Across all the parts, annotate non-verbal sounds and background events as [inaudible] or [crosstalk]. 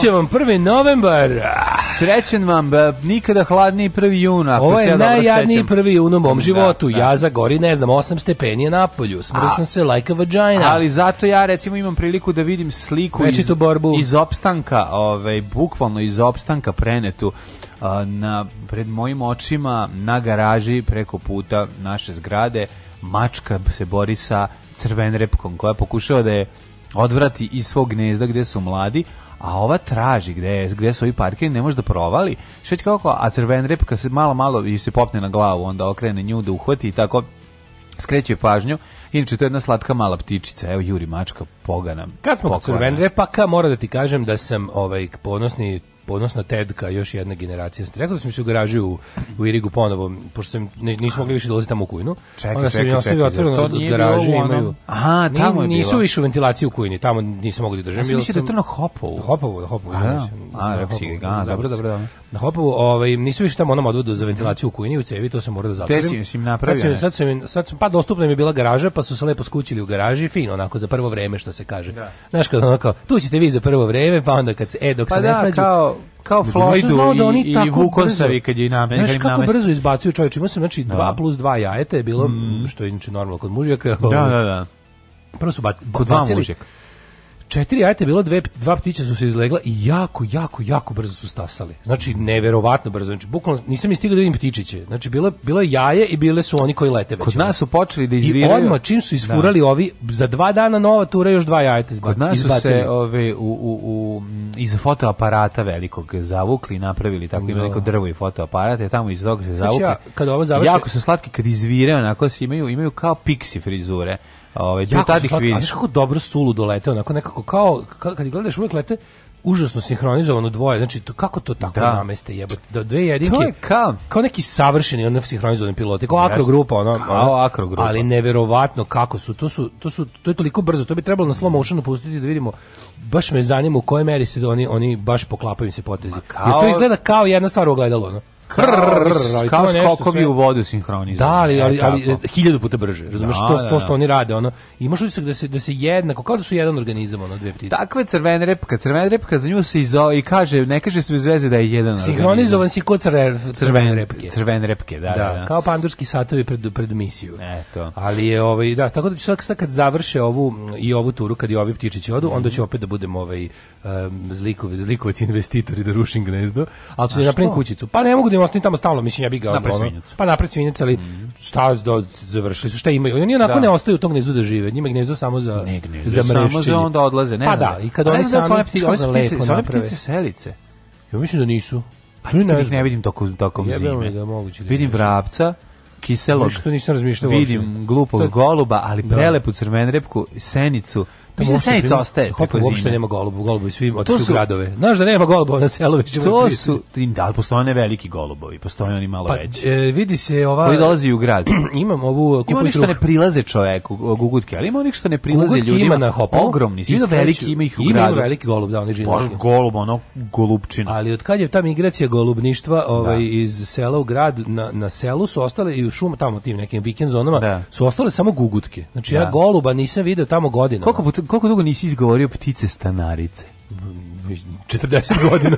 Sreće vam 1. novembar. Srećen vam, nikada hladniji 1. juna. Ovo je ja najjadniji 1. jun u mom da, životu. Da, da. Ja zagori, ne znam, 8 stepenije na polju. Smrsam se like a vagina. Ali zato ja recimo imam priliku da vidim sliku iz, borbu. iz opstanka, ovaj, bukvalno iz opstanka prenetu na pred mojim očima na garaži preko puta naše zgrade mačka se bori sa crvenrepkom koja pokušava da je odvrati iz svog gnezda gde su mladi, a ova traži gde, je, gde su ovi parkeri, ne može da provali, šeć kako, a crven rep kad se malo malo i se popne na glavu, onda okrene nju da uhvati i tako skreće pažnju, Inače, to je jedna slatka mala ptičica, evo Juri Mačka, pogana. Kad smo kod crven repaka, mora da ti kažem da sam ovaj, ponosni odnosno Tedka, još jedna generacija. Sam rekao da smo se u garaži u, u Irigu ponovo, pošto sam, ne, nismo mogli više dolaziti tamo u kujnu. Čekaj, onda čekaj, čekaj, otvoreno to garaži, bilo imaju, Aha, tamo je Nisu više u ventilaciji u kujni, tamo nisu mogli da drže. Ja sam da je to na Hopovu. Hopovu, na Hopovu. A, a, a, dobro, dobro, dobro. Na Hopovu, ovaj, nisu više tamo onom odvodu za ventilaciju u kujni, u cevi, to sam morao da zatvorim. Te si im napravio. Sad su im, sad su, pa dostupna mi je bila garaža, pa su se lepo skućili u garaži, fino, onako, za prvo vreme, što se kaže. Da. Znaš, kad onako, tu ćete vi za prvo vreme, pa onda kad se, e, dok pa se ne da, snađu, kao kao znao da oni i, tako i Vukosavi brzo, kad je namen. Znaš kako brzo izbacuju čovječ, imao sam znači 2 no. Da. plus 2 jajeta je bilo, mm. što je inače normalno kod mužjaka. Da, ovaj. da, da. Prvo su bacili, kod dva mužjaka četiri jajeta bilo, dve, dva ptića su se izlegla i jako, jako, jako brzo su stasali. Znači, neverovatno brzo. Znači, bukvalno nisam ni stigao da vidim ptičiće. Znači, bilo, bilo je jaje i bile su oni koji lete već. Kod nas su počeli da izviraju. I odmah, čim su isfurali da. ovi, za dva dana nova tura još dva jajeta. Kod nas su se ove, u, u, u, iz fotoaparata velikog zavukli, napravili tako, ima da. neko drvo i fotoaparat, je tamo iz toga se zavukli. Znači, ja, kad ovo završi... Jako su slatki kad izvire, onako se imaju, imaju kao pixi frizure Ovaj tu tad ih vidiš. Znaš kako dobro sulu dolete, onako nekako kao kad gledaš uvek lete užasno sinhronizovano dvoje. Znači to, kako to tako da. nameste jebote? Da dve jedinke. je kao kao neki savršeni on sinhronizovani piloti, kao akro grupa, ono, kao akro grupa. Ali neverovatno kako su, to su to su to je toliko brzo, to bi trebalo na slow motionu pustiti da vidimo baš me zanima u kojoj meri se oni oni baš poklapaju se potezi. Kao... Jer to izgleda kao jedna stvar ogledalo, ono kao, kao skokovi u vodu sinhronizovani. Da, ali, e, ali, ali hiljadu puta brže. Razumeš da, to, da, to da. što oni rade, ono. Imaš utisak da se da se jednako kao da su jedan organizam, ono dve ptice. Takve crvene repka, crvena repka za nju se izo i kaže, ne kaže se zveze da je jedan. Sinhronizovan si kod crve, crvene repke. Crvene repke, da, da, da, da, Kao pandurski satovi pred pred misiju. Eto. Ali je ovaj da, tako da ću sad, kad završe ovu i ovu turu kad i ovi ptičići odu, mm onda mhm. će opet da budemo ovaj um, zlikovi, zlikovac investitori da rušim gnezdo, ali ću da napravim kućicu. Pa ne mogu da budem ostani tamo stalno, mislim ja bih ga napred ono, Pa napred svinjac, ali mm. šta do, završili su, šta imaju. Oni onako da. ne ostaju u tom gnezu da žive, njima gnezdo samo za ne gnezdo, za mrešćenje. Samo za onda odlaze, ne pa znam. Pa da, i kad oni da sami one ptice, one ptice selice. Ja mislim da nisu. Pa nikad ih ne vidim tokom, tokom zime. Da, moguće da vidim vrapca, kiselog. Što nisam razmišljao. Vidim glupog goluba, ali da. prelepu crvenrepku, senicu Mislim, Senica da ostaje preko zime. Uopšte nema golubu, golubu svi otišu gradove. Znaš da nema golubova na selu već. To da su, da, ali postoje one veliki golubovi, postoje oni malo pa, veći. E, vidi se ova... Koji dolazi u grad. [clears throat] imam ovu kupu Ima što ne prilaze čoveku, gugutke, ali ima onih što ne prilaze gugutke ljudima. ima na hopalu. Ogromni, svi veliki ima ih u gradu. Ima veliki golub, da, oni žinu. golub, ono, golubčina. Ali od kad je ta migracija golubništva da. ovaj, da. iz sela u grad, na, na selu su ostale i u šuma, tamo tim nekim vikend zonama, da. su ostale samo gugutke. Znači, da. ja goluba nisam video tamo godinama. Koliko puta koliko dugo nisi izgovorio ptice stanarice? 40 godina.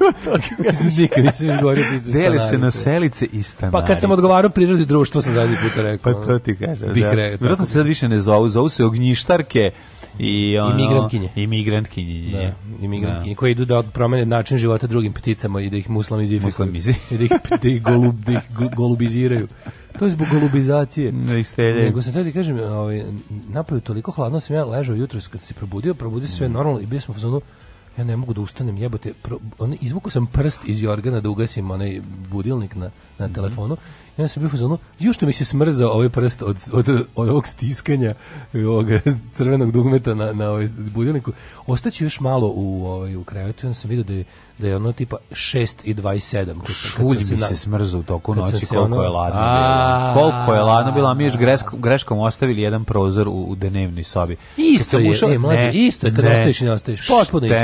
ja [laughs] sam [laughs] nikad nisam izgovorio ptice Dele se na selice i stanarice. Pa kad sam odgovarao prirodi društvo sam zadnji puta rekao. Pa to ti kažem. Bih da. rekao. Vjerojatno se sad da. više ne zovu, zovu se ognjištarke i ono, imigrantkinje. Imigrantkinje. Da, imigrantkinje da. koje idu da promene način života drugim pticama i da ih muslamizifikuju. Muslamizi. I da ih, da ih, golub, da ih golubiziraju to je zbog golubizacije. Ne da, istreljaju. Nego sam tada kažem, ovaj, napavio toliko hladno sam ja ležao jutro kad se probudio, probudio sve normalno i bio sam u fazonu, ja ne mogu da ustanem, jebote, on, izvukao sam prst iz jorgana da ugasim onaj budilnik na, na mhm. telefonu, mm ja sam bio fazonu, ju mi se smrzao ovaj prst od, od, od ovog stiskanja ovog [laughs] crvenog dugmeta na, na ovaj budilniku, ostaću još malo u, ovaj, u krevetu, ja sam vidio da je da je ono tipa 6 i 27. Kad, Šulj kad se smrzao u toku noći koliko je ladno bilo. Koliko je ladno bilo, a mi još greškom ostavili jedan prozor u, dnevnoj sobi. Isto je, ušao, e, mlađe, isto je kad ne, ostaviš i ne ostaviš. Pošpuno isto.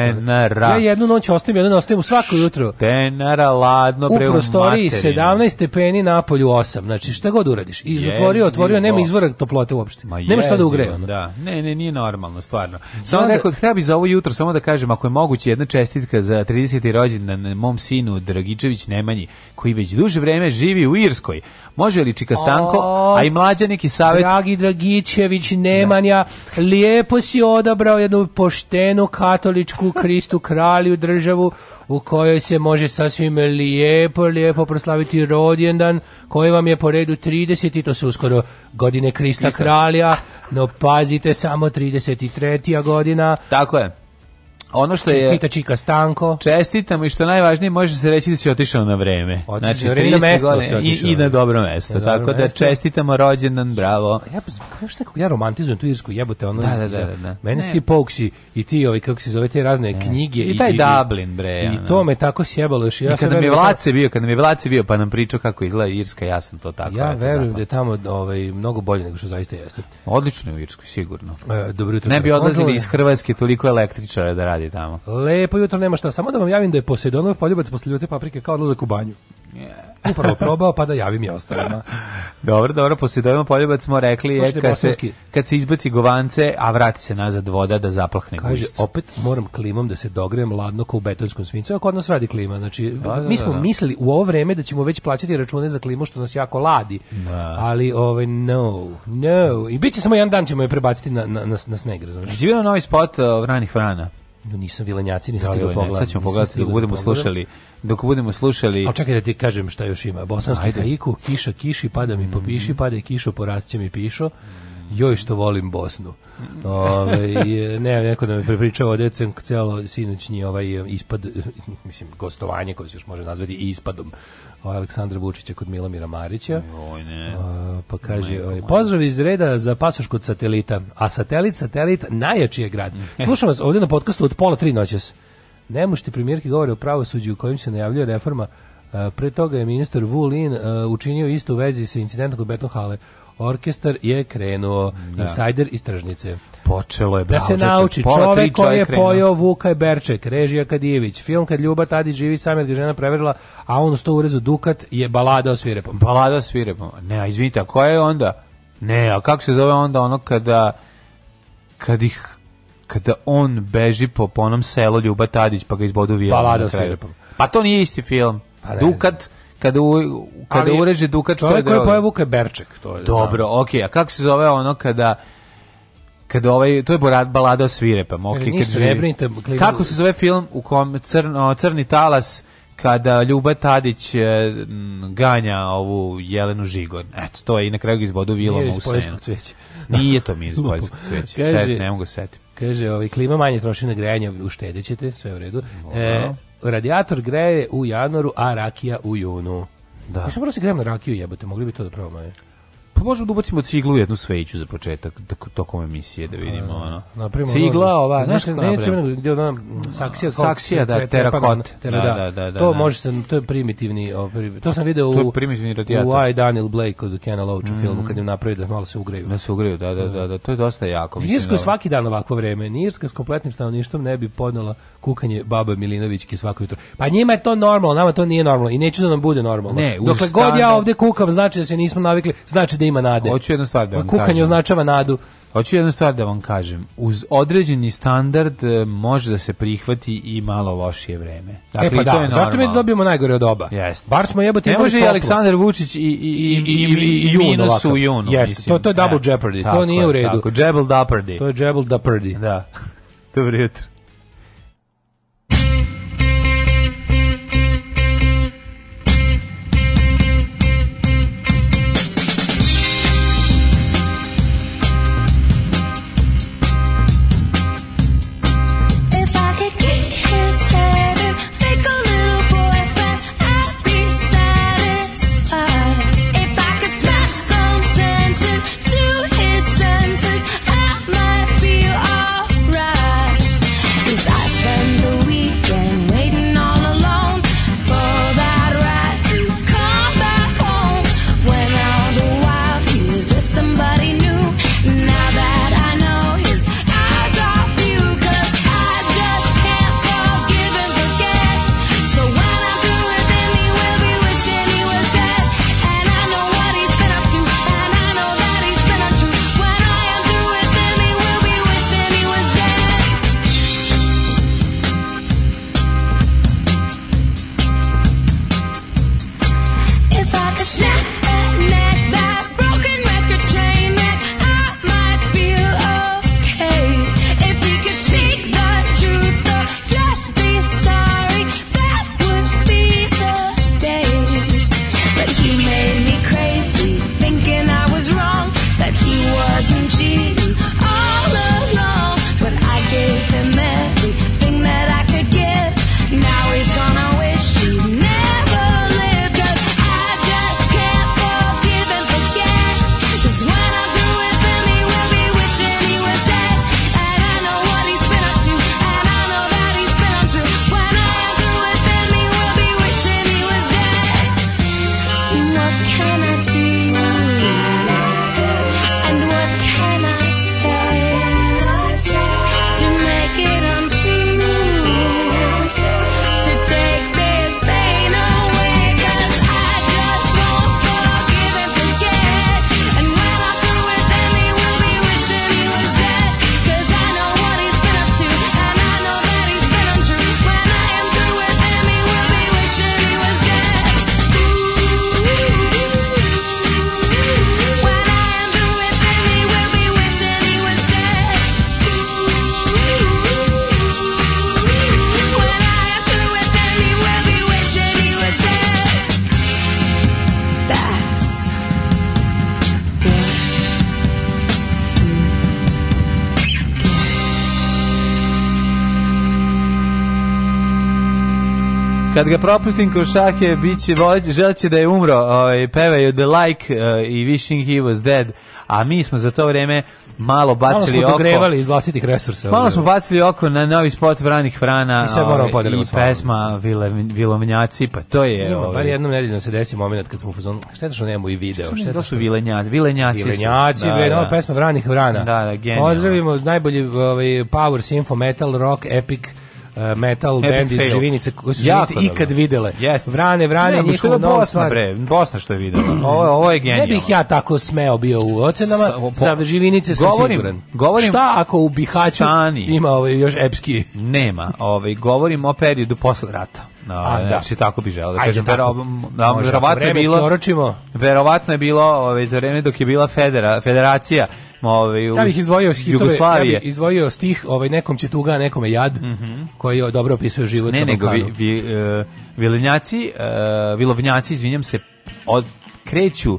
Ja jednu noć ostavim, jednu ostavim u svako jutro. Tenara, ladno, bre, u prostoriji 17 stepeni, na polju 8. Znači, šta god uradiš. I zatvorio, otvorio, nema izvora toplote uopšte. Ma nema šta da ugreje. Da, ne, ne, nije normalno, stvarno. Samo da, rekao, treba bi za ovo jutro, samo da kažem, ako je moguće jedna čestitka za 30 60. rođendan mom sinu Dragičević Nemanji, koji već duže vreme živi u Irskoj. Može li Čika Stanko, a i mlađa neki savjet... Dragi Dragičević Nemanja, ne. lijepo si odabrao jednu poštenu katoličku Kristu kralju državu u kojoj se može sasvim lijepo, lijepo proslaviti rođendan koji vam je po redu 30 i to su uskoro godine Krista, Krista. kralja, no pazite samo 33. godina. Tako je ono što je Čestita Čika Stanko. Čestitam i što najvažnije može se reći da si otišao na vreme. Otišao znači, vreme na mesto i, i na da. dobro mesto. Na dobro tako da mesto. da čestitamo rođendan, bravo. Ja pa što kako ja romantizujem tu irsku jebote ono. Da, da, da, da, da. Mene sti Poksi i ti ovi kako se zove te razne ne. knjige i, i taj i, Dublin bre. I ono. to me tako sjebalo još ja I kada mi Vlace bio, kada mi Vlace bio pa nam pričao kako izgleda Irska, ja sam to tako. Ja verujem da je tamo ovaj mnogo bolje nego što zaista jeste. Odlično je u Irskoj sigurno. E, dobro jutro. Ne bi odlazili iz Hrvatske toliko električara da radi radi tamo? Lepo jutro, nema šta. Samo da vam javim da je Poseidonov poljubac posle ljute paprike kao odlazak u banju. Yeah. Upravo probao, pa da javim je ostalima. [laughs] dobro, dobro, Poseidonov poljubac smo rekli Slušajte, je kad se, kad se izbaci govance, a vrati se nazad voda da zaplahne Kaže, gušcu. opet moram klimom da se dogrejem ladno kao u betonskom svincu, a kod nas radi klima. Znači, da, da, mi da, smo da, mislili u ovo vreme da ćemo već plaćati račune za klimu što nas jako ladi. Da. Ali, ovaj, no, no. I bit će samo jedan dan ćemo je prebaciti na, na, na, na sneg, razumiješ? Živio novi spot uh, Vranih Vrana. No nisam vilenjaci, nisam da, stigao pogledati. Sad ćemo pogledati dok da budemo slušali. Dok budemo slušali... A čekaj da ti kažem šta još ima. Bosanski Ajde. haiku, kiša kiši, pada mi popiši, mm. pada i kišo, porast mi pišo joj što volim Bosnu. Ove, ne, neko da nam prepričava prepričao ovde celo sinoćnji ovaj e, ispad, [laughs] mislim, gostovanje koje se još može nazvati ispadom Aleksandra Vučića kod Milomira Marića. Oj, ne. A, pa kaže, Majko, e, oj, pozdrav iz reda za pasoš kod satelita, a satelit, satelit, najjači je grad. Slušam vas ovdje na podcastu od pola tri noćas. Ne možete primjerke govore o pravosuđu u kojem se najavljuje reforma, Uh, pre toga je ministar Vulin uh, učinio isto u vezi sa incidentom kod Beton orkestar je krenuo, da. Insider istražnice Počelo je, da bravo, Da se nauči, čovek koji je krenuo. pojao Vuka i Berček, režija Kadijević, film kad Ljuba Tadić živi, sam je ga žena preverila, a on sto urezu Dukat je balada o svirepom. Balada o svirepom, ne, a izvinite, a koja je onda? Ne, a kako se zove onda ono kada kad ih kada on beži po, po onom Ljuba Tadić pa ga izbodu vijela. Balada o svirepom. Pa to nije isti film. Pa Dukat, znam kada u, kada Ali, ureže Dukač to je koji poje Vuka Berček to je dobro znam. Da. okej okay, a kako se zove ono kada kada ovaj to je borat balada svire pa okej okay, kad živi. kako se zove film u kom crno, crni talas kada Ljuba Tadić e, ganja ovu Jelenu Žigon. Eto, to je i na kraju izbodu Viloma u senu. Nije to mir iz [laughs] poljskog cveća. Kaže, Sed, ne mogu da setiti. Kaže, ovaj, klima manje troši na grejanje, uštedit ćete, sve u redu. E, radijator greje u januaru, a rakija u junu. Da. Ja sam prvo da se na rakiju jebote, mogli bi to da probamo. Je. Pa možemo da ubacimo ciglu u jednu sveću za početak da tokom emisije da vidimo ono. Napravimo cigla ova, znaš kako ne cigla, gde ona mm, saksija, kol, saksija da terakot. Da, da, da, da, To da, da. može se to je primitivni, to sam video u primitivni radijator. U I Daniel Blake od Ken Loacha mhm. filmu kad im napravi da malo se ugreju. Da se ugreju, da, da, da, da, to je dosta jako, mislim. Nirska svaki dan ovakvo vreme, Nirska s kompletnim stanovništvom ne bi podnela kukanje baba Milinovićke svako jutro. Pa njima je to normalno, nama to nije normalno i neće da nam bude normalno. Dokle god ja ovde kukam, znači da se nismo navikli, znači da ima nade. Hoću jednu stvar da vam Kukanje kažem. označava nadu. Hoću jednu stvar da vam kažem. Uz određeni standard e, može da se prihvati i malo lošije vreme. E, dakle, e pa da, to je zašto mi dobijemo najgore od oba? Jest. Bar smo jebati Ne može i Aleksandar Vučić i, i, i, i, i, i, minus u junu. Jest, to, to je double jeopardy, tako, to nije u redu. Tako, jebel dapperdy. To je jebel dapperdy. Da. [laughs] Dobro jutro. ga propustim kroz šake, bit će, želeće da je umro, ovaj, pevaju The Like eh, i Wishing He Was Dead, a mi smo za to vreme malo bacili malo smo dogrevali oko. iz vlastitih resursa. Malo smo bacili oko na novi spot Vranih Vrana i, ovaj, i pesma Vilomnjaci, pa to je... Ima, ovaj, bar jednom nedeljno se desi moment kad smo u fazonu, šta je što nemamo i video? Šta je to su Vilenjaci? Vilenjaci, vilenjaci da, da. pesma Vranih Vrana. Da, da, genijalno. Pozdravimo najbolji ovaj, power, symfo, metal, rock, epic, Uh, metal Epic band fail. iz Živinice koji su Živinice ikad videle. Yes. Vrane, Vrane, ne, njihovo novo Bosna, stvar. Bre, Bosna što je videla. Ovo, [clears throat] ovo je genijalno. Ne bih ja tako smeo bio u ocenama, sa, po, sa Živinice sam govorim, siguran. Govorim, Šta ako u Bihaću stani. ima ovaj još epski? Nema, ovaj, govorim o periodu posle rata. No, A, ne, da. znači tako bi želeo da Ajde, kažem vero, da, verovatno je bilo verovatno je bilo ovaj za vreme dok je bila federa, federacija ovaj ja bih izdvojio hitove, ja bih izdvojio stih, ovaj nekom će tuga, nekome jad, mm -hmm. koji dobro opisuje život ne, nego vi, vi, uh, vilenjaci, uh, vilovnjaci, izvinjam se, od, kreću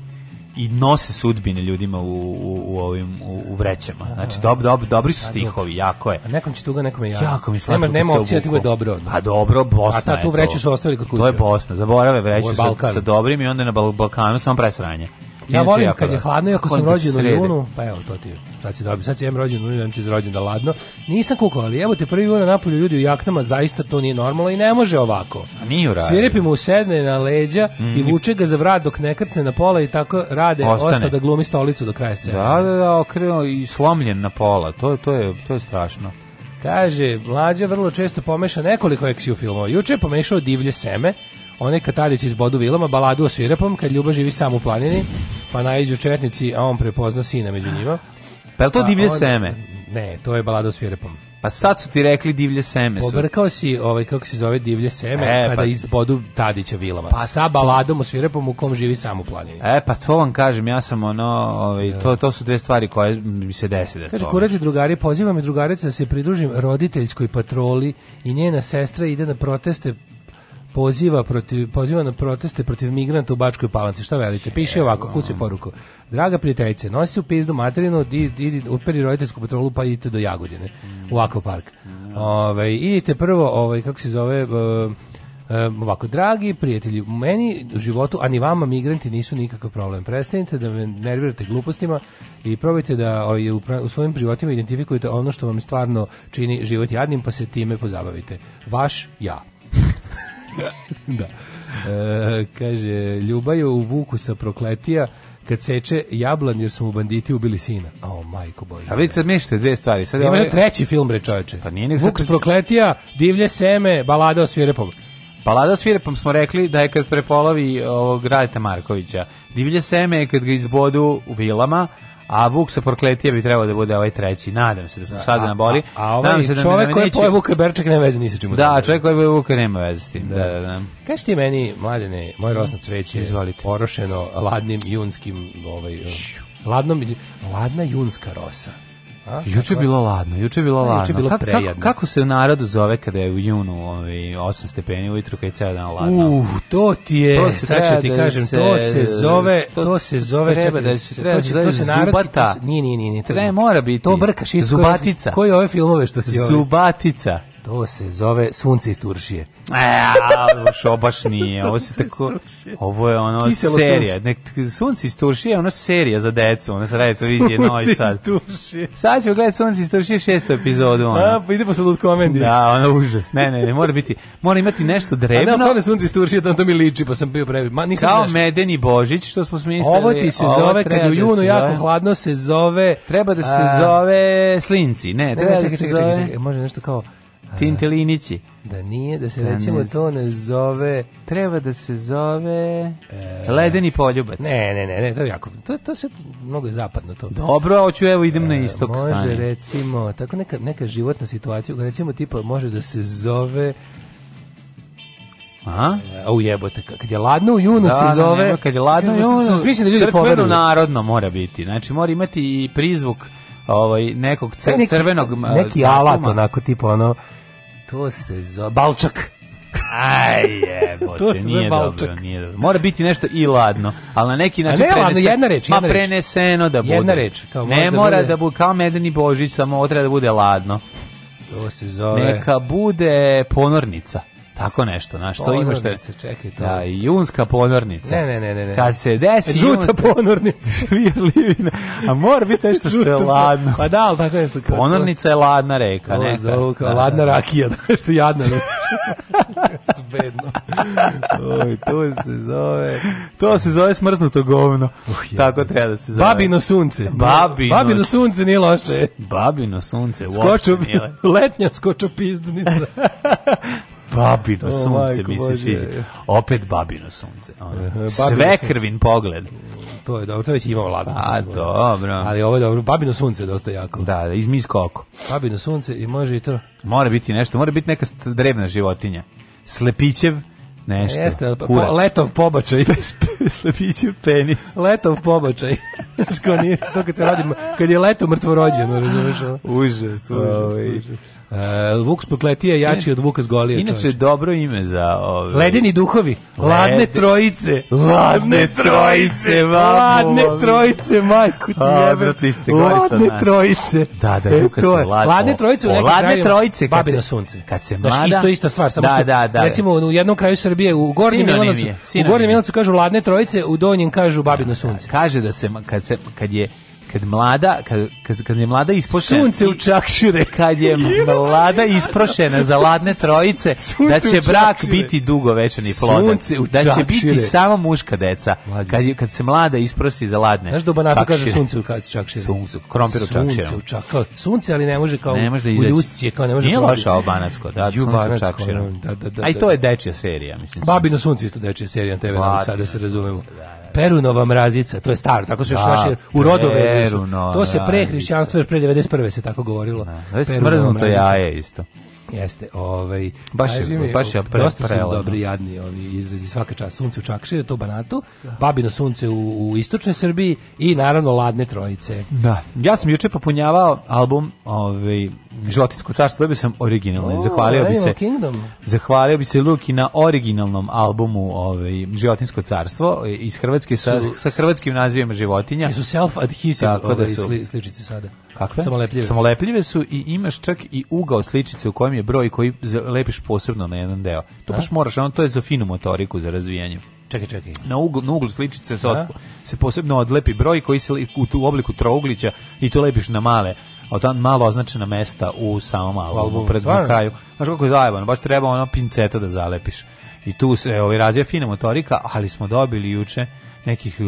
i nose sudbine ljudima u, u, u ovim u, vrećama. Da, znači da, dob, da. dob, dobri su stihovi, jako je. A nekom će tuga, nekom je jako. Jako mi slatko. Nema, nema opcija da ti bude dobro. A pa dobro, Bosna A ta, tu vreću su ostavili kod kuće. To je Bosna, zaborave vreću sa, sa dobrim i onda na Balkanu samo presranje. Ja volim kad je hladno, iako sam rođen u junu, pa evo to ti, sad si dobio, sad si em rođen u junu, ti rođen da ladno. Nisam kukao, ali evo te prvi juna napolju ljudi u jaknama, zaista to nije normalno i ne može ovako. A nije u Svirepi mu sedne na leđa mm. i vuče ga za vrat dok ne krcne na pola i tako rade, Ostane. osta da glumi stolicu do kraja scena. Da, da, da, okrenuo i slomljen na pola, to, to, je, to je strašno. Kaže, mlađa vrlo često pomeša nekoliko eksiju filmova. Juče je pomešao divlje seme, onaj Katarić iz Bodu Vilama, baladu o svirepom, kad ljubav živi sam u planini, pa najđu četnici, a on prepozna sina među njima. Pa to pa divlje on, seme? Ne, to je balada o svirepom. Pa sad su ti rekli divlje seme. Su. Pobrkao si, ovaj, kako se zove, divlje seme, e, pa- kada pa, iz bodu Tadića Vilama. Pa sa baladom o svirepom u kom živi sam u planini. E, pa to vam kažem, ja sam ono, ovaj, da. to, to su dve stvari koje mi se desi. Da Kaže, kurađu drugari, pozivam i drugarica da se pridružim roditeljskoj patroli i njena sestra ide na proteste poziva, protiv, poziva na proteste protiv migranta u Bačkoj Palanci. Šta velite? Piše ovako, kuce poruku. Draga prijateljice, nosi u pizdu materinu, idi, u uperi patrolu pa idite do Jagodine, u akvapark. Ove, ovaj, idite prvo, ovaj, kako se zove, Um, ovako, dragi prijatelji, meni u životu, a ni vama migranti nisu nikakav problem. Prestanite da me nervirate glupostima i probajte da o, ovaj, u, u svojim životima identifikujete ono što vam stvarno čini život jadnim, pa se time pozabavite. Vaš ja. [laughs] da. E, kaže, ljubaju u vuku sa prokletija, kad seče jablan jer su mu banditi ubili sina. A oh, majko bože. A vi sad mešate dve stvari. Sad Ima ovaj... treći film bre čoveče. Pa nije Vuk s prokletija, divlje seme, balada o svirepom. Balada o svirepom smo rekli da je kad prepolavi ovog Radeta Markovića. Divlje seme je kad ga izbodu u vilama, a Vuk sa prokletija bi trebalo da bude ovaj treći. Nadam se da smo da, sada na boli. A, a ovaj Nadam se da čovjek da koji neće... poje Vuka Berček nema veze ni sa čim. Da, čovjek koji poje Vuka nema veze s tim. Da, da, da. da. Kaži ti meni, mladene, moj rosno mm, cveće Izvolite. porošeno ladnim junskim ovaj, ladnom, ladna junska rosa. A, juče je bilo ladno, juče je bilo ladno. Juče je bilo kako, kako, kako, se u narodu zove kada je u junu ovaj 8 stepeni ujutru kad je ceo dan ladno? Uh, to ti je. To se sad ću ti da kažem, se, to se zove, to, to se zove treba da se treba to, da se, to se narodski, zubata. To se, nije, nije, nije, nije. Treba mora biti. To brkaš isto. Zubatica. Koji ove filmove što si zove? Ovaj- Zubatica. To se zove sunce iz Turšije. E, ovo baš nije. Ovo se tako ovo je ono Kiselo serija. Nek sunce iz Turšije, ono serija za decu. Ona se radi televizije Novi Sad. Turšije. Sad ćemo gledati sunce iz Turšije šestu epizodu. Ono. A, pa ide posle od komedije. Da, ono užas. Ne, ne, ne, mora biti, mora imati nešto drevno. A ne, stvarno sunce iz Turšije, tamo to mi liči, pa sam bio previ. Ma, nisam Kao nešto. medeni Božić, što smo smislili. Ovo ti se ovo zove, kad je u da junu jako zove. hladno, se zove... Treba da se a... zove slinci. Ne, treba da se zove... Može nešto kao Tintilinići. Da nije, da se da recimo ne to ne zove... Treba da se zove... E, Ledeni poljubac. Ne, ne, ne, ne, to je jako... To, to se mnogo je zapadno to. Dobro, hoću evo idem e, na istok Može stani. recimo, tako neka, neka životna situacija, recimo tipa može da se zove... A? O e, jebote, kad je ladno u junu da, se da, zove... Nema, kad je ladno u junu, mislim da ljudi Crkveno narodno mora biti, znači mora imati i prizvuk ovaj nekog crvenog neki, neki alat onako tipa ono To se zove Balčak. Aj [laughs] jebote, nije dobro, nije dobro. Mora biti nešto i ladno, ali na neki način ne, prenese, jedna reč, jedna ma preneseno da bude. Jedna reč, kao ne da mora bude. da bude kao medeni božić, samo treba da bude ladno. To se zove. Neka bude ponornica. Tako nešto, znaš, što imaš te... čekaj to. Da, junska ponornica. Ne, ne, ne, ne. Kad se desi... E, žuta ponornica. [laughs] Švirljivina. A mora biti nešto što je ladno. Pa da, ali tako nešto. Kao ponornica je ladna reka, ne? Zovu kao da, da, ladna da. rakija, [laughs] da, što jadna reka. [laughs] što bedno. Oj, to se zove... To se zove smrznuto govno. Uh, tako treba da se zove. Babino sunce. Babino, Babino sunce nije loše. Babino sunce, uopšte. Skoču, letnja pizdnica. Babino sunce, mi se sviđa. Opet babino sunce. Ono. Svekrvin pogled. To je dobro, to već ima vladno. A, dobro. Ali ovo je dobro. Babino sunce je dosta jako. Da, da, iz misko oko. Babino sunce i može i to. Mora biti nešto, mora biti neka drevna životinja. Slepićev, nešto. Jeste, po, pa- pa letov pobačaj. Slepiće penis. Letov pobačaj. [laughs] Znaš, kao nije to kad se radimo, kad je leto mrtvorođeno, razumiješ? Užas, užas, ovaj. užas. Uh, Vuk Sprokleti jači od Vuka Zgolija. Inače, dobro ime za... Ove... Ledeni duhovi. Led... Ladne trojice. Ladne trojice, Ladne trojice, majku ti jebe. ste, Ladne trojice. Da, da, e, to je. Lad... Ladne trojice u nekim ladne kraju, trojice, kad babino se... sunce. Kad se mlada... Znaš, isto ista stvar. Samo da, da, da. Recimo, u jednom kraju Srbije, u Gornjem Milanovcu, u Gornjem Milanovcu kažu Ladne trojice, u Donjem kažu babino da, da, da. sunce. Kaže da se, kad, se, kad je kad mlada, kad, kad, kad je mlada ispošena... Sunce u čakšire. Kad je [laughs] mlada isprošena za ladne [laughs] trojice, Sunce da će brak biti dugo večan i plodan. Sunce u Da će biti samo muška deca. Kad, je, kad se mlada isprosi za ladne Znaš da Banato kaže sunce u čakšire? Sunce, krompir u čakšire. Sunce u čakšire. Sunce, ali ne može kao ne može da u ljusci, kao ne može... Nije da loša obanacko, da, sunce u čakšire. Da, da, da, da. A i da, to je da. dečja serija, mislim. Babino sunce isto dečja serija na TV, sada se razumemo. Da, Perunova mrazica, to je staro, tako se još da, naši u rodove. To se pre hrišćanstva još pre 91. se tako govorilo. Da, smrznuto jaje isto. Jeste, ovaj baš je, mi, baš je pre, dosta su dobri jadni ovi izrazi svaka čast sunce u Čakširu, to Banatu, da. babino sunce u, u istočnoj Srbiji i naravno ladne trojice. Da. Ja sam juče popunjavao album ovaj životinsko carstvo, dobio sam originalno. zahvalio bi se. Zahvalio bi se Luki na originalnom albumu ovaj životinsko carstvo e, iz hrvatski sa, sa hrvatskim nazivom životinja. Jesu self adhesive Tako da ovaj, su, sli, sličice sada. Kakve? Samolepljive. Samolepljive su i imaš čak i ugao sličice u kojem je broj koji lepiš posebno na jedan deo. To baš moraš, ono to je za finu motoriku za razvijanje. Čekaj, čekaj. Na uglu, na uglu sličice se, se posebno odlepi broj koji se u, tu obliku trouglića i to lepiš na male od tam malo označena mesta u samom albumu, pred na kraju. Znaš kako je zajebano, baš treba ono pinceta da zalepiš. I tu se ovaj, razvija fina motorika, ali smo dobili juče nekih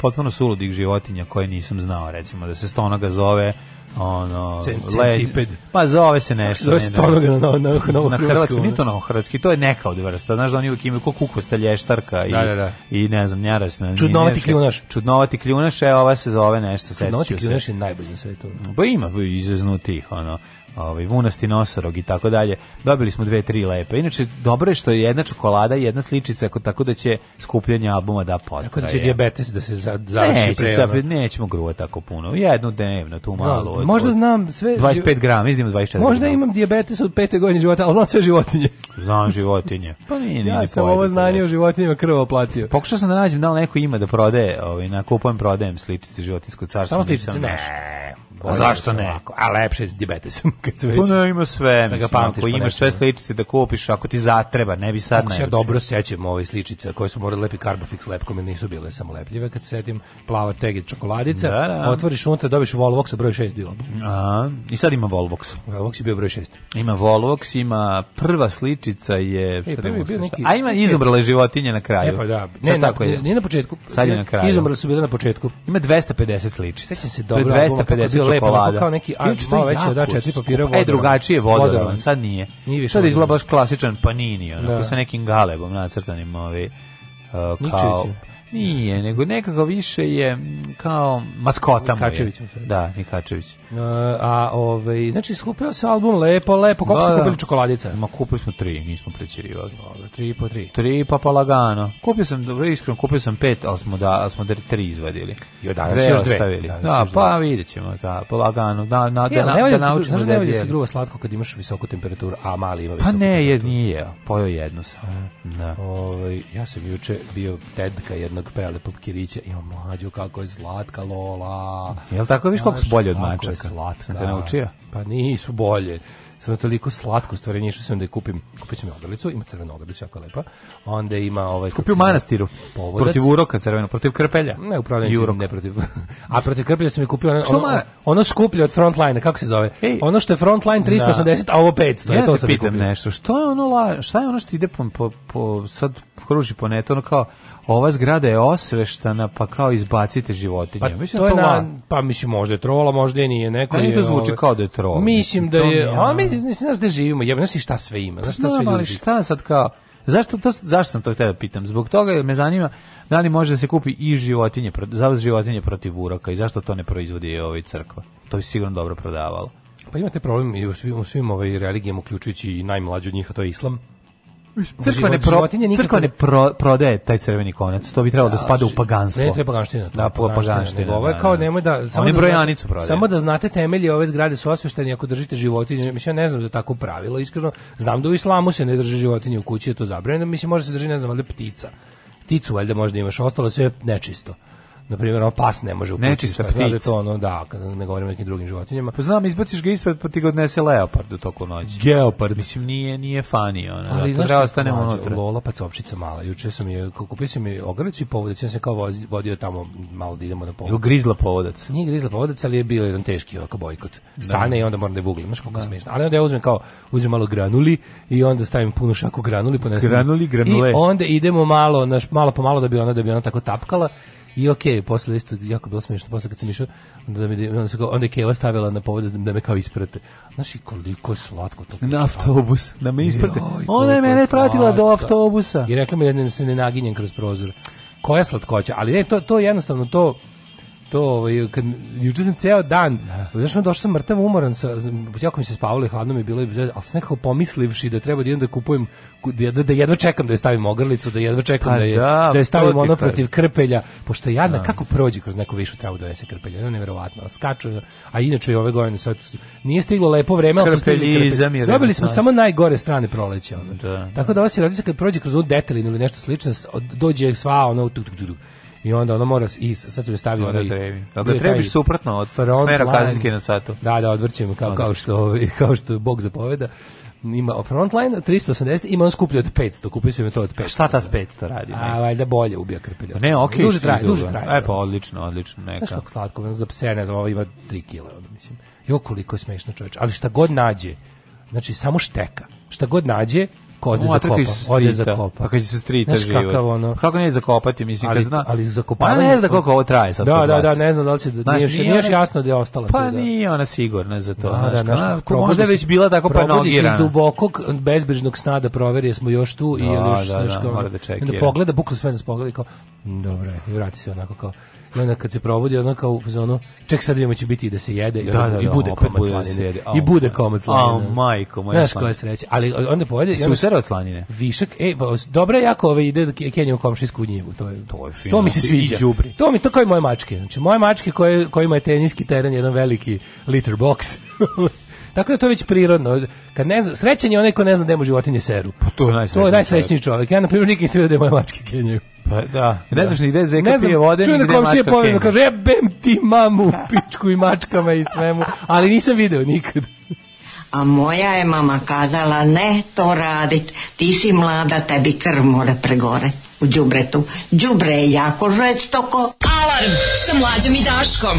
potpuno suludih životinja koje nisam znao, recimo da se stonoga zove ono led, pa zove se nešto zove stonoga na, na, na, na hrvatski nije to na hrvatski to je neka od vrsta znaš da oni uvijek imaju ko kukvasta lještarka i, da, da, da. i ne znam njaras na, čudnovati kljunaš čudnovati kljunaš e ova se zove nešto čudnovati kljunaš je najbolji na svetu pa ima izaznu tih ono ovaj vunasti nosorog i tako dalje. Dobili smo dve, tri lepe. Inače dobro je što je jedna čokolada jedna sličica tako da će skupljanje albuma da potraje. Tako da će dijabetes da se za, završi neće, pre. Ono. nećemo gruva tako puno. Jednu dnevno, tu da, malo. No, možda od, znam sve 25 g, iznimo 24. Možda imam dijabetes od pete godine života, ali znam sve životinje. Znam životinje. [laughs] pa nije, nije ja sam ovo znanje znači. o životinjama krvo platio. Pokušao sam da nađem da li neko ima da prodaje, ovaj na kupujem prodajem sličice životinjskog carstva. Samo sličice, ne. A pa zašto ne? Ovako. A lepše je s diabetesom [laughs] kad se pa već. Puno ima sve, da ga pamtiš. Ako pa imaš sve sličice da kupiš, ako ti zatreba, ne bi sad ne. Ja dobro sećam ove sličice koje su morali lepi Carbafix lepkom, jer nisu bile samo lepljive. Kad setim plava tegi čokoladica, da, da. otvoriš unutra, dobiš Volvox sa broj 6 bio. A, I sad ima Volvox. Volvox je bio broj 6. Ima Volvox, ima prva sličica je... E, A ima izobrale životinje na kraju. E pa da. Ne, tako je. Nije na početku. Sad je na kraju. Izobrale su bile na početku. Ima 250 sličica. Sećam se dobro. 250 čokolada. Kao neki, a, malo veće od A4 papira vodoran. E, drugačije vodoran, sad nije. nije više sad izgleda baš klasičan panini, onako, da. sa nekim galebom nacrtanim, ovaj, uh, kao... Nikčevićem Nije, nego nekako više je kao maskota mu je. Da, Mikačević. Uh, a ovaj, znači, skupio se album lepo, lepo. Koliko da, ste da. kupili čokoladice? Ma, kupili smo tri, nismo prećirivali. Dobro, tri po tri. Tri pa pa lagano. Kupio sam, dobro, iskreno, kupio sam pet, ali smo, da, ali smo da tri izvadili. Jo, danas još dve. Ostavili. Danas da, pa dve. vidjet ćemo, da, pa lagano. Da, na, da, na, da, da naučimo da, da, se da gruva slatko kad imaš visoku temperaturu, a mali ima pa visoku Pa ne, je, nije, pojao jednu sam. E, da. Ove, ovaj, ja sam juče bio tedka jednog kako pele Popkirića, imamo mlađu kako je slatka Lola. Jel tako viš koliko su bolje od mačaka? Kako je slatka. Te naučio? Pa nisu bolje sve toliko slatko stvorenje, što sam da je kupim, kupit ću mi odrlicu, ima crvenu odrlicu, jako lepa, onda ima ovaj... Kupio u manastiru, povodac. protiv uroka crveno, protiv krpelja. Ne, upravljam ne protiv... [laughs] A protiv krpelja sam je kupio ono, ono, ono skuplje od frontline, kako se zove? Ej, ono što je frontline 380, da. a ovo 500, e, ja je, to sam pitam kupio. nešto, što je ono, la, šta je ono što ide po, po, po sad kruži po netu, ono kao, ova zgrada je osveštana, pa kao izbacite životinje. Pa, mislim, to, to je na, pa mislim, možda je trola, možda je nije neko. Meni to zvuči ove, ovaj- kao da je trola. Mislim da je, a mi ne znaš da živimo, ja znaš šta sve ima, pa znaš šta sve ljudi. Šta sad kao, Zašto to zašto sam to tebe da pitam? Zbog toga me zanima da li može da se kupi i životinje za životinje protiv uroka i zašto to ne proizvodi ovaj crkva. To bi sigurno dobro prodavalo. Pa imate problem i u svim, u svim ovaj religijama uključujući i najmlađu od njih, a to je islam. Crkva ne, pro, crkva ne pro, prodaje taj crveni konac, to bi trebalo da, da spada u znači, paganstvo. Ne treba paganština. To, da, da paganština. Ovo je da, kao da, nemoj da... Samo da, brojanicu Samo da znate temelji ove zgrade su osvešteni ako držite životinje. Mislim, ja ne znam za tako pravilo, iskreno. Znam da u islamu se ne drži životinje u kući, je to zabranjeno. Mislim, može se drži, ne znam, valjda ptica. Pticu valjda možda imaš, ostalo sve nečisto na primjer, on pas ne može uputiti. Nečista da ptica. to ono, da, kada ne govorimo o nekim drugim životinjama. Pa znam, izbaciš ga ispred, pa ti ga odnese leopard do toku noći. Geopard. Mislim, nije, nije fani, ona Ali, da, treba ostane unutra. Lola pacovčica mala. Juče sam je, kako sam je ogrlicu i povodac, ja sam se kao vodio tamo malo da idemo na povodac. grizla povodac. Nije grizla povodac, ali je bio jedan teški ovako bojkot. Da. Stane da. i onda moram da je vuglim, kako da. smiješno. Ali onda ja uzmem kao, uzmem malo granuli i onda stavim punu šaku granuli, ponesem. Granuli, granule. I onda idemo malo, naš, malo po malo da bi ona, da bi ona tako tapkala I okej, okay, posle isto jako bilo smiješno, posle kad sam išao, da onda, mi, onda, se, onda je Keva stavila na povod da me kao isprate. Znaš koliko je slatko to. Na autobus, da me isprate. Joj, Ona je mene pratila do autobusa. I rekla mi da se ne naginjem kroz prozor. Koja slatkoća, ali ne, to, to jednostavno to to ovaj kad juče sam ceo dan znači došao sam mrtav umoran sa jako mi se spavalo i hladno mi je bilo al sam nekako pomislivši da treba da idem da kupujem da, da jedva čekam da je stavim ogrlicu da jedva čekam pa da je da, da je stavim ono protiv krpelja pošto ja na da. kako prođe kroz neku višu travu da se krpelja ne verovatno skaču a inače i ove godine sad nije stiglo lepo vreme al krpelji krpelj. dobili smo samo najgore strane proleća ono. da, tako da ovo se radi kad prođe kroz ovu detelinu ili nešto slično dođe sva ona tuk, tuk, tuk, tuk I onda ono mora i sad sam stavio da trebi. Da trebiš suprotno od smera kazinske na satu. Da, da, odvrćem kao, kao, što, ovaj, [laughs] kao što Bog zapoveda ima frontline 380, ima on skuplji od 500, kupio sam to od 500. A šta ta s 500 radi? Ne? A valjda bolje ubija krpelja. Ne, okej, okay, duže traje, duže traje. E pa odlično, odlično, neka. Znaš kako slatko, za pse, ne znam, ovo ima 3 kg, mislim. Jo, koliko je smešno čoveče. Ali šta god nađe, znači samo šteka. Šta god nađe, ode za kopa, ode za kopa. Pa kad će se strita život. Kakav ono? Kako ne zakopati, mislim, ali, kad zna. Ali zakopavanje... Pa ne zna da koliko ovo traje sad. Da, da, da, ne znam da li će, znaš, nije, nije, još jasno da je ostala. Pa tu, da. nije ona sigurna za to. Da, znaš, da, da, možda je već bila tako panogirana. Probudiš iz dubokog, bezbrižnog sna da proveri smo još tu da, i još, znaš, da, da, mora da čekira. Da pogleda, bukla sve nas pogleda i kao, mm, dobro je, i vrati se onako kao, onda kad se probudi, onda kao u fazonu, ček sad vidimo će biti da se jede, i, da, onda, da, i da, da bude da, komad bude slanine. Da jede, au, I bude komad slanine. Au, majko, moja Znaš koja sreća. Ali onda pojede... Susera od slanine. Višak, e, pa, je jako ove ide da Kenja u komšinsku njivu. To, je, to, je fino. to mi se sviđa. I to mi, to kao i moje mačke. Znači, moje mačke koje, kojima je teniski teren jedan veliki litter box. [laughs] Tako da to je već prirodno. Kad ne zna, srećan je onaj ko ne zna gde mu životinje seru. Pa to je najsrećniji. To je najsrećniji čovjek. Ja na primjer nikad nisam vidio da moje mačke kenjaju. Pa da. Ne da. znaš ni gde zeka ne pije vode, ni da gde mačka da kenja. Čujem da kaže, jebem ti mamu pičku i mačkama i svemu, ali nisam video nikad. A moja je mama kazala, ne to radit, ti si mlada, tebi krv mora pregore u džubretu. Džubre je jako žveć toko. Alarm sa mlađom i Daškom.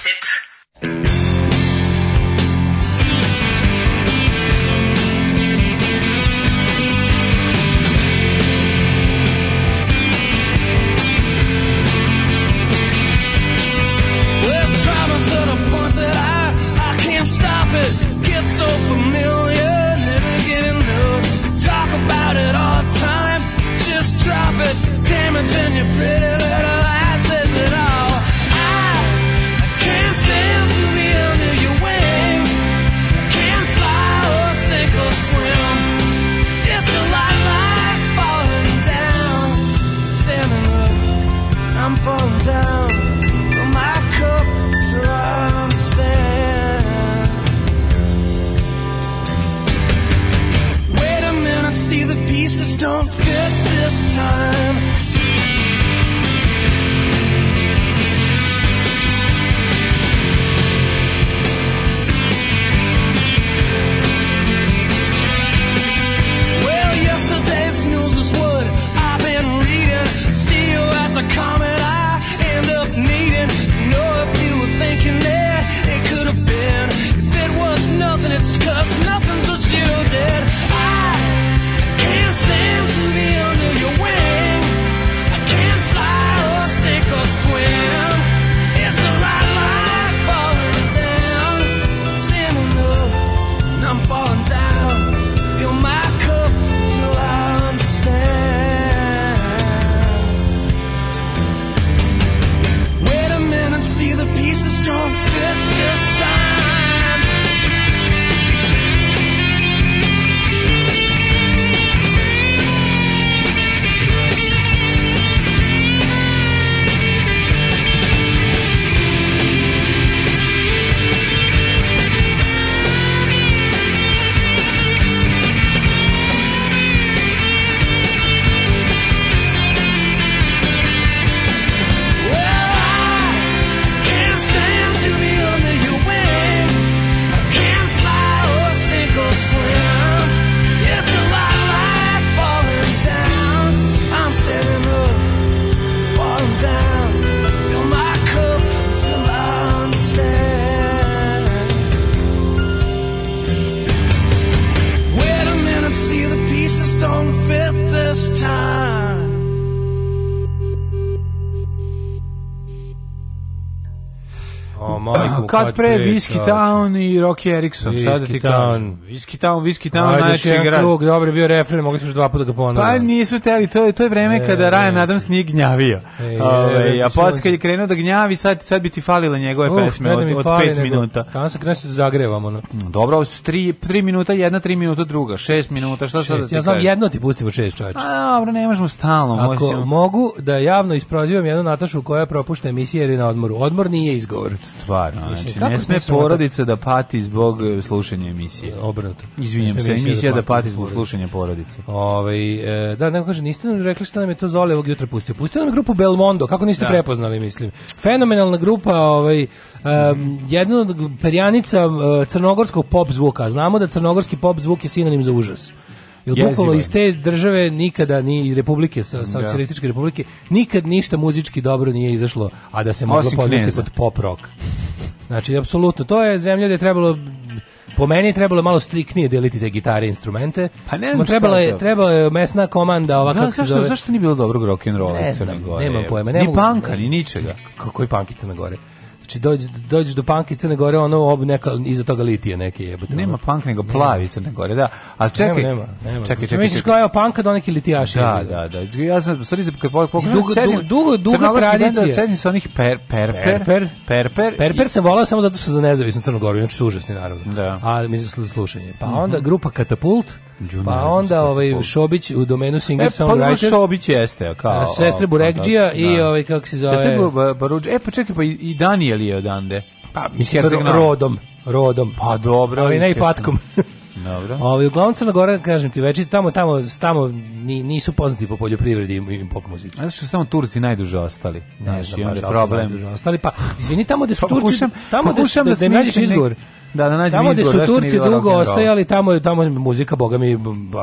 sat pre Whiskey Town i Rocky Erickson. Da ti Town, Viski Town, Viski Town, najveći grad. Krug, dobro je bio refren, mogli su još dva puta ga ponovno. Pa nisu teli, to je, to je vreme e, kada Ryan e. Adams nije gnjavio. E, Ove, e, a poc kad je krenuo da gnjavi, sad, sad bi ti falile njegove uh, pesme od, od fali, pet nego, minuta. Tamo se krenuo se zagrevamo. No. Mm, dobro, ovo su tri, tri minuta, jedna, tri minuta, druga, šest minuta, šta šest, sad da ti Ja znam, jedno ti pustimo šest čovječe. A, dobro, ne možemo stalno. Ako možemo. mogu da javno isprozivam jednu Natašu koja propušta emisije jer je na odmoru. Odmor nije izgovor. Stvarno, znači, ne sme porodica da pati zbog e, slušanja emisije. Obrno minuta. Izvinjam se, emisija da pati zbog slušanja porodice. Ove, ovaj, da, ne kaže, niste nam rekli šta nam je to Zoli ovog jutra pustio. Pustio nam grupu Belmondo, kako niste da. prepoznali, mislim. Fenomenalna grupa, ovaj, um, jedna od perjanica crnogorskog pop zvuka. Znamo da crnogorski pop zvuk je sinonim za užas. Jer bukvalno iz te države nikada ni republike sa da. socijalističke republike nikad ništa muzički dobro nije izašlo, a da se moglo podvesti pod pop rock. Znači apsolutno to je zemlja gdje je trebalo Po meni je trebalo malo striknije deliti te gitare i instrumente. Pa ne znam trebalo je, trebalo je mesna komanda, ova da, kako zašto, se zove. Zašto nije bilo dobrog rock and rolla ne znam, Nemam pojma, ne ni mogu. Ni panka, ni ničega. Kako je pankica na gore? Znači dođeš dođeš do panka iz Crne Gore, ono ob neka iza toga litije neke jebote. Nema panka nego plavi iz Crne Gore, da. Al čekaj. Nema, nema. nema. Čekaj, čekaj. Misliš kao je panka do neki litijaši? Da, da, da. Ja sam sorry za kako dugo dugo dugo dugo da tradicije. Sećam se onih per per per per per per. Per per se volao samo zato što za nezavisnu Crnu Goru, znači su užasni naravno. Da. A mislim slušanje. Pa onda grupa Katapult pa onda ovaj Šobić u domenu singer e, Pa Šobić jeste, kao. A, sestre pa Burekđija da, i da. ovaj kako se zove. Sestre Baruđ. E pa čekaj, pa i Daniel je odande. Pa mislim rodom, rodom. Pa dobro, ali ne i patkom. [laughs] Dobro. Ovaj uglavnom Crna Gora, kažem ti, veći tamo tamo tamo ni, nisu poznati po poljoprivredi i pop muzici. Znaš što samo Turci najduže ostali. Ne, znači, onda da problem. Ostali pa izvini tamo da su pa Turci, tamo da da nađeš izgovor. Da, da nađem tamo su Turci dugo ostajali, tamo je tamo muzika, boga mi,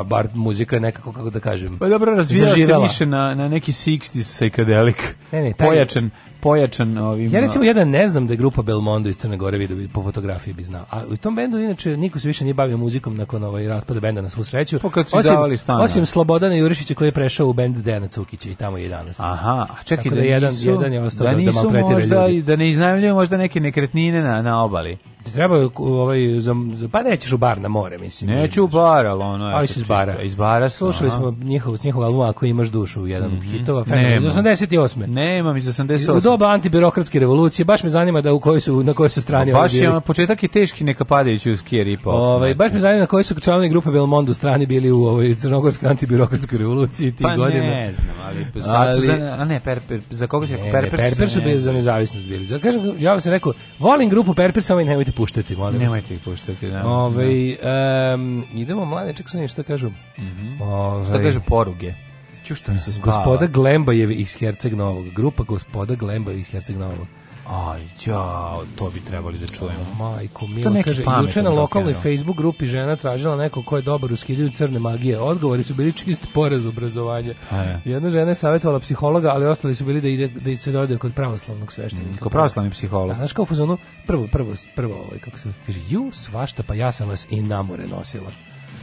bar muzika je nekako, kako da kažem, Pa dobro, razvijala se više na, na neki 60s psychedelic, ne, ne, pojačan, pojačan ovim... Ja recimo jedan ne znam da je grupa Belmondo iz Crne Gore vidio bi, po fotografiji bi znao. A u tom bendu inače niko se više nije bavio muzikom nakon ovaj raspada benda na svu sreću. Pa kad su osim, davali stana. Osim Slobodana Jurišića koji je prešao u bend Dejana Cukića i tamo je i danas. Aha, a čekaj Tako da, da nisu, jedan, jedan je ostao da, da-, da nisu da, možda, ljudi. Da ne iznajemljuju možda neke nekretnine na, na obali treba ovaj za, za pa nećeš u bar na more mislim neću u bar al ono je ali iz bara iz bara slušali smo njihov s njihovog albuma ako imaš dušu jedan mm -hmm. hitova iz 88 nema iz 88 u doba antibirokratske revolucije baš me zanima da u kojoj su na kojoj su strani pa baš je ono, početak je teški neka padajući uz pa ovaj baš znači. me zanima na kojoj su članovi grupe Belmondo strani bili u ovoj crnogorskoj antibirokratskoj revoluciji tih pa godina pa ne znam ali, ali za, a ne Perper za koga se Perper su bili za nezavisnost bili za kažem ja sam rekao volim grupu Perper samo ovaj i nemojte puštati, molim Nemojte ih puštati, da. Ove, um, idemo mlade, čak sam što kažu. Mm -hmm. Ove, što kažu poruge? Ću što mi se zbava. Gospoda Glembajevi iz Herceg Novog. Grupa Gospoda Glembajevi iz Herceg Novog. Aj, ja, to bi trebali da čujemo. Majko, Mila kaže, juče na lokalnoj da. Facebook grupi žena tražila neko ko je dobar u skidanju crne magije. Odgovori su bili čist poraz obrazovanja. E. Jedna žena je savjetovala psihologa, ali ostali su bili da ide da ide se dode kod pravoslavnog sveštenika. Mm, kod pravoslavni psiholog. Znaš kako fuzonu? Prvo, prvo, prvo, ovaj, kako se kaže, ju, svašta, pa ja sam vas i namore nosila.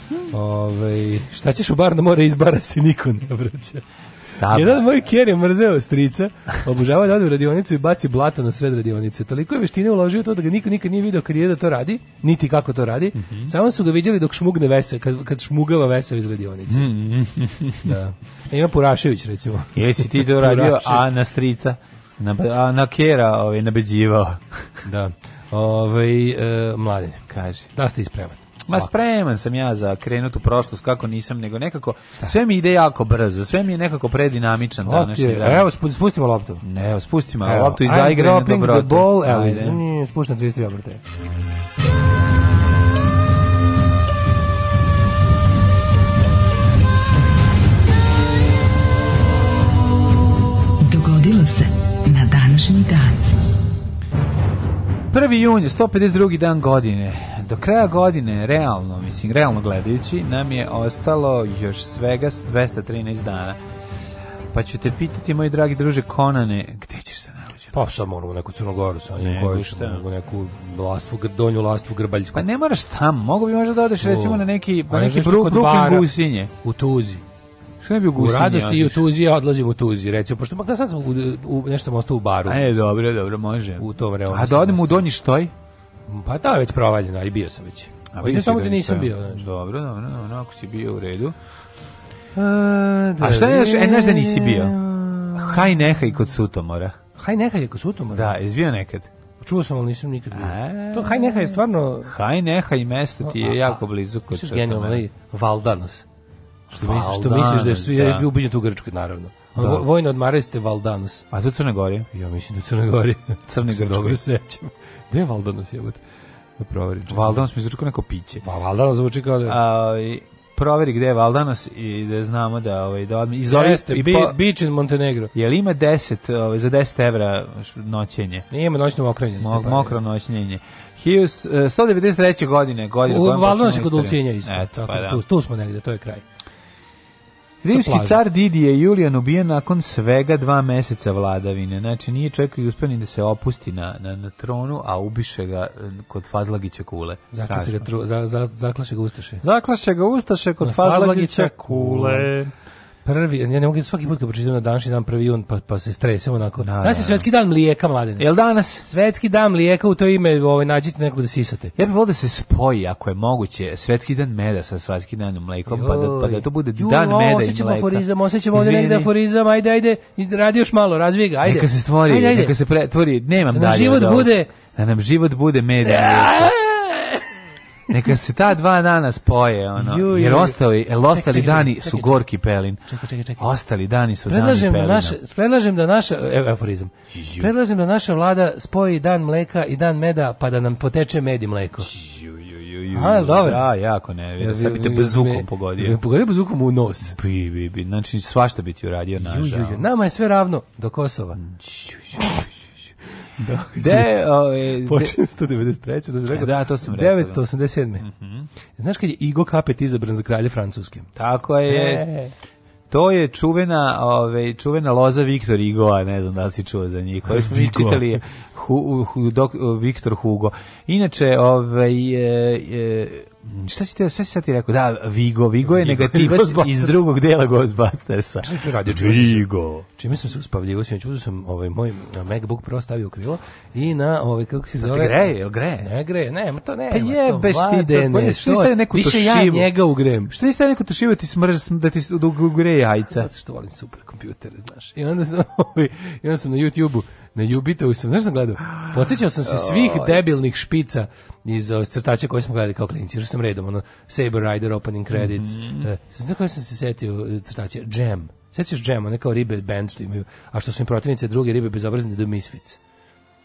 Hmm. Ove, ovaj, šta ćeš u bar na da more iz bara se niko ne vraća. Saba. Jedan moj kjer je mrzeo strica, obožava da ode u radionicu i baci blato na sred radionice. Toliko je veštine uložio to da ga niko nikad nije video kad je da to radi, niti kako to radi. Mm -hmm. Samo su ga vidjeli dok šmugne vesel, kad, kad šmugava vesel iz radionice. Mm -hmm. da. E, ima Purašević, recimo. Jesi ti to radio, a na strica? Na, a na kjera ovaj, nabeđivao. da. Ove, ovaj, e, mladen, kaže. Da ste ispremani. Ma spreman sam ja za krenut u prošlost kako nisam, nego nekako sve mi ide jako brzo, sve mi je nekako predinamičan današnji dan. Evo spustimo loptu. evo spustimo evo, loptu i zaigrajmo dobro. the ball, evo, mm, spuštam 33 obrte. Dogodilo se na današnji dan. 1. jun, 152. dan godine do kraja godine, realno, mislim, realno gledajući, nam je ostalo još svega 213 dana. Pa ću te pitati, moji dragi druže Konane, gde ćeš se narođen? Pa sad moramo u neku Crnogoru, sa njim u neku lastvu, donju lastvu Grbaljsku. Pa ne moraš tam, mogu bi možda da odeš recimo na neki, pa neki bru, Brooklyn gusinje. U Tuzi. Što ne bi u gusinje? U radosti i u Tuzi, ja odlazim u Tuzi, recimo, pošto makar da sad sam u, u, nešto sam ostao u baru. A e, dobro, dobro, može. U to vreme. A da odem u Donji Štoj? Pa da, već provaljeno, a i bio sam već. A vidio samo da nisam bio. Znači. Dobro, dobro, dobro, ako si bio u redu. A, da, a šta je još, e, da nisi bio? Haj nehaj kod Sutomora. Haj nehaj kod Sutomora? Da, izbio nekad. Čuo sam, ali nisam nikad bio. A, e. to Haj nehaj je stvarno... Haj nehaj mesto ti je jako blizu kod Sutomora. Genijalno, Valdanos. Što misliš, što misliš da su, ja da. bio ubiđen tu u Grčkoj, naravno. Da. Vojno odmarajste Valdanos. A to Crne Gorije? Ja mislim da Crne Gorije. Crne Gorije. Dobro sećam. Gde je Valdanos jebote? Da proverim. Valdanos mi zvuči kao neko piće. Pa Valdanos zvuči kao da... A, proveri gde je Valdanos i da znamo da ovaj da odmi iz Jeste, i beach in Montenegro. Jel ima 10 ovaj za 10 evra noćenje? Nema ima noćno mokrenje. Mo, mokro noćenje. Hius 193. E, godine, godine. U Valdanos kod Ulcinja isto. Eto, tako, pa da, da. tu, tu smo negde, to je kraj. Rimski car Didi je Julijan ubijen nakon svega dva meseca vladavine. Znači, nije čovjek i uspio ni da se opusti na, na, na tronu, a ubiše ga eh, kod Fazlagića kule. Zaklaše ga, tru, za, za, zaklaše ga Ustaše. Zaklaše ga Ustaše kod Fazlagića, Fazlagića kule. Prvi, ja ne mogu svaki put kad pročitam na današnji dan prvi on pa, pa se stresem onako. Da, danas je da, svetski da. dan mlijeka, mladene. Jel danas? Svetski dan mlijeka, u to ime ovaj, nađite nekog da sisate. Ja bih volio da se spoji, ako je moguće, svetski dan meda sa svetski danom mlekom, pa da, pa da to bude Joj, dan o, meda i mleka. Osjećamo aforizam, osjećamo ovdje negde aforizam, ajde, ajde, radi još malo, razvij ga, ajde. Neka se stvori, ajde, ajde. neka se pretvori, nemam da dalje. Da život bude... Da nam život bude meda. [laughs] Neka se ta dva dana spoje, ono. Ju, ju, jer ostali, el ostali čekaj, čekaj, dani čekaj, su gorki pelin. Čekaj, čekaj, čekaj. Ostali dani su predlažem dani da naš, predlažem da naša, euforizam predlažem da naša vlada spoji dan mleka i dan meda, pa da nam poteče med i mleko. A, dobro. Da, jako ne, vidim, sad bi te bazukom pogodio. Pogodio bazukom u nos. Bi, bi, bi, znači svašta bi ti uradio nažal. Nama je sve ravno do Kosova. Da, de, [laughs] ove, ovaj, [laughs] počinje 193. Da, rekao, da, to sam rekao. 987. Mm -hmm. Znaš kad je Igo Kapet izabran za kralja Francuske? Tako je. E. To je čuvena, ove, ovaj, čuvena loza Viktor Igoa, ne znam da li si čuo za njih, koju smo mi čitali Hu, hu, dok, Viktor Hugo. Inače, ovaj, e, e, Mm, šta si, te, šta si sad ti rekao? Da, Vigo. Vigo je Vigo, negativac iz drugog dela Ghostbustersa. Šta ću radio? Čime Vigo. Sam, čime sam se uspavljivo, sinoć uzeo sam ovaj, moj MacBook Pro stavio krilo i na, ovaj, kako se zove... Greje, jel greje? Ne greje, ne, ma to ne. Pa jebeš ti, to, pa što je više tošivu? ja njega ugrem. Što niste neko tošivu, da ti smrz, da ti da ugreje jajca? Zato što volim super kompjutere, znaš. I onda sam, [laughs] ovaj, i onda sam na YouTube-u na Jubitovu sam, znaš sam gledao, podsjećao sam se svih debilnih špica iz ovaj, crtača koje smo gledali kao klinici, što sam redom, ono, Saber Rider, Opening Credits, mm -hmm. znaš koje sam se setio e, crtače, Jam, sećaš Jam, one kao ribe band što imaju, a što su im protivnice druge ribe bezobrazne do Misfits.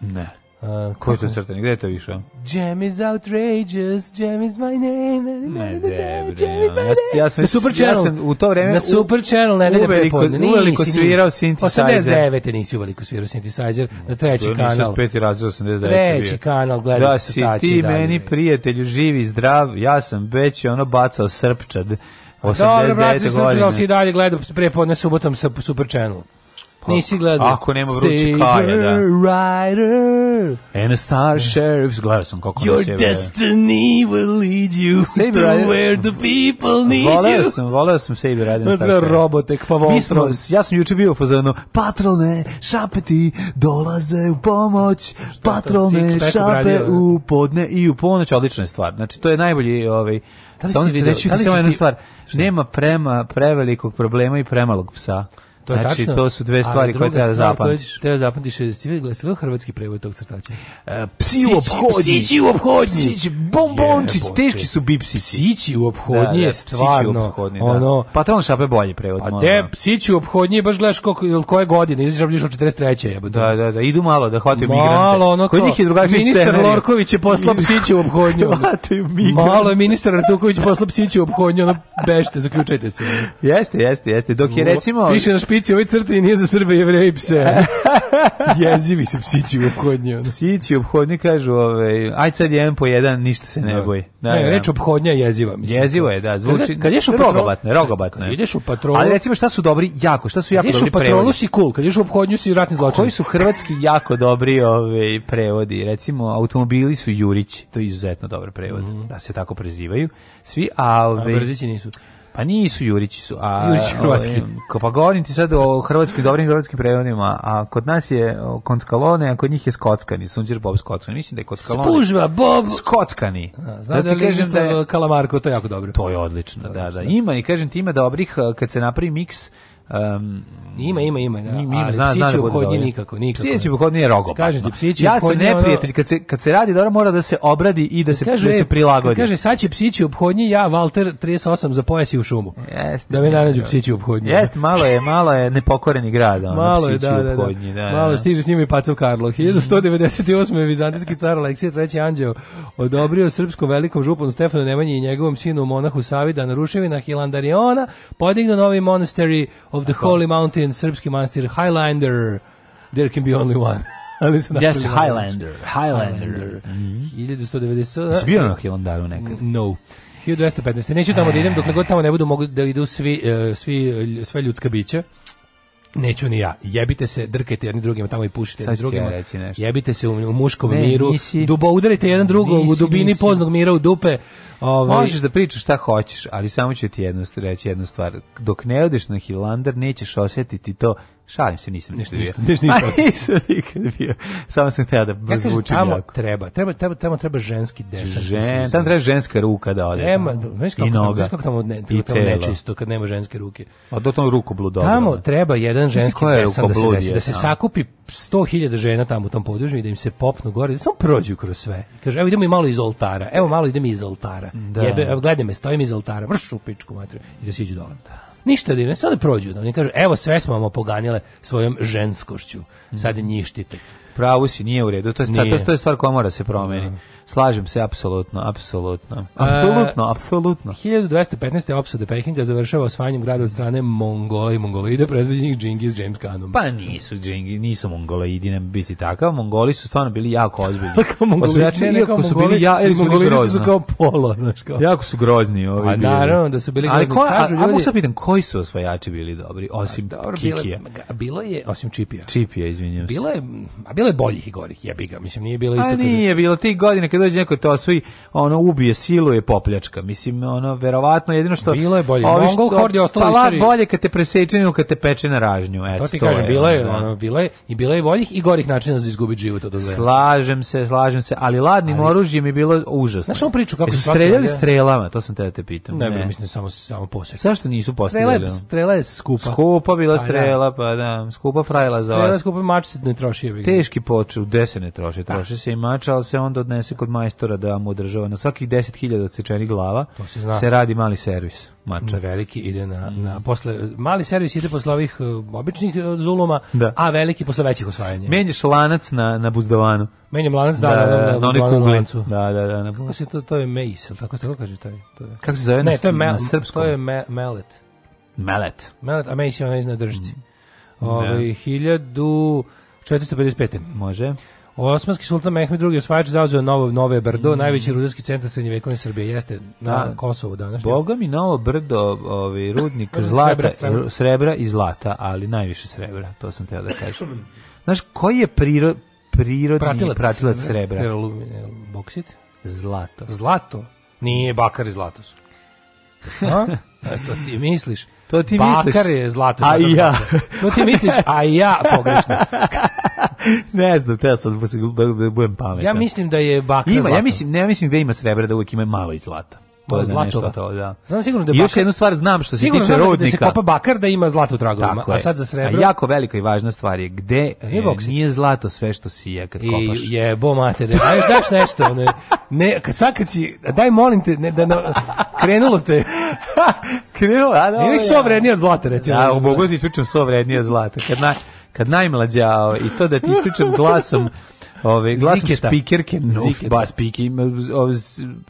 Ne. Uh, Koji to crtani? Gde je to išao? Jam is outrageous, jam is my name. Ne, debre. Ja, ja Super Channel. Ja sam u to vreme... Na Super Channel, ne, ne, ne, Uveliko svirao synthesizer. 89. nisi uveliko svirao synthesizer. Na da, treći to kanal. peti razred 89. Treći kanal, gledao da, si tači. Da si ti meni prijatelju živi, zdrav, ja sam već ono bacao srpčad. 89. godine. Dobro, brate, sam činal si dalje gledao prepodne subotom sa Super Channel. Pa, Nisi gledao. Ako nema vruće kaja, da. Rider. And a star sheriff's gledao sam kako Your destiny will lead you Saber to where the people need voleo you. Sam, voleo sam Saber Rider. No, Zve da robotek, pa voltron. Ja sam juče bio pozvano, patrone, šapeti dolaze u pomoć, Šta patrolne šape da. u podne i u ponoć, odlična stvar. Znači, to je najbolji, ovaj, da li samo da reći samo jednu stvar. Nema prema prevelikog problema i premalog psa. To znači, tačno. to su dve stvari koje treba da da zapamtiš. Treba zapamtiš, jesi vidio hrvatski prevod tog crtača? Uh, psi u obhodnji. Psići u obhodnji. Psići, bombončić, yeah, teški su bipsi. Psići u obhodnji da, je stvarno. Obhodnji, ono, Patron šape bolji prevod. A pa de, psići u obhodnji, baš gledaš koliko, koje godine, izaš bližno 43. Jebote. Da, da, da, idu malo da hvataju migrante. Malo ono Kod njih je Ministar scenarij. Lorković je poslao psići u obhodnju. malo je ministar Artuković poslao psići u obhodnju, ono bešte, zaključajte se. jeste, jeste, jeste. Dok je recimo špici ovoj crte i nije za Srbe, jevreje i pse. [laughs] Jezivi su psići u obhodnju. Psići u obhodnju kažu, ove, ovaj, aj sad jedan po jedan, ništa se ne da. boji. Da, ne, da, da. reč obhodnja jeziva. Mislim. Jezivo je, da, zvuči. Kad, kad ješ u patrolu, rogobatne, rogobatne. Kad ideš u patrolu. Ali recimo šta su dobri, jako, šta su jako dobri prevodi. Kad ideš u patrolu si cool, kad ješ u obhodnju si ratni zločin. Koji su hrvatski jako dobri ove, ovaj, prevodi? Recimo, automobili su Jurić, to je izuzetno dobar prevod, mm -hmm. da se tako prezivaju. Svi, a, ove, ovaj, a brzići nisu. A nisu Jurići su, a Jurić ovaj, hrvatski. pa govorim ti sad o hrvatskim dobrim hrvatskim prevodima, a kod nas je Konskalone, a kod njih je Skockani, Sunđer Bob Skockani. Mislim da je Konskalone. Spužva Bob Skockani. A, da, da kažem da je Kalamarko, to je jako dobro. To je odlično, to je da, odlično da, da, da. Ima i kažem ti ima dobrih kad se napravi miks Um, ima, ima, ima. Da. Ima, ali zna, psići u kodnji nikako, nikako. Psići u kodnji je znači, rogobatno. Kažem ti, psići ja sam neprijatelj, kad se, kad se radi dobro da mora da se obradi i da se, kaže, da se e, prilagodi. Kaže, sad će psići obhodnji, ja, Walter, 38 za pojasi u šumu. Jeste. Da me narađu psići obhodnji. Jeste, malo je, malo je nepokoreni grad, ono, malo psići je, da, da, da. da, da, Malo stiže s njima i Pacov Karlo. 1198. Mm. Vizantijski car Aleksije III. Anđeo odobrio srpskom velikom župom Stefanu Nemanji i njegovom sinu monahu Savida na ruševina Hilandariona, podignu novi monastery of the Holy Mountain, srpski manastir Highlander, there can be only one. [laughs] ali su yes, Highlander, Highlander. Highlander. Mm -hmm. 1197. Si bio na Hilandaru nekad? No. 1215. Neću tamo da idem dok ne god tamo ne budu mogli da idu svi, uh, svi, e, sve ljudska bića. Neću ni ja. Jebite se, drkajte jedni drugima tamo i pušite jedni drugima. Reći nešto. Jebite se u, u muškom ne, miru. Nisi, Dubo udarite jedan drugog u dubini nisi. poznog mira u dupe. Ovaj... Možeš da pričaš šta hoćeš, ali samo ću ti jednu, reći jednu stvar. Dok ne odeš na Hilandar, nećeš osjetiti to Šalim se, nisam ništa bio. Ništa, ništa, ništa. [laughs] nisam nikad bio. Samo sam htio da ja zvučim tamo Treba, treba, treba, tamo treba ženski desan. Žen, tamo treba ženska ruka da ode. Treba, znaš kako, I noga. Znaš kako tamo, ne, tamo nečisto kad nema ženske ruke. A do tamo rukoblud Tamo treba jedan ženski desan da se desi, da se sakupi 100.000 žena tamo u tom području i da im se popnu gore, da samo prođu kroz sve. Kaže, evo idemo i malo iz oltara. Evo malo idemo iz oltara. Da. Jebe, evo gledaj me, stojim iz oltara. Vršu pičku materiju. I da siđu dole. Da. Ništa divno, sad da prođu. Da oni kažu, evo sve smo vam opoganjale svojom ženskošću. Sad mhm. njih štite. Pravu si, nije u redu. To je stvar, to, to je stvar koja mora da se promeniti. Da. Slažem se, apsolutno, apsolutno. Apsolutno, apsolutno. 1215. opsada Pekinga završava osvajanjem grada od strane Mongola i Mongolide predviđenih Džingis James Khanom. Pa nisu Džingi, nisu Mongoloidi ne biti takav. Mongoli su stvarno bili jako ozbiljni. [laughs] kao Mongoli, znači, ne, ne, kao su bili ja, ili su grozni. su kao polo, znači kao. Jako su grozni ovi pa bili. A naravno da su bili grozni. Ali ko, kažu, a, ljudi... a, pitan, koji su osvajači bili dobri, osim a, dobro, Kikija? Bilo, bilo je, osim Čipija. Čipija, izvinjavam se. Bilo je, a bilo je boljih i gorih, jebiga. Mislim, nije bilo isto. A nije bilo, tih godina kad dođe neko da to osvoji, ono ubije silu je popljačka. Mislim ono verovatno jedino što Bilo je bolje. Ovi što, Mongol horde ostalo pa, bolje kad te preseče nego kad te peče na ražnju, eto. To ti kažem, je, bilo je, ono, da. ono, bilo je i bilo je boljih i gorih načina za izgubiti život od ozleda. Slažem se, slažem se, ali ladnim ali... oružjem je bilo užasno. Znaš onu priču kako su streljali strelama, to sam te da te pitam. Ne, ne. mislim samo samo posle. Zašto nisu postavili? Strela strela je skupa. Skupa bila pa strela, pa da, skupa frajla za vas. Strela skupa mač se ne troši. Teški poče, počeo, desene troši, troši se i mač, al se onda odnese kod majstora da mu održava. Na svakih 10.000 odsečenih glava to se, zna. se radi mali servis. Mača. Mm, veliki ide na, mm. na posle, mali servis ide posle ovih e, običnih e, zuluma, da. a veliki posle većih osvajanja. Menjaš lanac na, na buzdovanu. Menjam lanac, da, da, da, da, na onoj kugli. Da, da, da. Na Kako se to, to je mejs, tako se kaže taj? To je. Kako se zove ne, to je mel, na srpskom? To je me, melet. Melet. Melet, a mejs je onaj na držci. Mm. Da. Ove, 1455. Može. Osmanski sultan Mehmed II osvajač zauzeo Novo Nove Brdo, mm. najveći rudarski centar srednjevekovne Srbije jeste na A, da. Kosovu danas. Boga mi Novo Brdo, ovaj rudnik zlata, srebra, srebra. srebra, i zlata, ali najviše srebra, to sam teo da kažem. Znaš koji je priro, prirodni pratilac, pratilac srebra? Boksit? Zlato. Zlato? Nije bakar i zlato su. [laughs] E, to ti misliš. To ti Bakar misliš. Bakar je zlato. A i ja. To ti misliš, a i ja pogrešno. [laughs] ne znam, teo sad da, da-, da budem pametan. Ja mislim da je Bakar ima, zlato. Ja mislim, ne, mislim da ima srebra, da uvijek ima malo i zlata to je zlatova. To, da. Znam sigurno da je I još jednu stvar znam što se sigurno tiče da- da rodnika. da se kopa bakar da ima zlato u a sad za srebro. A jako velika i važna stvar je gde e, nije e, zlato sve što si je kad I, je bo jebo mater, daš, daš nešto. Ne, ne, kad sad kad si, daj molim te, ne, da na, krenulo te. [laughs] krenulo, a da. Nije so vrednije od zlata, recimo. Da, mogu da ispričam so vrednije od zlata. Kad, na, kad najmlađa i to da ti ispričam glasom Ove, glasom spikerke, no, ba, spiki, ove,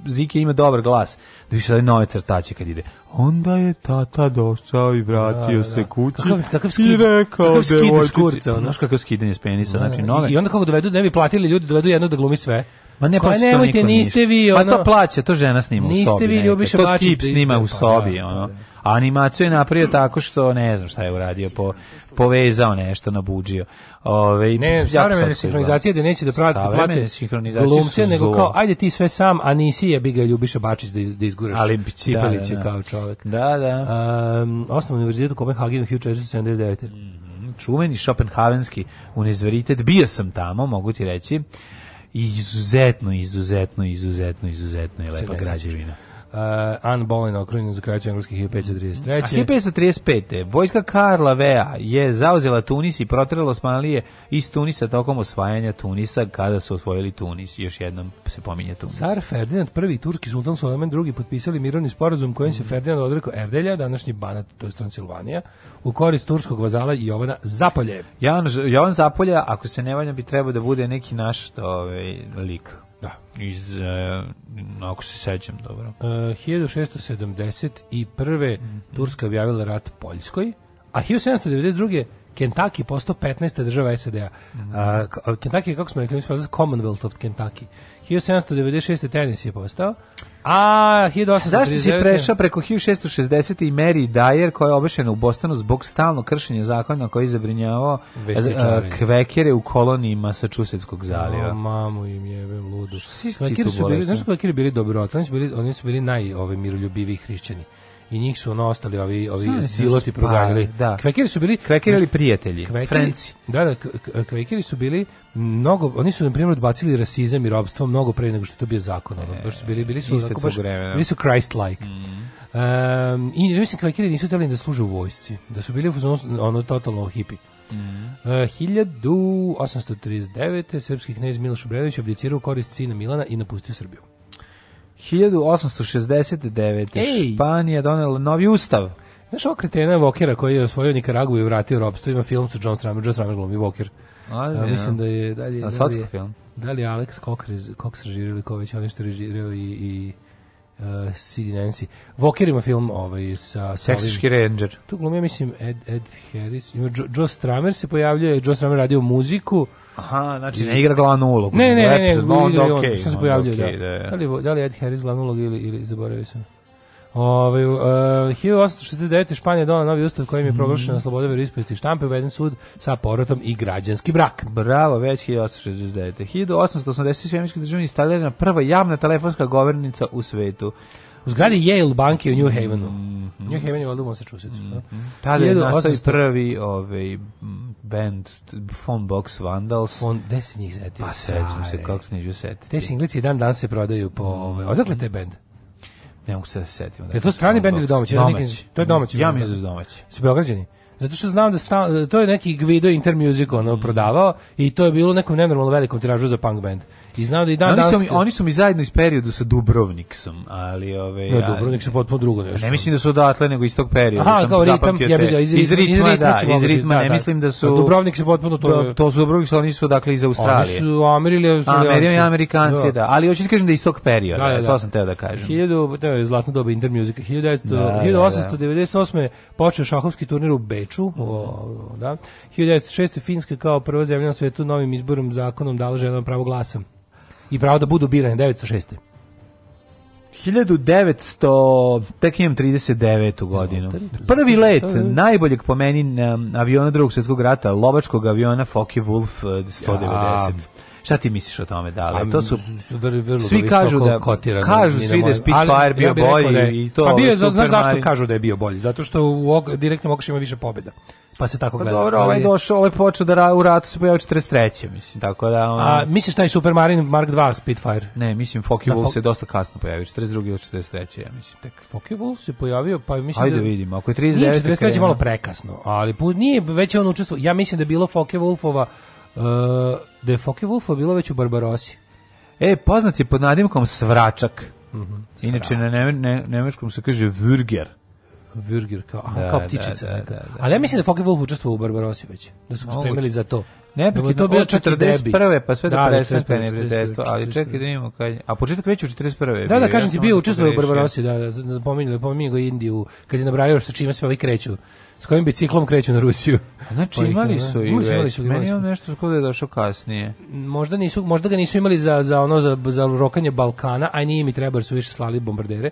Zike ima dobar glas. Da više ove nove crtače kad ide. Onda je tata došao i vratio da, da, da. se kući kakav, kakav skid, i rekao kakav skid devojčici. Kurca, Znaš kakav skidanje s penisa, da, znači da. nove. I onda kako dovedu, ne bi platili ljudi, dovedu jedno da glumi sve. Ma ne pa nemojte, niste vi, ono... Pa to plaća, to žena snima u sobi. Niste vi, Ljubiša Bačić. To tip snima u pa sobi, da, ono. Pa da. A animaciju je napravio tako što ne znam šta je uradio, po, povezao nešto, nabuđio. Ove, ne, savremene sinhronizacije da neće da prate, plate glumce, nego kao, ajde ti sve sam, a nisi jebi ga Ljubiša Bačić da, iz, da izguraš Ali, da, Cipelića da, da, kao čovek. Da, da. Um, osnovni univerzitet u Kopenhagenu 1479. Mm, čuveni šopenhavenski univerzitet, bio sam tamo, mogu ti reći, izuzetno, izuzetno, izuzetno, izuzetno je lepa građevina uh, Anne Boleyn okrunjen za kraću engleskih 1533. A 1535. Vojska Karla Vea je zauzela Tunis i protrela Osmanlije iz Tunisa tokom osvajanja Tunisa kada su osvojili Tunis. Još jednom se pominje Tunis. Car Ferdinand I, turski sultan Solomon II potpisali mirovni sporazum kojim se mhm. Ferdinand odrekao Erdelja, današnji banat, to je Transilvanija, u korist turskog vazala Jovana Zapolje. Jovan, Jovan Zapolja, ako se ne valjam, bi trebao da bude neki naš ovaj, lik. Da. Iz, e, ako se sećam, dobro. E, 1671. Mm -hmm. Turska objavila rat Poljskoj, a 1792. Kentucky postao 15. država SAD-a. Mm -hmm. Kentucky, kako smo rekli, mi smo Commonwealth of Kentucky. 1796. tenis je postao. A, 1839. Zašto si prešao preko 1660. i Mary Dyer, koja je obešena u Bostonu zbog stalno kršenja zakona koji je zabrinjavao e, kvekere u koloniji Massachusettskog zaljeva? O, mamu im jebem ludu. Kvekeri su bili, znaš kvekeri bili dobrota, oni su bili, oni su bili naj ove ovaj, miroljubiviji hrišćani i njih su ono ostali ovi ovi da siloti proganjali. Da. Kvekeri su bili kvekeri prijatelji, kvekeri, Da, da, kvekeri su bili mnogo oni su na primjer odbacili rasizam i robstvo mnogo pre nego što je to bio zakon, e, ono, baš su bili bili su onako, baš, bili su Christ like. Mm. Um, i mislim kvekeri nisu hteli da služe u vojsci, da su bili ono, ono totalno hipi. Mm. Uh, 1839. srpski knez Miloš Obrenović abdicirao korist sina Milana i napustio Srbiju. 1869. Ej. Španija donela novi ustav. Znaš ovog kretena Vokera koji je osvojio Nikaragu i vratio robstvo, ima film sa John Stramer, John Stramer glumi Voker. ja, mislim da je... Da li, da li je, film. Da li Alex Cox, Cox režirio ili ko već on nešto režirio i, i uh, Sid Nancy. Voker ima film ovaj, sa... Seksiški ranger. Tu glumi, mislim, Ed, Ed Harris. Ima Joe, Joe Stramer se pojavljuje, Joe Stramer radio muziku, Aha, znači ne igra glavnu ulogu. Ne, ne, ne, ne, ne Okay, sam se pojavljao, okay, da. Da, da. da li, da li Ed Harris glavnu ulogu ili, ili zaboravio sam. Ove, uh, 1869. Španija donala novi ustav kojim je proglašena mm. sloboda veroispovesti štampe uveden sud sa porotom i građanski brak. Bravo, već 1869. 1887. državni instalirana prva javna telefonska govornica u svetu. U zgradi Yale banke u New mhm. Havenu. Mm -hmm. New Haven je valjda u Massachusettsu. Mm -hmm. Tada je nastavi prvi ovaj, band Phone Box Vandals. On, gde se njih setio? Pa sećam se, kako se njih setiti. Te singlici dan dan se prodaju po... Ovaj, odakle te band? Ne mogu se da se setim. Da je to strani band ili domaći? Domaći. To je domaći. Ja mislim da, da. domaći. Su Beograđani? zato što znam da sta, to je neki Gvido Intermusic ono mhm. prodavao i to je bilo nekom nenormalno velikom tiražu za punk band. I znam da i dan oni, su mi, oni su mi zajedno iz periodu sa Dubrovniksom, ali ove Ne, Dubrovnik se potpuno drugo nešto. Ne mislim da su odatle nego iz tog perioda, Aha, sam kao ritam, ja bih iz, iz ritma, iz ritma, da, iz ritma, da, ne da, mislim da su pa Dubrovnik se potpuno to do, da, to su Dubrovnik, su, oni su dakle iz Australije. Oni su Amerili, Australijanci. Amerikanci, da. da. Ali da kažem da iz tog perioda, da, da, to da. sam teo da kažem. 1000, to je zlatna doba Inter Musica. 1900, da, 1898 da, da. da. počeo šahovski turnir u Beču, mm. o, da. 1906 Finska kao prva zemlja na svetu novim izborom zakonom dala ženama pravo glasa i pravo da budu birane 906. 1900, tek imam 39. godinu. Prvi let najboljeg po meni um, aviona drugog svjetskog rata, lobačkog aviona Focke Wolf 190. Uh, ja. Šta ti misliš o tome, da? To su vrlo, svi kažu da kotirano, kažu svi da Spitfire bio ja bolji da i to. Pa bio je, znaš zašto kažu da je bio bolji? Zato što u og, direktnom okušu ima više pobeda. Pa se tako pa gleda. Dobro, ovaj došao, ovaj počeo da ra, u ratu se pojavio 43. mislim, tako da on... A misliš taj Supermarine Mark 2 Spitfire? Ne, mislim Focke da, Wolf se dosta kasno pojavio, 42. ili 43. ja mislim tek. Focke Wolf se pojavio, pa mislim Ajde da vidimo, ako je 39. 43. malo prekasno, ali pu, nije već on učestvovao. Ja mislim da je bilo Focke Wolfova Uh, da je Foke Wolfa bilo već u Barbarosi. E, poznat je pod nadimkom Svračak. Mm -hmm, Inače, na ne, ne, nemečkom se kaže Würger. Würger, kao, aha, da, kao da, ptičica da, neka. Da, da, Ali ja mislim da Foke Wolf učestvovao u Barbarosi već. Da su ga spremili za to. Ne, pa je to bilo 41. pa sve do da, 55. neprijateljstva, ali čekaj da vidimo kad A početak već u 41. Da, da, kažem ti, bio učestvovao u Barbarosi, da, da pominjali, da, pominjali ga Indiju, kad je nabrajao sa čime se ovi kreću. S kojim biciklom kreću na Rusiju. Znači da, da. imali su i već, meni je nešto skoro je došao kasnije. Možda, nisu, možda ga nisu imali za, za ono, za, za rokanje Balkana, a nije mi treba, jer su više slali bombardere.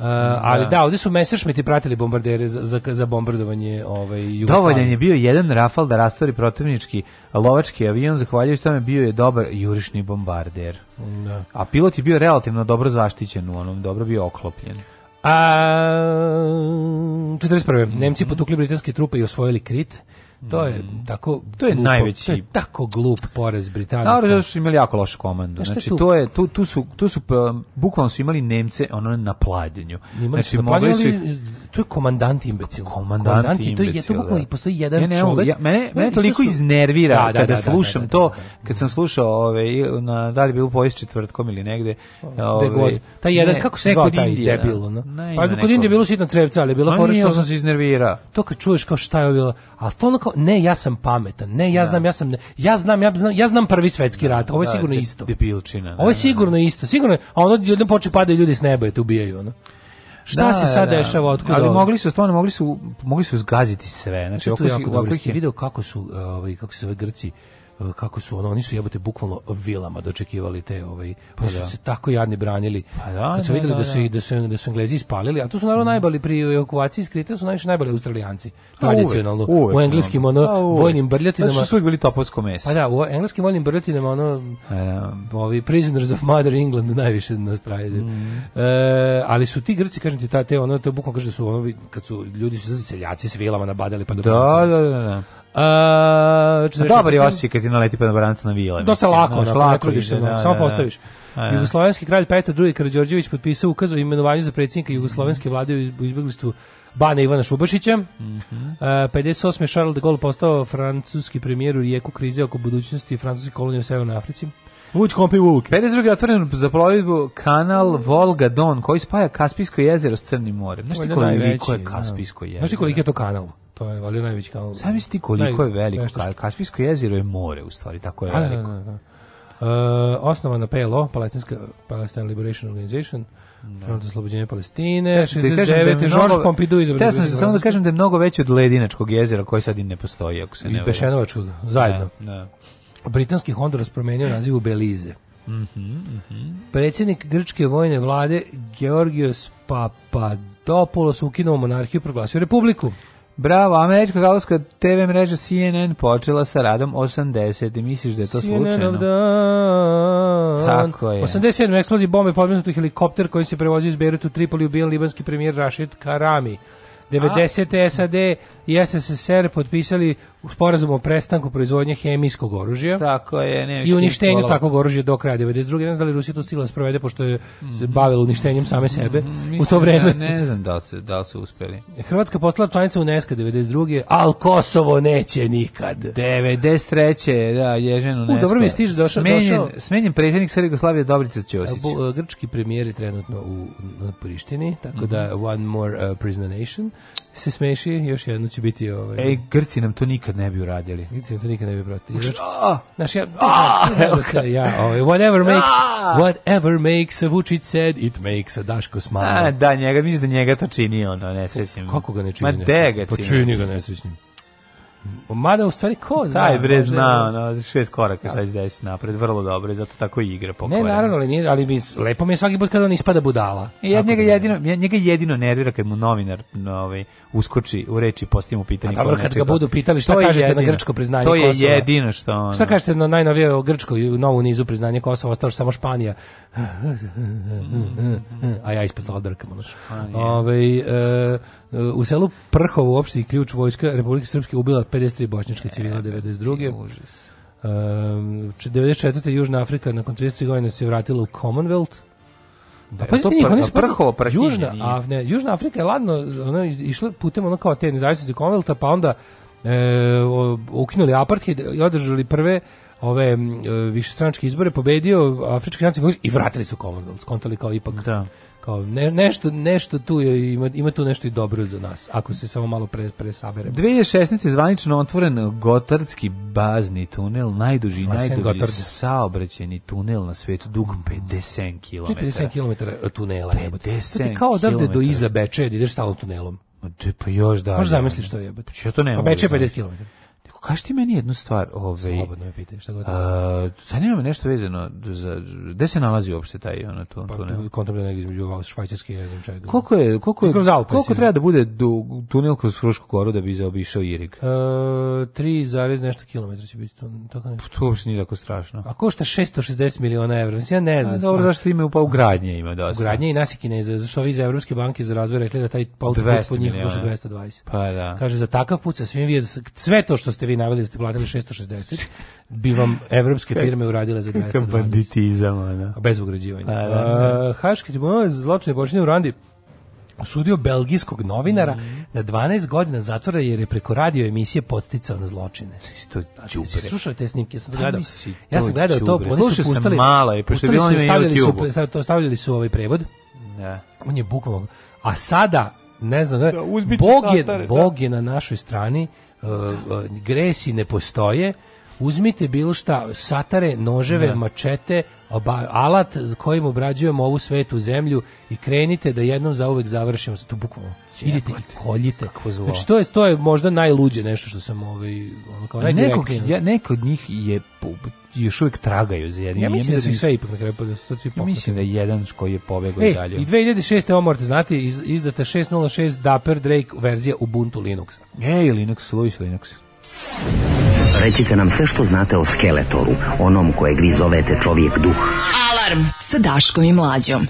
Uh, ali da, da ovdje su Messerschmitti pratili bombardere za, za, za bombardovanje ovaj, Jugoslavije. Dovoljan je bio jedan Rafal da rastori protivnički lovački avion, zahvaljujući tome bio je dobar jurišni bombarder. Da. A pilot je bio relativno dobro zaštićen u onom, dobro bio oklopljen. A, 41. Mm -hmm. Nemci mhm. potukli britanske trupe i osvojili Krit. To je mm. tako to je glupo, najveći to je tako glup porez Britanaca. Naravno da su imali jako lošu komandu. Znači tu? to je tu, tu su tu su pa, bukvalno su imali Nemce ono na pladenju. Imali znači mogli su to je komandant imbecil. Komandant to je to bukvalno da. i postoji jedan ne, ne, čovjek. Ja, mene mene toliko su... iznervira da, da, kada da, da slušam da, to, kad sam slušao ove na da li bilo povijest četvrtkom ili negde. Ove, god. taj jedan ne, kako se zvao taj Indija, debil, no? Pa kod Indije bilo sitno trevca, ali bilo fora što sam se iznervira. To kad čuješ kao šta je bilo, a to ono kao ne ja sam pametan, ne ja da. znam, ja sam ne, ja znam, ja znam, ja znam prvi svetski da, rat. Ovo je da, sigurno isto. Debilčina. Ovo je sigurno isto. Sigurno, a ono jednom počne pada ljudi s neba i te ubijaju ono. Šta da, se sad da. dešava kuda? Ali ovo? mogli su stvarno mogli su mogli su zgaziti sve. Znači, znači ovako su, ovako ih video kako su, ovaj kako su sve Grci E, kako su ono, oni su jebote bukvalno vilama dočekivali te ovaj pa su da. se tako jadni branili. Pa da, kad su videli da, da, da, su da. da su da su Englezi ispalili, a tu su naravno mm. najbali pri evakuaciji skrite su najviše najbali Australijanci. Pa tradicionalno uvek, uvek, u engleskim da. ono a, pa vojnim brljatinama. Znači su uvek bili topovsko meso. Pa da, u engleskim vojnim brljatinama ono pa ovi prisoners of mother England najviše na strajde. Mm. E, ali su ti Grci kažem ti ta te ono to bukvalno kaže su ono kad su ljudi su znači, seljaci s vilama nabadali pa do. Da, da, da, da. Uh, dobar je osjećaj kad ti naleti pa na baranca na vile. Dosta lako, naš, lako, ne trudiš da, samo da, da. postaviš. Da, da. Jugoslovenski kralj Petar II. Karadžorđević potpisao ukaz o imenovanju za predsjednika jugoslovenske vlade u izbjeglistvu Bane Ivana Šubašića. Mm -hmm. uh, 58. Charles de Gaulle postao francuski premijer u rijeku krize oko budućnosti francuske kolonije u Severnoj Africi. Vuč kompi Vuk. 52. je otvoren za plovidbu kanal Volga Don koji spaja Kaspijsko jezero s Crnim morem. Znaš ti koliko je Kaspijsko da. jezero? Znaš ti koliko je to kanal? To je valjda najveći kanal. Sam misli ti koliko Naj, je veliko. Kaspijsko jezero je more, u stvari, tako je da, da, da veliko. Da, da, da. E, uh, osnovana PLO, Palestinska Palestine Liberation Organization, da. Front oslobođenja Palestine, 69. Da George Pompidou izabran. Ja sam samo da kažem da je mnogo veće od Ledinačkog jezera koji sad i ne postoji, ako se ne. I Bešenovačkog, zajedno. Da, da. Britanski Honduras promenio naziv u Belize. Mm -hmm, mm -hmm. Predsjednik grčke vojne vlade Georgios Papadopoulos ukinuo monarhiju i proglasio republiku. Bravo, američka galovska TV mreža CNN počela sa radom 80. Misliš da je to CNN slučajno? Tako je. 87. eksploziji bombe podmetnuti helikopter koji se prevozio iz Beirutu u Tripoli ubijen libanski premijer Rashid Karami. 90. A? SAD i SSSR potpisali sporazum o prestanku proizvodnje hemijskog oružja. Tako je, ne I uništenju takvog oružja do kraja 92. Ne znam da li Rusija to stila da sprovede pošto je se mhm. bavila uništenjem same mhm, sebe mm -hmm. u to vreme. Ja ne znam da li, se, da li su uspeli. Hrvatska postala članica UNESCO 92. Al Kosovo neće nikad. 93. da, ježen UNESCO. U, dobro mi stiže došao. Smenjen, došao. smenjen predsjednik Srbije Jugoslavije Dobrica Ćosić. Grčki premijer je trenutno u, u Prištini, tako mm -hmm. da one more uh, prisoner nation se smeši, još jedno će biti ovaj. Ej, Grci nam to nikad ne bi uradili. Grci nam to nikad ne bi prostili. Znaš, ja, ja, ovaj, whatever makes, whatever makes a Vučić said, it makes a Daško smile. A, da, njega, mislim da njega to čini ono, nesrećnim. Kako ga ne čini? Ma, de ga čini. Pa čini ga nesrećnim. Mada u stvari ko zna? Taj bre zna, da- no, šest koraka da. šta će desiti napred, vrlo dobro i zato tako i igra pokvarena. Ne, naravno, ali, nije, ali bi, lepo mi je svaki put kada on ispada budala. I e, ja, njega, da- jedino, njega jedino nervira kad mu novinar ovaj, uskoči u reči i postavi mu pitanje. A dobro, kad ga budu pitali šta kažete jedino, na grčko priznanje Kosova? To je Kosova? jedino što... Ono... Šta kažete na najnovije o grčkoj, u novu nizu priznanje Kosova, ostao samo Španija. [laughs] A ja ispod odrkam. Ono. Ove, e, u selu Prhovo u opštini Ključ vojska Republike Srpske ubila 53 bošnjačka civila 92. Užas. Um, 94. Južna Afrika nakon 30 godina se vratila u Commonwealth. Da, pa zato oni su da, prho, Južna, a, ne, Južna Afrika je ladno, ona išla putem ono kao te nezavisnosti Commonwealtha, pa onda e, ukinuli apartheid i održali prve ove e, višestranačke izbore, pobedio afrički nacionalni i vratili su Commonwealth, skontali kao ipak. Da kao ne, nešto, nešto tu je, ima, ima tu nešto i dobro za nas, ako se samo malo pre, pre sabere 2016. zvanično otvoren Gotardski bazni tunel, najduži, najduži saobraćeni tunel na svetu, dug 50 km. 50 km tunela. 50 km. Ti kao odavde do iza Bečeja da ideš stalno tunelom. Pa još da. Možeš zamisliti što je. Pa ja to ne pa mogu. Pa Beče 50 km kaži ti meni jednu stvar, ovaj slobodno me pitaj šta god. A, zanima me nešto vezano za gde se nalazi uopšte taj ona tu pa, tunel. Kontra između Švajcarske i ne znam čega. Koliko je koliko je kroz Alpe, koliko treba da bude du, tunel kroz Frušku goru da bi zaobišao Irig? E, 3, nešto kilometra će biti to tako nešto. Pa to uopšte nije tako strašno. A košta 660 miliona evra. Mislim ja ne znam. Dobro zašto ima pa u gradnje ima da. Ugradnje i nas i Kineza, zašto ovi za Evropske banke za razvoj rekli da taj put po njih košta 220. Pa da. Kaže za takav put sa svim vidi sve to što ste vi vi naveli da ste platili 660, bi vam evropske firme uradile za 220. Kako banditizam, ona. Bez ugrađivanja. Pa, da. A, da, da. Haški tribunal za zločine počinje u Randi osudio belgijskog novinara mm na 12 godina zatvora jer je preko radio emisije podsticao na zločine. Isto znači, slušali te snimke, sam pa gledao. Ja sam gledao to, oni su pustali. mala i pošto je bilo na YouTubeu. Su, to stavljali su ovaj prevod. Da. On je bukvalno. A sada ne znam, da, Bog je satare, da. Bog da. je na našoj strani Da. Eh, gresi ne postoje, uzmite bilo šta, satare, noževe, ne. Da. mačete, oba, alat kojim obrađujemo ovu svetu zemlju i krenite da jednom zauvek završimo, to bukvalno idite i koljite. Kakvo zlo. Znači, to je, to je možda najluđe nešto što sam ovaj, ono kao Nekog, ja, neke od njih je još uvijek tragaju za jednim. Ja mislim da, da su sve ipak na kraju da sad svi ja mislim da je jedan koji je pobegao e, i dalje. I 2006. ovo morate znati, iz, izdata 6.06 Dapper Drake verzija Ubuntu Linuxa. Ej, Linux, e, Luis Linux. Recite nam sve što znate o Skeletoru, onom kojeg vi zovete čovjek duh. Alarm sa Daškom i Mlađom.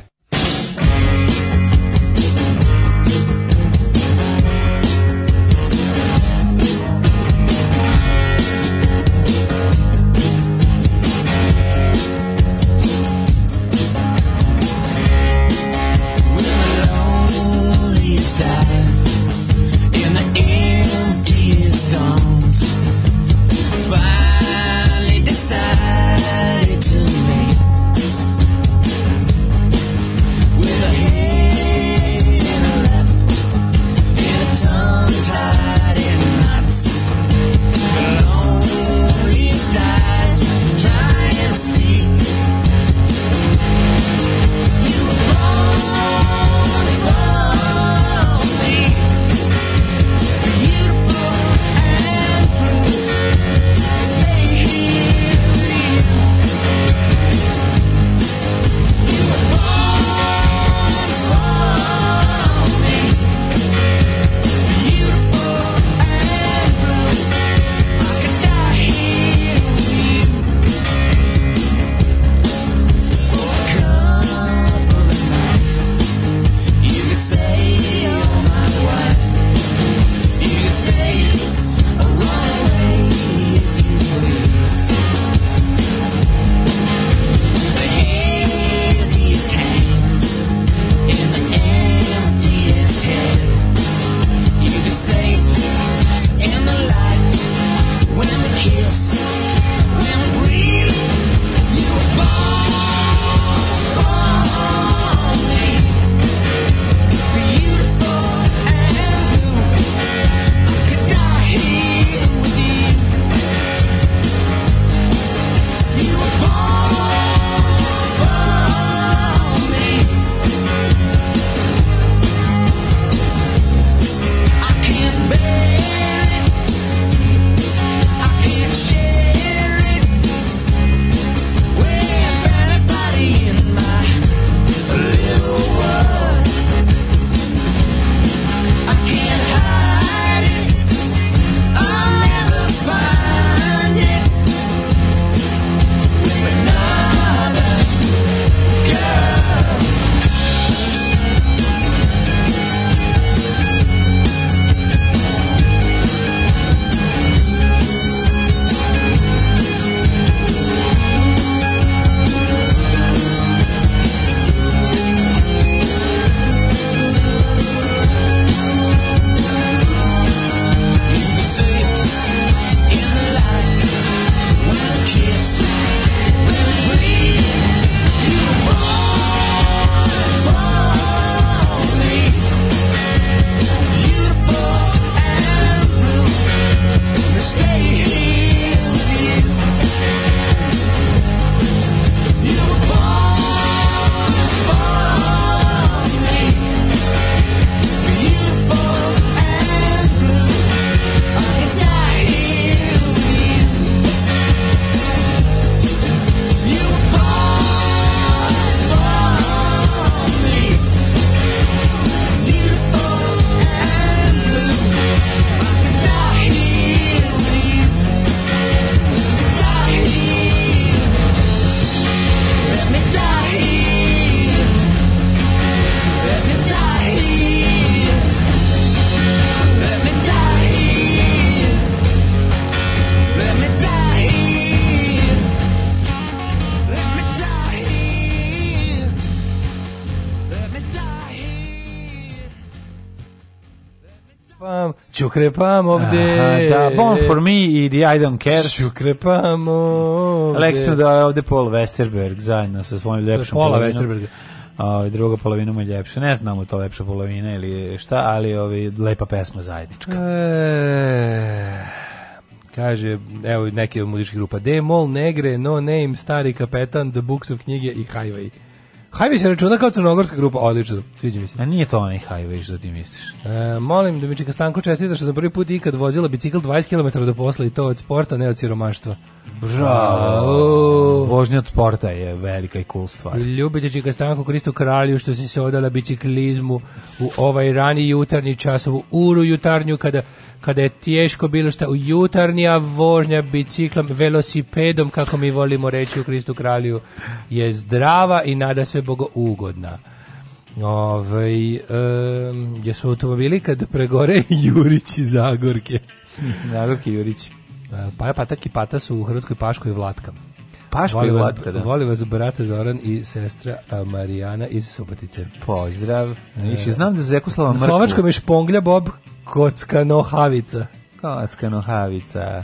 krepam ovde. Aha, da, Born for me i The I Don't Care. Ću krepam ovde. Alex da je ovde Paul Westerberg zajedno sa svojim lepšom Paula Westerberga. Ovaj druga polovina mu je ljepša. Ne znamo to lepša polovina ili šta, ali ovi lepa pesma zajednička. E kaže, evo neke muzičke grupa, Demol, Negre, No Name, Stari kapetan, The Books of knjige i Highway. Highway se računa kao crnogorska grupa, odlično, sviđa mi se. A nije to onaj Highway što ti misliš. E, molim da mi čeka Stanko čestita što sam prvi put ikad vozila bicikl 20 km do posla i to od sporta, ne od siromaštva. Bravo. Vožnja od sporta je velika i cool stvar. Ljubite Čika Stanko Kristu Kralju što si se odala biciklizmu u ovaj rani jutarnji čas, u uru jutarnju kada, kada je teško bilo što u jutarnja vožnja biciklom, velosipedom, kako mi volimo reći u Kristu Kralju, je zdrava i nada sve bogo ugodna. Ove, ovaj, um, jesu automobili kad pregore [laughs] Jurić i Zagorke. Zagorke Jurić. Eh, Paja Patak i Pata su u Hrvatskoj Paškoj i Vlatka. Paško i Vlatka, da. Volim vas brate Zoran i sestra eh, Marijana iz Subotice. Pozdrav. Niši, eh. znam da Zekoslava Mrku. Na slovačkom je Šponglja Bob Kockano Havica. Kockano Havica.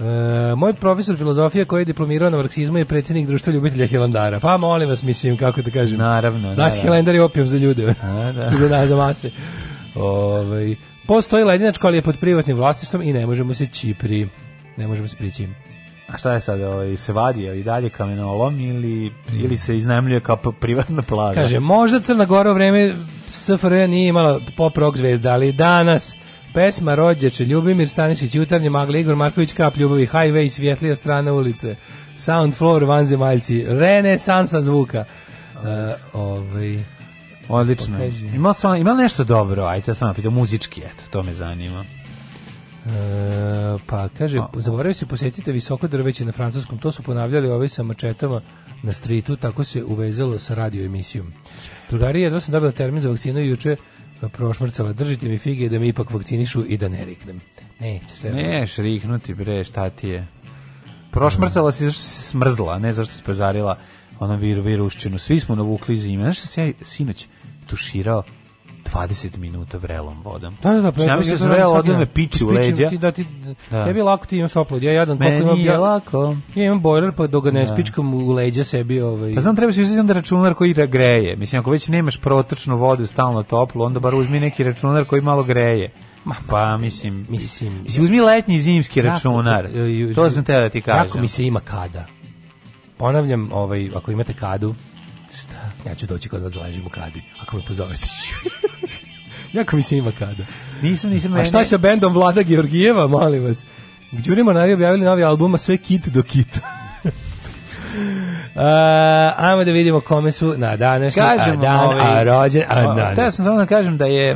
E, moj profesor filozofije koji je diplomirao na marksizmu je predsjednik društva ljubitelja Hilandara. Pa molim vas, mislim, kako da kažem. Naravno. Znaš, Hilandar je opijom za ljude. A, da. [laughs] za, da, za mase. Ove, ovaj, Postoji ledinačko, ali je pod privatnim vlasništvom i ne možemo se čipri. Ne možemo se prići. A šta je sad, ovaj, se vadi ili dalje kamenolom ili, ili se iznajmljuje kao privatna plaža? Kaže, možda Crna Gora u vreme SFRJ nije imala pop rock zvezda, ali danas pesma Rođeče, Ljubimir Stanišić, Jutarnje Magla, Igor Marković, Kap Ljubavi, Highway, Svjetlija strana ulice, Sound Floor, Vanzemaljci, Renesansa zvuka. Uh, ovaj... Odlično. Ima sam ima nešto dobro, Ajte sad sam pitam muzički, eto, to me zanima. E, pa kaže, zaboravio se posjetite visoko drveće na francuskom, to su ponavljali ovi sa mačetama na stritu, tako se uvezalo sa radio emisijom. Drugari jedva sam dobila termin za vakcinu i juče e, prošmrcala, držite mi fige da me ipak vakcinišu i da ne riknem. Neće se. Ne, riknuti bre, šta ti je. Prošmrcala si zašto si smrzla, ne zašto si prezarila ono vir, virušćinu. Svi smo navukli zime. Znaš što se ja sinoć tuširao 20 minuta vrelom vodom. Da, da, da. Pre, ja mislim da vrelo odem me piči u leđa. Ti, da, ti, da. Tebi je lako, ti imam soplod. Ja jadan Meni imam, je ja, lako. Ja imam bojler, pa dok ga ne da. spičkam u leđa sebi. Ovaj. Pa znam, treba se uzeti onda računar koji da greje. Mislim, ako već nemaš protočnu vodu stalno toplu, onda bar uzmi neki računar koji malo greje. Ma, pa, pa mislim, mislim, mislim, uzmi letnji i zimski računar. E, jako, to sam teo da ti kažem. Jako mi se ima kada ponavljam, ovaj, ako imate kadu, Šta? ja ću doći kod vas da u kadi, ako me pozovete. [laughs] jako mi se ima kada. Nisam, nisam. A šta je sa bendom Vlada Georgijeva, mali vas? Đuri Monari objavili novi album, a sve kit do kita. Uh, [laughs] ajmo da vidimo kome su na današnji, a dan, ovaj, a rođen, a, a, a, a, a, da a, a, a,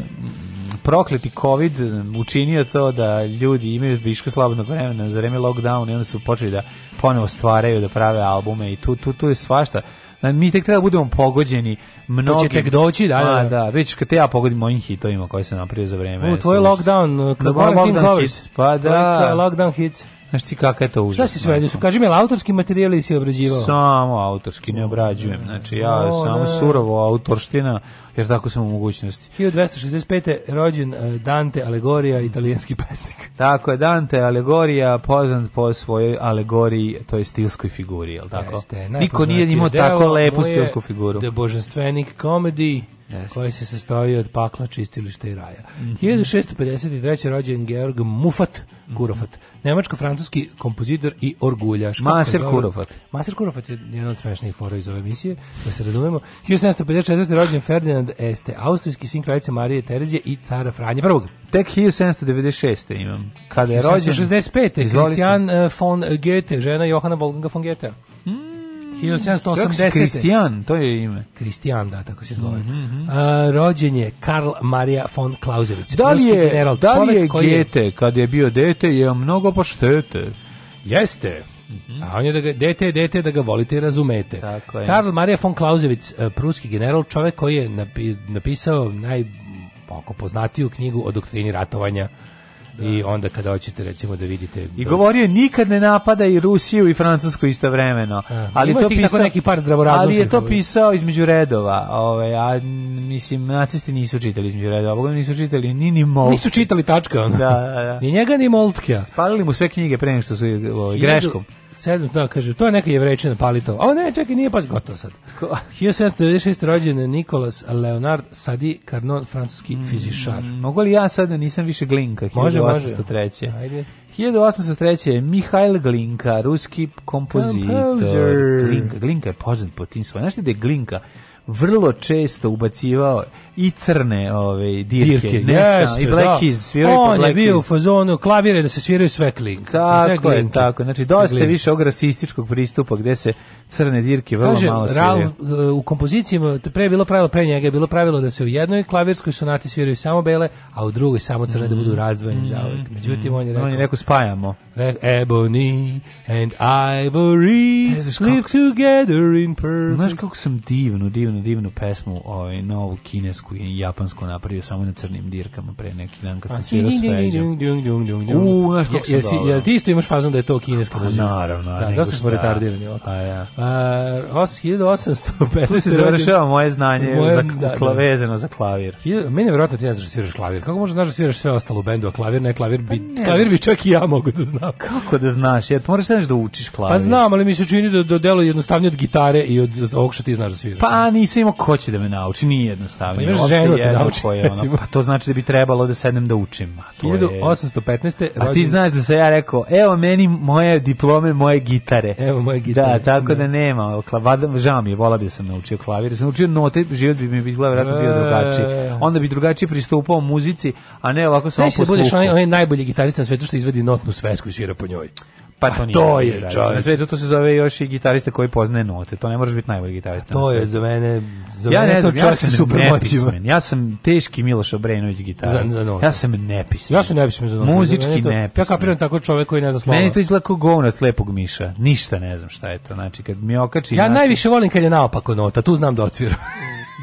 prokleti covid učinio to da ljudi imaju viška slobodnog vremena za vreme lockdown i onda su počeli da ponovo stvaraju, da prave albume i tu, tu, tu je svašta. Da, mi tek treba da budemo pogođeni mnogi. To će tek doći, da, da. A, da. da, već kad te ja pogodim mojim hitovima koje sam napravio za vreme. U, tvoj lockdown, da, lockdown hits. Pa da. Lockdown hits. Znaš ti kakav je to užasno. Šta si sve su? Kaži mi, autorski materijal ili si obrađivao? Samo autorski, ne obrađujem. Znači, ja o, samo ne. surovo autorština jer tako sam u mogućnosti. 1265. rođen e, Dante Alegorija, italijanski pesnik. [laughs] Tako je, Dante Alegorija, poznat po svojoj alegoriji, to je stilskoj figuri, je li tako? Jeste, Niko nije imao tako lepu stilsku figuru. The Božanstvenik komediji, Jeste. koji se sastoji od pakla, čistilišta i raja. Mm -hmm. 1653. rođen Georg Mufat mhm. Kurofat, mm -hmm. nemačko-francuski kompozitor i orguljaš. Maser Kurofat. Maser Kurofat je jedan od smešnijih fora iz ove emisije, da se razumemo. 1754. rođen Ferdinand Ferdinand Este, austrijski sin kraljice Marije Terezije i cara Franje I. Tek 1796. imam. Kada je rođen? 65. Kristijan eh, von Goethe, žena Johana Wolfganga von Goethe. Mm. 1780. Kristijan, to je ime. Kristijan, da, tako se mhm, zove. Mm -hmm. rođen je Karl Maria von Clausewitz. Da li je, general, da li je Goethe, kada je bio dete, je mnogo poštete? Jeste. Mhm. A on je da ga, dete, dete, da ga volite i razumete. Tako je. Karl Marija von Klausevic, eh, pruski general, čovek koji je napisao naj, poznatiju knjigu o doktrini ratovanja i onda kada hoćete recimo da vidite i da- govorio je nikad ne napada i Rusiju i Francusku istovremeno a, da. ali to pisao neki par ali je to pisao između redova ovaj a mislim nacisti nisu čitali između redova nisu čitali ni ni Moltke nisu čitali tačka ona da, da, da. ni njega ni Moltke spalili mu sve knjige pre nego što su ovaj, greškom Sedam, da, kaže, to je neka jevrejčina palito. A ne, čekaj, nije pas gotovo sad. 1796. [laughs] rođen Nikolas Leonard Sadi Carnon, francuski mm, fizišar. Mogu li ja sad da nisam više Glinka? Može, 1803. može. Ajde. 1803. je Mihajl Glinka, ruski kompozitor. Glinka, Glinka je poznat po tim svojim. Znaš ti da je Glinka vrlo često ubacivao i crne ove dirke, dirke ne jeste, i Black da. Keys sviraju on je bio Keys. u fazonu klavire da se sviraju sve klinke tako sve je, tako znači dosta je više ograsističkog pristupa gde se crne dirke vrlo Kaže, malo sviraju Raul, e, u kompozicijama pre je bilo pravilo pre njega je bilo pravilo da se u jednoj klavirskoj sonati sviraju samo bele a u drugoj samo crne mm. da mhm. budu razdvojeni mm. zauvek mhm. međutim on je rekao on je rekao spajamo re, ebony and ivory e, live together in perfect znaš kako sam divnu divnu divnu pesmu ovaj novu kinesku kinesku i japansku napravio samo na crnim dirkama pre neki dan kad sam se s Feđom. U, znaš kako se dobro. Jel ti isto imaš fazon da je to kineska pa, muzika? Naravno. Da, dosta smo retardirani ovako. A pa, ja. A, 1850. Tu si završava moje znanje moje, za, da, da. klavezeno za klavir. Mene verovatno ti ne znaš da sviraš klavir. Kako možeš znaš da sviraš sve ostalo u bendu, a klavir ne, klavir bi, pa klavir bi čak i ja mogu da znam. Kako da znaš? Ja, moraš znaš da učiš klavir. Pa znam, ali mi se čini da, da delo jednostavnije od gitare i od ovog što ti znaš da sviraš. Pa nisam imao ko će da me nauči, nije jednostavnije moraš ženu da nauči. Koje, ono, pa to znači da bi trebalo da sednem da učim. A to 1815. Je... A ti znaš da sam ja rekao, evo meni moje diplome, moje gitare. Evo moje gitare. Da, tako da, da nema. Klavadam, žao mi je, vola bi da sam naučio klavir. Da sam naučio note, život bi mi izgleda vratno bio e. drugačiji. Onda bi drugačije pristupao muzici, a ne ovako samo poslušao. Znaš da budeš onaj, onaj najbolji gitarista na svetu što izvadi notnu svesku i svira po njoj. Pa, pa to, nije to je čovjek. Na svetu to se zove još i gitariste koji poznaje note. To ne moraš biti najbolji gitarista. To je za mene, za ja mene ne znam, to čovjek ja super nepismen. Ja sam teški Miloš Obrenović gitarista. Za, za note. Ja sam nepismen. Ja sam nepismen za note. Muzički za to, nepismen. Ja kapiram tako čovjek koji ne zna slova. Meni to izgleda kao govno od slepog miša. Ništa ne znam šta je to. Znači, kad mi okači... Ja na... najviše volim kad je naopako nota. Tu znam da ocviram. [laughs]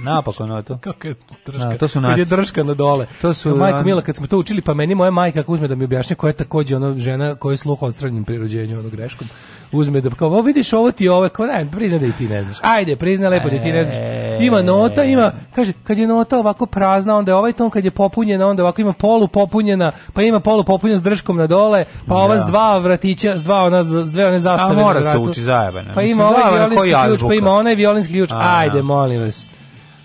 Napokon na to. Kako je da, drška? Na, to su naci. Kad je drška na dole. To su majko an... Mila kad smo to učili, pa meni moja majka kako uzme da mi objašnja koja je takođe ona žena koja je sluh odstranjen pri rođenju, ono greškom. Uzme da kao, vidiš ovo ti ovo, kao ne, priznaj da i ti ne znaš. Ajde, prizna lepo da ti ne znaš. E. Ima nota, ima, kaže, kad je nota ovako prazna, onda je ovaj ton kad je popunjena, onda ovako ima polu popunjena, pa ima polu popunjena s drškom na dole, pa ova s da. dva vratića, s dva ona s dve one zastave. A mora se uči zajebano. Pa ima ovaj violinski ključ, pa ima onaj violinski ključ. Da. Ajde, molim vas.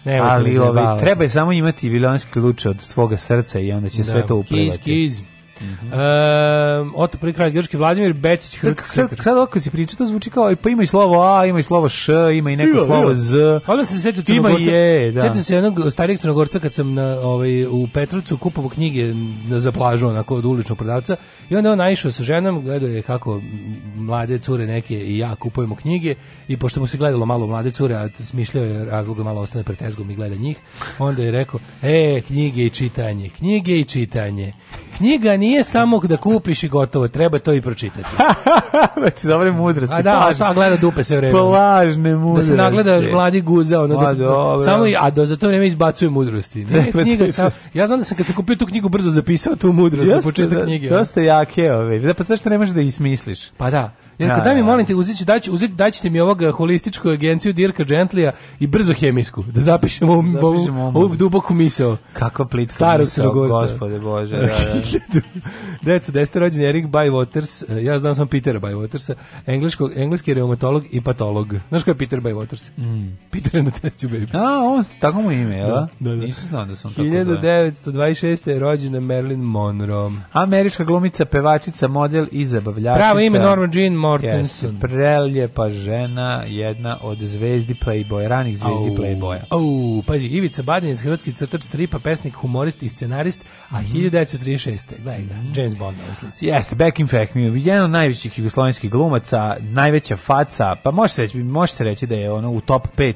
Da ali ovaj, treba je samo imati vilonski ključ od tvoga srca i onda će da, sve to uplivati. Kiz, kiz. Mm -hmm. e, ehm, Oto prvi kralj Grški Vladimir Becić Hrvatski sad, sad, sad kad si priča, to zvuči kao pa ima i slovo A, ima i slovo Š, ima i neko Ivo, slovo Z. Pa onda se sjetio Crnogorca. Je, da. Sjetio se jednog starijeg Crnogorca kad sam na, ovaj, u Petrovcu kupovao knjige za plažu onako od uličnog prodavca i onda on naišao sa ženom, gledao je kako mlade cure neke i ja kupujemo knjige i pošto mu se gledalo malo mlade cure, a smišljao je razlog da malo ostane pretezgom i gleda njih, onda je rekao, e, knjige i čitanje, knjige i čitanje knjiga nije samo da kupiš i gotovo, treba to i pročitati. Već [laughs] znači, dobre mudrosti. A da, sva gleda dupe sve vreme. Plažne mudrosti. Da se nagledaš mladi guza, ono, a, da, samo i, a do za to vreme izbacuje mudrosti. Nije knjiga sam, ja znam da sam kad sam kupio tu knjigu brzo zapisao tu mudrost na početak da, knjige. Dosta jake ove. Da, pa sve što ne možeš da ismisliš. Pa da. Ja kad da, mi da, da. molim te uzeću daću uzet daćete mi ovog eh, holističku agenciju Dirka Gentlija i brzo hemijsku da zapišemo ovu, da zapišemo ovu, ovu duboku misao. Kakva plitka Staro Gospode Bože, da, da. [laughs] Deco, desete rođen Erik Bywaters, eh, ja znam sam Peter Bywatersa, engleskog, engleski reumatolog i patolog. Znaš ko je Peter Bywaters? Mm. Peter na testu baby. A, on, tako mu ime, jel? Da, da, da. Nisam znao da sam tako 1926. je rođena Marilyn Monroe. Američka glumica, pevačica, model i zabavljačica. Pravo ime Norma Jean Monroe Mortensen, Mortensen. preljepa žena, jedna od zvezdi Playboya, ranih zvezdi oh, Playboya. Au, pazi, Ivica Badin iz hrvatski crtač, stripa, pesnik, humorist i scenarist, a mm -hmm. 1936. Gledaj da, James Bond na slici. Jeste, Back in Fact, jedan od najvećih jugoslovenskih glumaca, najveća faca, pa može se reći, može se reći da je ono u top 5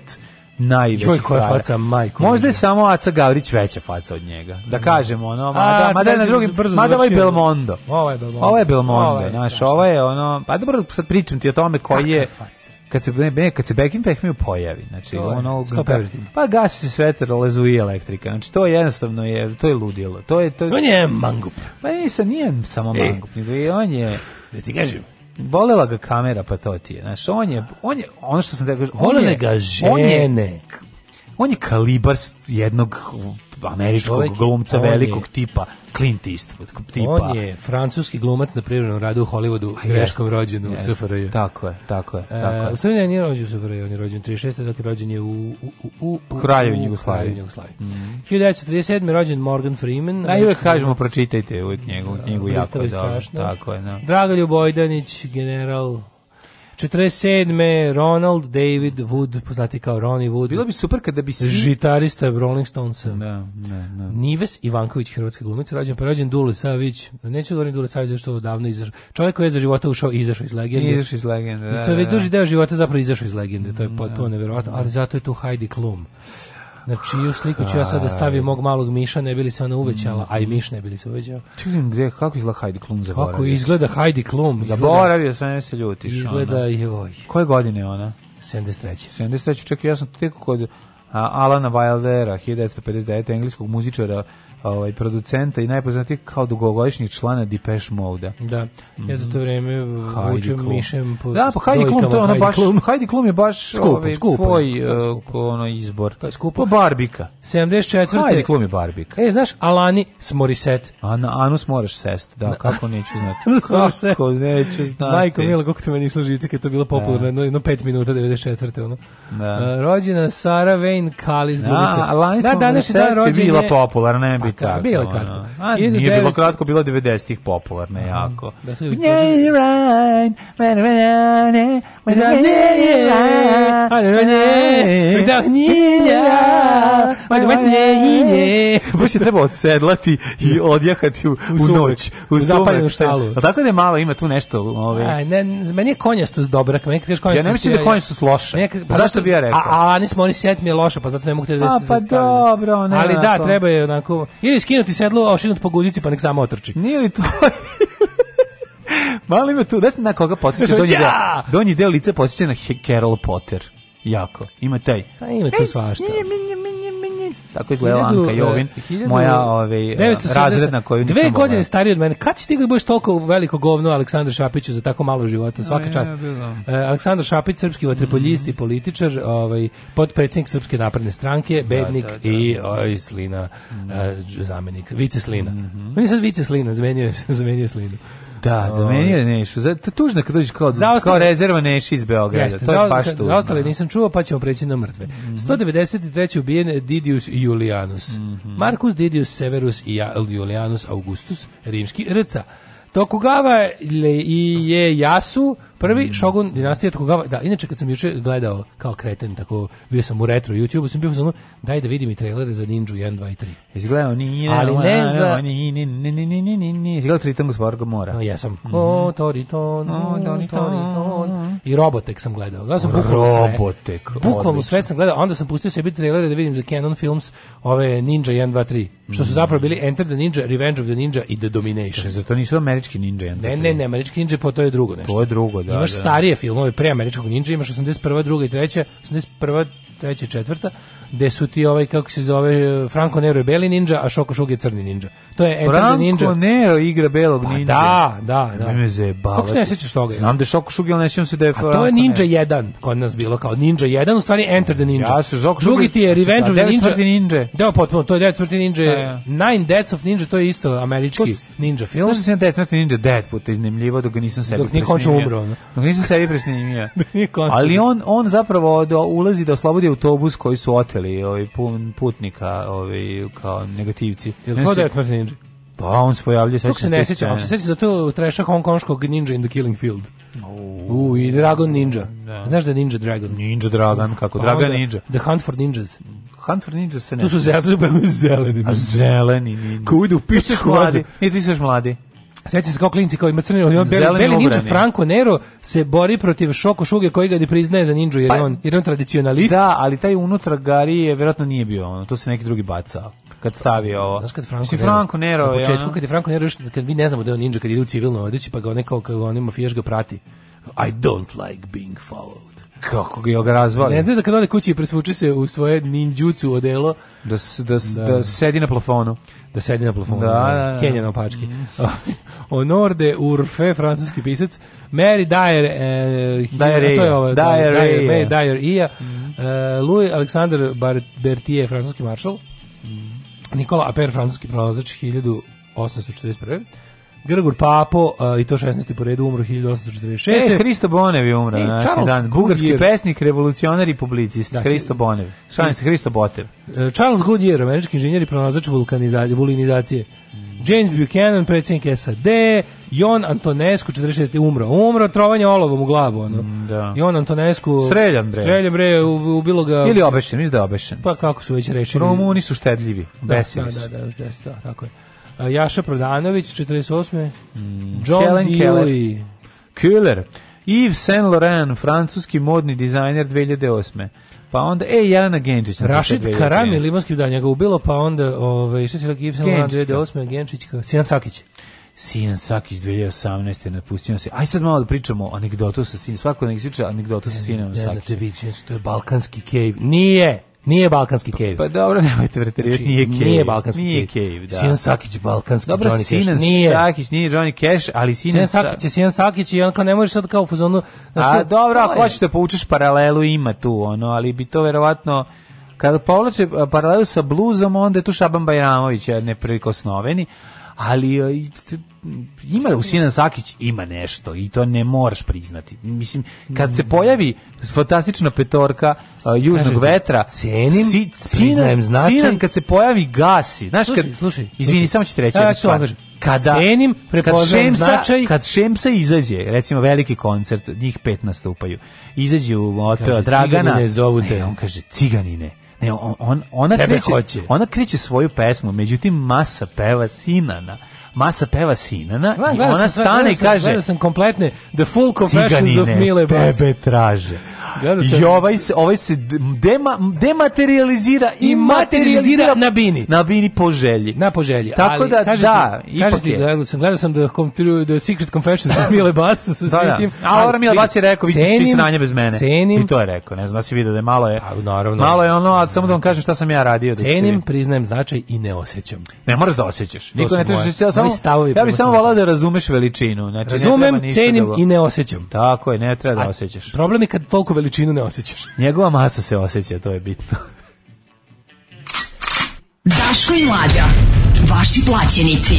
najveća Joj, koja faca, majko. Možda je samo Aca Gavrić veća faca od njega. Da mm. kažemo, ono, mada, A, mada je na brzo mada ovo ovaj ovaj je Belmondo. Ovo ovaj je Belmondo. Ovo je Belmondo, znaš, ovo je ono, pa dobro, sad pričam ti o tome koji je... faca? kad se ne, kad se Beckin mi pojavi, znači to ono pa, pa gasi se svetar, lezuje elektrika. Znači to jednostavno je to je ludilo. To je to. On je mangup. Pa nisam, nije samo e. mangup, nego i on je da ti kažem, bolela ga kamera pa to ti je. Znaš, on je, on je, ono što sam da kažem, on je, ga žene. On je, on je kalibar jednog američkog Čovjek, glumca velikog je, tipa Clint Eastwood tipa. On je francuski glumac na privrednom radu u Hollywoodu, A greškom jest, rođen u SFRJ. Tako je, tako je, tako je. E, u stvari nije rođen u SFRJ, on je rođen 36. je rođen je u u u u, u Kraljevini Mm -hmm. 1937. rođen Morgan Freeman. A uvek kažemo pročitajte uvek njegovu knjigu da, jako dobro. Tako je, da. Dragoljub Bojdanić, general 47. Ronald David Wood, poznati kao Ronnie Wood. Bilo bi super kada bi svi... Žitarista Rolling Stonesa. Da, da, da. Nives Ivanković, hrvatski glumac, rođen pa rođen Dule Savić. Neću da govoriti Dule Savić zašto davno izašao. Čovjek koji je za života ušao i izašao iz legende. Izašao iz legende, da, da. da, da. Već duži deo života zapravo izašao iz legende, to je da. potpuno neverovatno, ali zato je tu Heidi Klum na čiju sliku ću ja sad da stavim mog malog miša, ne bili se ona uvećala, a i miš ne bili se uvećao. Čujem gde, kako izgleda Heidi Klum zaboravio? Kako izgleda Heidi Klum? Zaboravio sam, ne se ljutiš. Izgleda, ona. joj. Koje godine je ona? 73. 73. Čekaj, ja sam tek kod Alana Wildera, 1959. engleskog muzičara ovaj, producenta i najpoznatiji kao dugogodišnji člana Depeche Mode. Da, mhm. ja za to vreme vučem Klum. mišem po Da, pa Heidi Klum, to ono baš, Klum. Heidi Klum je baš skupo, ovaj, skupo, tvoj uh, ono izbor. To da, pa je skupo. Po Barbika. 74. Heidi Klum je Barbika. E, znaš, Alani Smoriset. Ana, Anus moraš sest, da, kako neću [laughs] znati. Anus Kako neću znati. Majko, milo, kako to meni išlo živice, kada je to bilo popularno, da. jedno, jedno 5 minuta, 94. Ono. Da. Uh, rođena Sara Wayne Kalis, Da, Alani da, Morissette je bila popularna, ne bi Bile kratko. Bile kratko. Ono. A, nije 19... bilo kratko, bilo 90-ih popularno uh -huh. jako. Da se Baš je trebao odsedlati i odjahati u, u noć. U zapaljenu štalu. A da. tako da je mala ima tu nešto. Ove... Ovaj- a, ne, meni je konjastost dobrak. Meni je konjastost ja ne mislim da konjastost loša. Pa, pa zašto bi ja rekao? A, a nismo oni set mi je loša, pa zato ne mogu te da... A, da pa dobro. Ali da, treba je onako Ili skinuti sedlo, ošinut po guzici, pa nek samo otrči. Nije li to... Malo ima tu, da ste na koga podsjeća donji deo, donji deo lica podsjeća na Carol Potter. Jako, ima taj. A pa ima tu svašta. Tako izgledala Anka Jovin, e, moja ove, ovaj, razredna koju nisam Dve godine stariji od mene. Kad si ti da budeš toliko veliko govno Aleksandru Šapiću za tako malo života? Svaka čast. E, Aleksandar Šapić, srpski vaterpoljist i mhm. političar, ovaj, potpredsjednik Srpske napredne stranke, da, bednik da, da, da. i oj, slina, mm zamenik, vice slina. Mm -hmm. On je sad vice slina, zamenio, [laughs] zamenio slinu. Da, da meni je Nešu. Za, tužno kad dođeš kao, kao rezerva Neši iz Beograda. Jeste, to je baš tužno. Zaostale nisam čuo, pa ćemo preći na mrtve. Mm -hmm. 193. ubijen Didius Julianus. Mm -hmm. Marcus Didius Severus i Julianus Augustus, rimski rca. Tokugawa i je Jasu, Prvi šogun mm. dinastije Tokugawa, da, inače kad sam juče gledao kao kreten, tako bio sam u retro YouTube-u, sam bio samo daj da vidim i trailere za Ninja 1, 2 i 3. Izgledao gledao ni ali ne za ni ni ni ni ni ni ni jesi gledao Tritangus Varga mora. Ja sam. Mhm. O Toriton, o Toriton. I Robotek sam gledao. Gledao sam bukvalno sve. Robotek. Bukvalno sve sam gledao, onda sam pustio sebi trailere da vidim za Canon Films ove Ninja 1, 2, 3, što su mhm. zapravo bili Enter the Ninja, Revenge of the Ninja i The Domination. Zato nisu američki Ninja 1, 2, 3. Ne, ne, ne, američki Ninja, po pa to je drugo nešto. To je drugo, da da, imaš da. starije filmove pre američkog ninja, imaš 81. druga i treća, 81. treća četvrta, gde su ti ovaj kako se zove Franco Nero je beli ninja, a Šoko Shugi je crni ninja. To je Enter Ninja. Franco Nero igra belog pa ninja. da, da, da, da. Me zebala. Kako se ne sećaš toga? Znam da je Shoko Shugi, ali ne sjećam se da je Franco. A to je Ninja 1, kod nas bilo kao Ninja 1, u stvari Enter the Ninja. Ja se Šoko Shugi. Drugi ti je znači, da, Revenge of the Ninja. Ninja. Da, potpuno, to je Dead Smrti Ninja. Da, ja. Nine Deaths of Ninja, to je isto američki ninja film. Znaš da sam Dead Smrti Ninja 10 puta iznimljivo dok ga nisam sebi dok presnimio. Umro, no. Dok nisam sebi presnimio. [laughs] dok nije končao. Ali on, on zapravo ulazi da oslobodi autobus koji su oteli videli ovaj putnika ovaj kao negativci. Jel to da je Ninja? Da, on se pojavljuje sve se ne sećam, ali se sećam za to treša hongkonškog Ninja in the Killing Field. U, i Dragon Ninja. Da. Znaš da je Ninja Dragon? Ninja Dragon, kako? Pa Dragon Ninja. The Hunt for Ninjas. Hunt for Ninjas se ne... Tu su zeleni, zeleni ninja. A zeleni ninja. Ko ide u pičku. Ti si e, Ti si mladi. Sećam se kao klinci kao ima crni, on beli, beli ninja Franco Nero se bori protiv Šoko Šuge koji ga ne priznaje za ninđu jer pa, on jer on tradicionalist. Da, ali taj unutra Gari je verovatno nije bio ono, to se neki drugi bacao kad stavi ovo. Znaš kad Franco, Nero, Franco Nero, na početku je, kad je Franco Nero još, kad vi ne znamo da je on ninja kad ide u civilno odeći pa ga on kao kao on mafijaš ga prati. I don't like being followed. Kako ga ga razvali? Ne znam da kad ode kući i presvuče se u svoje ninjucu odelo da, da, da, da sedi na plafonu da sedi na plafonu. Da, da, da. da. Kenjan opački. Mm. [laughs] Honor de Urfe, francuski pisac. Mary Dyer, e, Dyer, ovaj, to je Dyer, Dyer, Mary Dyer Ia. Mm. E, Louis Alexander Bertier, francuski maršal. Mm. Nikola Aper, francuski pronalazač 1841. Grgur Papo uh, i to 16. po redu umro 1846. E, Hristo Bonev je umro na naš dan. Bugarski Goodyear. pesnik, revolucionar i publicist. Da, Hristo Bonev. Šalim se, Hristo Botev. Uh, Charles Goodyear, američki inženjer i pronalazač vulinizacije. James Buchanan, predsjednik SAD, Jon Antonescu, 46. umro. Umro trovanje olovom u glavu, ono. Mm, da. Jon Antonescu... Streljan, bre. Streljan, bre, ubilo ga... Ili obešen, mislim da obešen. Pa kako su već rešili. Romuni su štedljivi, da, besili da, da, da, da, da, tako je. Jaša Prodanović, 48. Mm. John Helen Dewey. Keller. Yves Saint Laurent, francuski modni dizajner 2008. Pa onda, e, Jelena Genčić. Rašid Karami, Limanski da, njega ubilo, pa onda, ove, ovaj, šta si rekao, Yves Saint Laurent 2008. Genčićka, Sinan Sakić. Sinan Sakić 2018. napustio se. Aj sad malo da pričamo anegdotu sa sinom. Svako nek priča anegdotu sa Sinanom Sakić. Ne znate vi, to je balkanski cave. Nije! Nije balkanski pa cave. Pa, dobro, nemojte preterivati, znači, nije cave. Nije balkanski nije cave. cave, da. Sinan Sakić balkanski dobro, Johnny Sinan Cash. Nije. Sakić nije Johnny Cash, ali Sinan, Sinan Sakić je Sinan Sakić i on kao ne možeš sad kao u fazonu... A dobro, ako hoćeš da paralelu ima tu, ono, ali bi to verovatno kada povlače paralelu sa bluzom, onda je tu Šaban Bajramović neprikosnoveni, ali e, ima u Sinan Sakić ima nešto i to ne moraš priznati. Mislim kad se mm. pojavi fantastična petorka uh, južnog Kažete, vetra, cenim, si, Sinan, značaj. Sinan kad se pojavi gasi. Znaš slušaj, kad slušaj, izvini slušaj. samo ću ti reći. A, ja kada cenim, kad šemsa, značaj. kad šemsa izađe, recimo veliki koncert, njih pet nastupaju. Izađe u otpeva Dragana. Ciganine zovute. Ne, on kaže ciganine Ne, on, ona, Tebe ona kreće svoju pesmu, međutim masa peva Sinana Masa peva Sinana Znam, i ona stane i kaže... Gledao sam kompletne The Full Confessions of Mile Bas. tebe traže. I ovaj se, ovaj se dema, dematerializira i, i materializira na bini. Na bini po želji. Na po želji. Tako da, kažete, da, ipak da, je. Gledao sam, gledao sam the, da Secret Confessions of Mile Bas sa [laughs] da, da. svim tim. A Ora Mile Bas je rekao, vi ste svi sranje bez mene. Cenim, I to je rekao, ne znam da si vidio da je malo je, a, naravno, malo je ono, a samo da vam kažem šta sam ja radio. Cenim, da priznajem značaj i ne osjećam. Ne moraš da osjećaš. Niko ne treba, traži, samo stavovi. Ja bih samo volao da razumeš veličinu, znači razumem, cenim da i ne osećam. Tako je, ne treba da osjećaš. Problem je kad toliko veličinu ne osjećaš. Njegova masa se osjeća, to je bitno. Daško i mlađa, vaši plaćenici.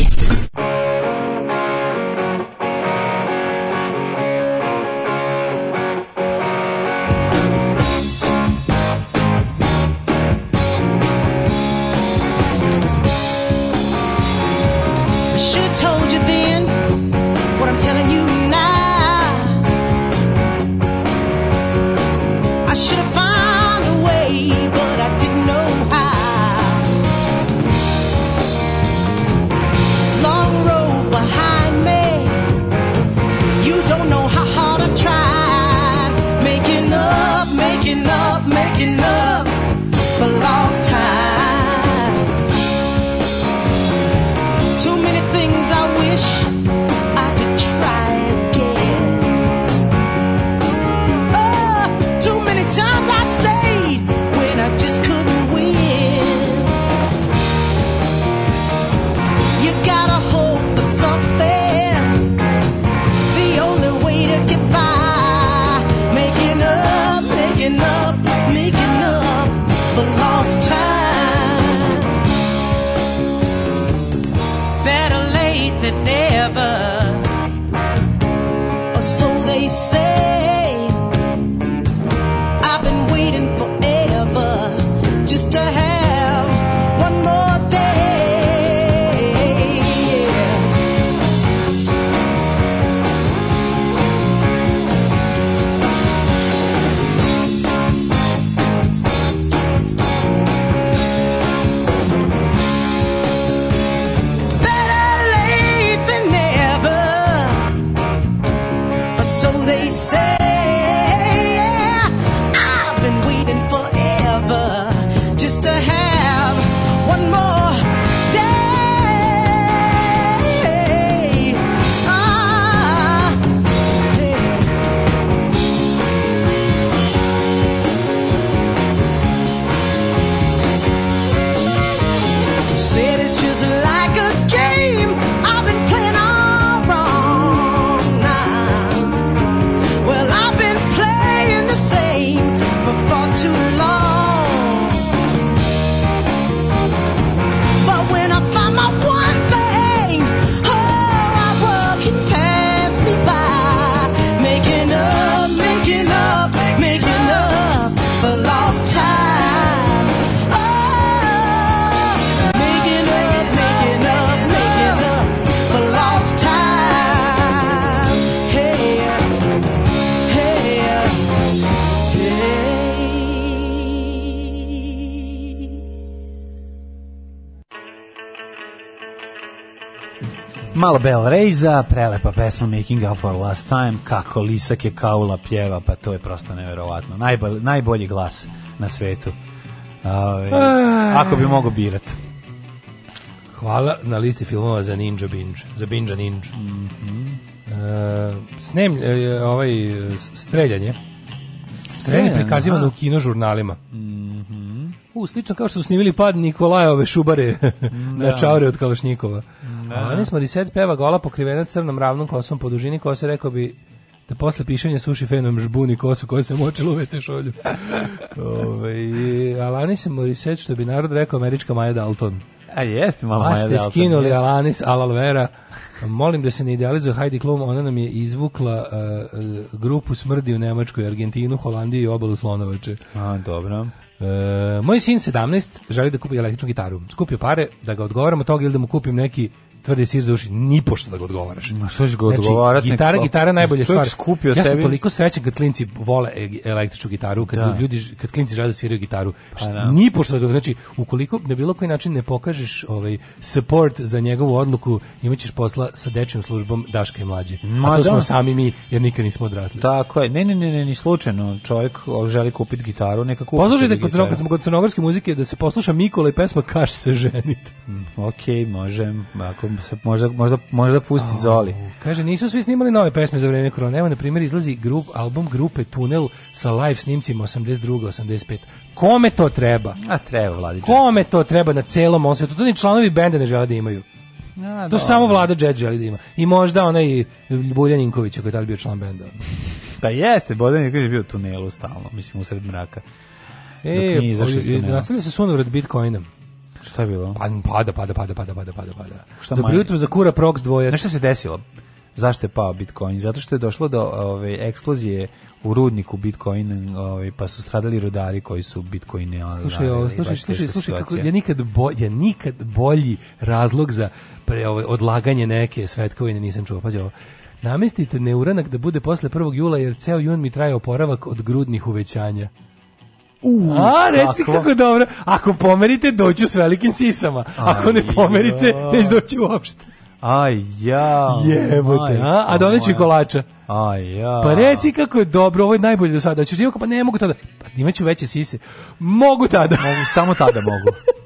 Liza, prelepa pesma Making Up for Last Time, kako Lisak je kaula pjeva, pa to je prosto neverovatno. Najbolji, najbolji glas na svetu. Ove, ako bi mogo birat. Hvala na listi filmova za Ninja Binge, za Binge Ninja. Mm -hmm. e, snem, e, ovaj, streljanje. Streljanje prikazivano u kinožurnalima. Mm -hmm. U, slično kao što su snimili pad Nikolajove šubare [laughs] na da. čaure od Kalašnjikova. Alanis da, da. Morissette peva gola pokrivena crnom ravnom kosom po dužini kose, rekao bi da posle pišanja suši fenom žbuni kosu koja se močila u WC šolju. [laughs] Ove, Alanis Morissette, što bi narod rekao, američka Maja Dalton. A jeste malo Maja Dalton. skinuli jest. Alanis Alalvera. Molim da se ne idealizuje Heidi Klum, ona nam je izvukla uh, grupu smrdi u Nemačkoj, Argentinu, Holandiji i obalu Slonovače. A, dobro. E, moj sin 17 želi da kupi električnu gitaru. Skupio pare da ga odgovaram od toga ili da mu kupim neki tvrdi sir za uši, pošto da ga odgovaraš. Ma što ćeš ga znači, odgovarati? Znači, gitara, gitara je najbolja stvar. Skupio ja sam sebi. toliko srećan kad klinci vole e- električnu gitaru, kad da. ljudi kad klinci žele da sviraju gitaru. Pa, da. Nipošto da ga znači ukoliko na bilo koji način ne pokažeš ovaj support za njegovu odluku, imaćeš posla sa dečjom službom Daška i mlađe. Ma, A to da. smo sami mi jer nikad nismo odrasli. Tako je. Ne, ne, ne, ne, ni slučajno. Čovjek želi kupiti gitaru, neka kupi. Poslušajte kod kad kod crnogorske muzike da se posluša Mikola i pesma Kaš se ženite. Mm, Okej, okay, možem. Ako se možda, možda, možda pusti oh, Zoli. Kaže, nisu svi snimali nove pesme za vreme korona. Evo, na primjer, izlazi grup, album grupe Tunel sa live snimcima 82. 85. Kome to treba? A treba, Vladić. Kome to treba na celom ovom svetu? To ni članovi benda ne žele da imaju. A, to da, samo da. Vlada Đed želi da ima. I možda onaj Buljan Inković koji je tada bio član benda. [laughs] Pa jeste, Bodan je bio u tunelu stalno, mislim, u mraka. E, nastavili se sunovrat Bitcoinom. Šta je bilo? Pa pada, pada, pada, pada, pada, pada, pada. Šta Dobro jutro za kura Prox dvoje. Nešto se desilo? Zašto je pao Bitcoin? Zato što je došlo do ove eksplozije u rudniku Bitcoin, ovaj pa su stradali rudari koji su Bitcoine Slušaj, ovo, slušaj, slušaj, slušaj kako je nikad bolji, je nikad bolji razlog za pre ove, odlaganje neke svetkovine nisam čuo. Pađe ovo. Namestite neuranak da bude posle 1. jula jer ceo jun mi traje oporavak od grudnih uvećanja. Uh, a, reci kako? kako dobro. Ako pomerite, doću s velikim sisama. Ako ne pomerite, neće doći uopšte. Aj, ja. Jebote, a? A doneću kolača. Aj, ja. Pa reci kako je dobro, ovo je najbolje do sada. Hoćeš da pa ne mogu tada. Pa imaću veće sise. Mogu tada. Mogu, samo tada mogu. [laughs]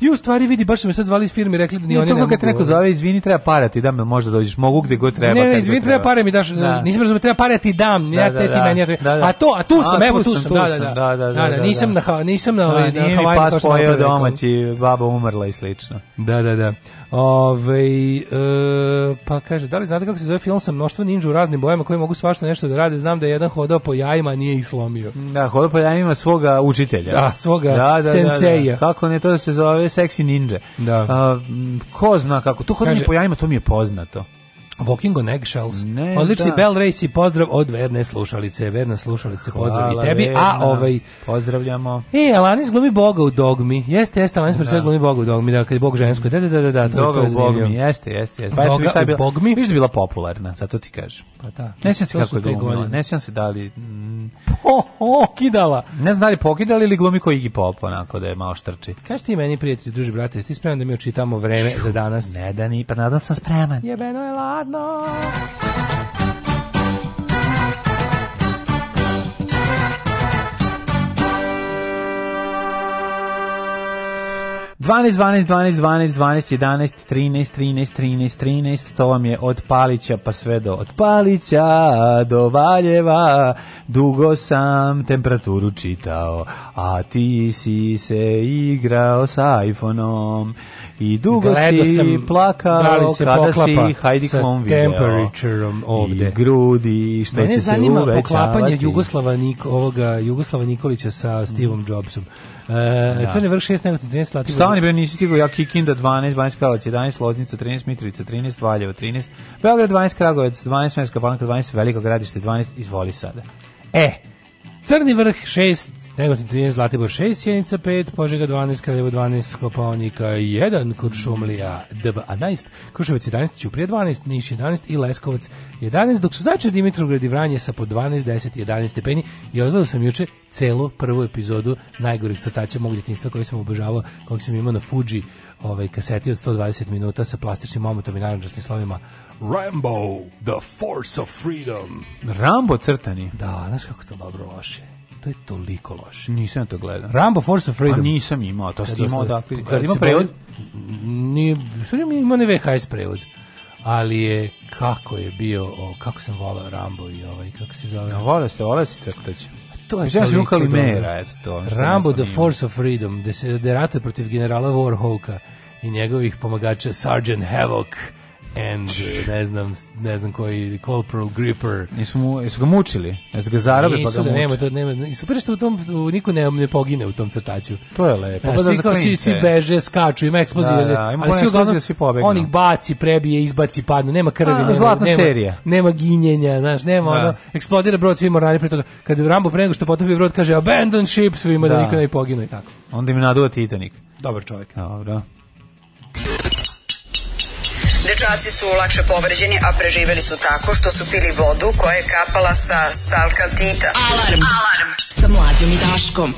I u stvari vidi, baš su me sad zvali iz firme rekli da ni ne, oni ne mogu. kad te neko zove, izvini, treba para ti dam, možda dođeš, mogu gde god treba. Ne, ne, izvini, treba, pare mi daš, da. nisam razumeo, treba pare ti dam, da, da te ti da. meni, ja da, da. a to, a tu sam, a, evo tu sam, da, da, da, da, da, da, nisam na, nisam na, ovaj, na Havaju. Nije mi pas pojeo domaći, baba umrla i slično. Da, da, da. Ove, e, pa kaže, da li znate kako se zove film sa mnoštvo ninja u raznim bojama koji mogu svašta nešto da rade? Znam da je jedan hodao po jajima, nije ih slomio. Da, hodao po jajima svoga učitelja. Da, svoga da, da, da, da. senseja. Da, kako ne, to da se zove seksi ninja. Da. A, ko zna kako? To hodanje po jajima, to mi je poznato. Walking on eggshells. Ne, Odlični da. Bell Race i pozdrav od verne slušalice. Verna slušalice, pozdrav Hvala, i tebi. Verna. A ovaj... Pozdravljamo. E, Alanis glumi Boga u dogmi. Jeste, jeste, Alanis da. glumi Boga u dogmi. Da, kad je Bog žensko. Da, da, da, da. da to, Boga to u dogmi, jeste, jeste. jeste. Pa Boga u bila, bogmi. Viš da bila popularna, zato ti kažem. Pa da. Ne sjećam se kako je glumila. Ne sjećam se da li... Mm, po, o, kidala. Ne znam da li pokidala ili glumi koji Iggy Pop, onako da je malo štrči. Kaži ti meni, prijatelji, druži, brate, jesi spreman da mi očitamo vreme Ču, za danas? Ne, da ni, pa nadam da sam spreman. Jebeno je la more. 12, 12, 12, 12, 12, 11, 13, 13, 13, 13, to vam je od Palića pa sve do od Palića do Valjeva, dugo sam temperaturu čitao, a ti si se igrao sa iPhoneom i dugo Gledo si sam, plakao da se kada si Heidi Klum video. temperaturom ovde. I grudi, što Mene će se uvećavati. Mene zanima poklapanje Jugoslava, Nik, ovoga, Jugoslava Nikolića sa Steveom Jobsom. E, da. Crni vrh 6, Negotin 13, Zlatibor. Stani bre, nisi stigao ja Kikinda 12, Banjska Karlovac 11, Loznica 13, Mitrovica 13, Valjevo 13, Beograd 12, Kragujevac 12, Smenska Palanka 12, Veliko Gradište 12, izvoli sada. E, Crni vrh 6, Negotin 13, Zlatibor 6, Sjenica 5, Požega 12, Kraljevo 12, Kopaonika 1, Kuršumlija DB 11, Kruševac 11, Ćuprije 12, Niš 11 i Leskovac 11, dok su znači Dimitrovgrad i Vranje sa po 12, 10, 11 stepeni i odgledao sam juče celu prvu epizodu najgorih crtača mog djetinjstva koji sam obožavao, kog sam imao na Fuji ovaj kaseti od 120 minuta sa plastičnim momentom i naranđastim slovima Rambo, the force of freedom. Rambo crtani. Da, znaš kako to dobro loše to je toliko loše. Nisam to gledao. Rambo Force of Freedom. A pa nisam imao, to ste imao dakle. Kad, ima prevod? Ni, stvarno ima ne VHS prevod. Ali je kako je bio, o, kako sam volao Rambo i ovaj, kako se zove? Ja, volao se, volao se crtać. Pa to je ja sam Kalimera, eto to. Rambo The Force of Freedom, gde se ratuje protiv generala Warhawka i njegovih pomagača Sergeant Havoc and, uh, ne znam, ne znam koji, Corporal Gripper. Nisu mu, jesu ga mučili? Jesu ga zarobe pa ga muče? Nema, to, nema, i super što u tom, niko ne, ne pogine u tom crtaću. To je lepo. Znaš, svi, svi, svi beže, skaču, ima eksplozije. Da, da, ali svi, uglavnom, svi pobegnu. oni baci, prebije, izbaci, padnu nema krvi. A, nema, zlatna nema, serija. Nema ginjenja, znaš, nema da. ono, eksplodira brod, svi morali pre toga. Kad Rambo pre nego što potopi brod, kaže abandon ship, svima da, da niko ne pogine i tako. Onda im naduva Titanic. Dobar čovjek. Dobro. Dečaci su lakše povređeni, a preživeli su tako što su pili vodu koja je kapala sa stalka Tita. Alarm! Alarm! Sa mlađom i Daškom.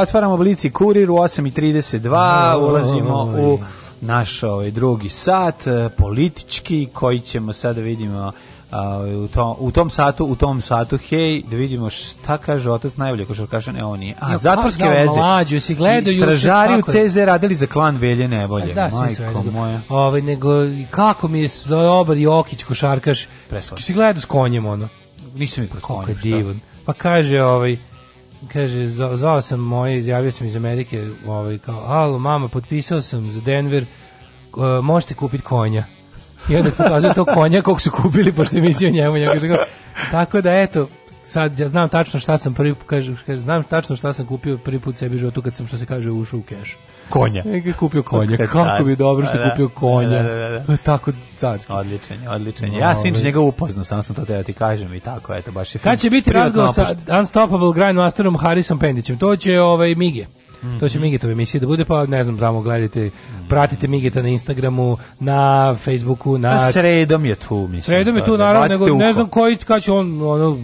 otvaramo Blici Kurir u 8.32, ulazimo u naš ovaj, drugi sat, eh, politički, koji ćemo sada da vidimo a, eh, u, tom, u tom satu, u tom satu, hej, da vidimo šta kaže otac najbolje košarkaša, ne, on A, ja, pa, zatvorske da, veze. Mlađu, se gledaju. Stražari u CZ radili za klan Velje Nebolje. Pa da, Majko moja. ovaj nego, kako mi je dobar Jokić košarkaš, Preto. si gledao s konjem, ono. Nisam mi proskonio. Kako Pa kaže, ovaj, kaže, zvao sam moje, javio sam iz Amerike, ovaj, kao, alo, mama, potpisao sam za Denver, uh, možete kupiti konja. I onda pokazuje to konja kog su kupili, pošto je mislio njemu. njemu kaže, tako da, eto, sad ja znam tačno šta sam prvi, kaže, kaže, znam tačno šta sam kupio prvi put sebi životu kad sam, što se kaže, ušao u keš konja. Neka kupio konja. Kako bi dobro što da, da, kupio da, da, konja. Da, da, da, To je tako carski. Odličan, odličan. Ja ovaj. sam inče njega upoznao, sam sam to teo ti kažem i tako, eto, baš je film. Kad će biti razgovor sa Unstoppable Grindmasterom Harrison Pendićem? To će ovaj, Mige. Mm -hmm. To će mhm. Migetove emisije da bude, pa ne znam, tamo gledajte, mm -hmm. pratite Migeta na Instagramu, na Facebooku, na... A sredom je tu, mislim. Sredom je tu, da, naravno, nego, ne znam koji, kada će on, ono,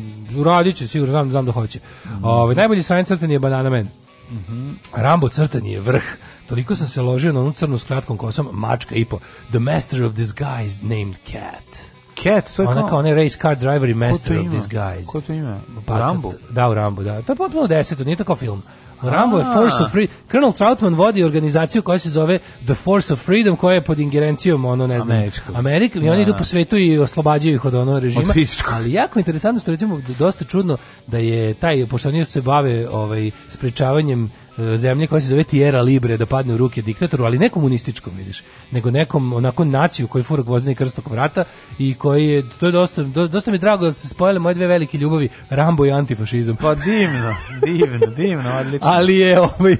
radit će, sigurno, znam, znam da hoće. Mm -hmm. Ove, ovaj, najbolji sajn crtan je Banana Man. Mm -hmm. Rambo crtan je vrh. Toliko sam se ložio na onu crnu s kratkom kosom, mačka i po. The master of disguise named Cat. Cat, to je Ona kao, kao onaj race car driver i master of disguise. Ko to ima? Pa, da, Rambo? Da, da, u Rambo, da. To je potpuno deseto, nije tako film. Rambo je Force of Freedom. Colonel Troutman vodi organizaciju koja se zove The Force of Freedom, koja je pod ingerencijom ono, ne znam, Amerika, i oni idu da. po svetu i oslobađaju ih od onog režima. Od Ali jako interesantno što recimo dosta čudno da je taj, pošto oni se bave ovaj, sprečavanjem E, zemlje koja se zove Tierra Libre da padne u ruke diktatoru, ali ne komunističkom, vidiš, nego nekom onako naciju koji fura gvozdeni krst vrata i koji je, to je dosta, dosta mi je drago da se spojile moje dve velike ljubavi, Rambo i antifašizam. Pa divno, divno, divno, odlično. ali je, ovaj,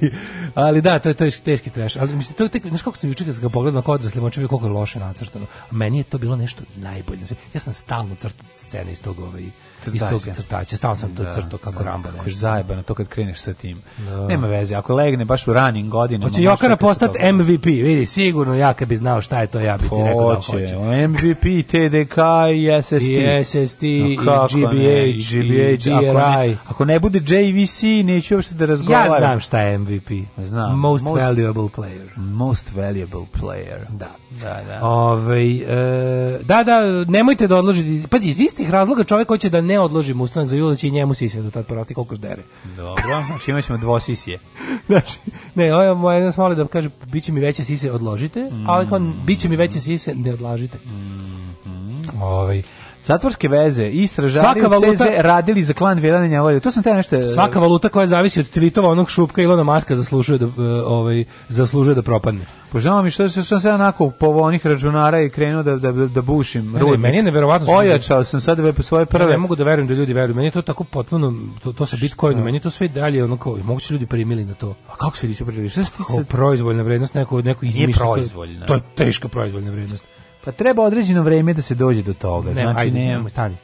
ali da, to je, to je teški trash. Ali mislim, to, tek, znaš kako sam jučer kad ga pogledao na odrasli, moću vidio koliko je loše nacrtano. A meni je to bilo nešto najbolje. Ja sam stalno crtao scene iz tog ovaj, crtač, iz tog crtača. Stao sam to da. crto kako da, Rambo. Kako je zajebano to kad kreneš sa tim. Da. Nema veze, ako legne baš u ranim godinama. Hoće Jokara postati to... MVP, vidi, sigurno ja kad bi znao šta je to, ja bi ti rekao da hoće. MVP, TDK i SST. I SST, no, i GBH, ne, i, GBH, i GRI. Ako, ako ne, bude JVC, neću uopšte da razgovaram. Ja znam šta je MVP. Znam. Most, most valuable player. Most valuable player. Da. Da, da. Ove, e, da, da, nemojte da odložite. Pazi, iz istih razloga čovek hoće da ne ne odloži Mustang za Julić i njemu sise do da tad porasti koliko ždere. Dobro, znači imat ćemo dvosisije. [laughs] znači, ne, ovo je moja jedna smala da kaže, bit će mi veće sise, odložite, mm. ali kao, bit će mi veće sise, ne odlažite. Mm. Ovaj. Zatvorske veze i istražari CZ radili za klan Vjelana Njavolja. To sam te nešto... Svaka valuta koja zavisi od tvitova onog šupka Ilona Maska zaslužuje da, e, ovaj, zaslužuje da propadne. Požao pa mi što, što sam se onako po onih računara i krenuo da, da, da bušim. Ne, ne, meni je neverovatno. Ojačao sam sad po svoje prve. Ne, ne, mogu da verujem da ljudi veruju. Meni je to tako potpuno, to, to sa Bitcoinom, meni to sve dalje onako... kao, mogu se ljudi primili na to. A kako se ljudi primili? Šta ste se... Proizvoljna vrednost, neko, neko izmišlja. Nije proizvoljna. To, to je teška proizvoljna vrednost. Pa treba određeno vreme da se dođe do toga. Ne, znači, ajde, ne, stani.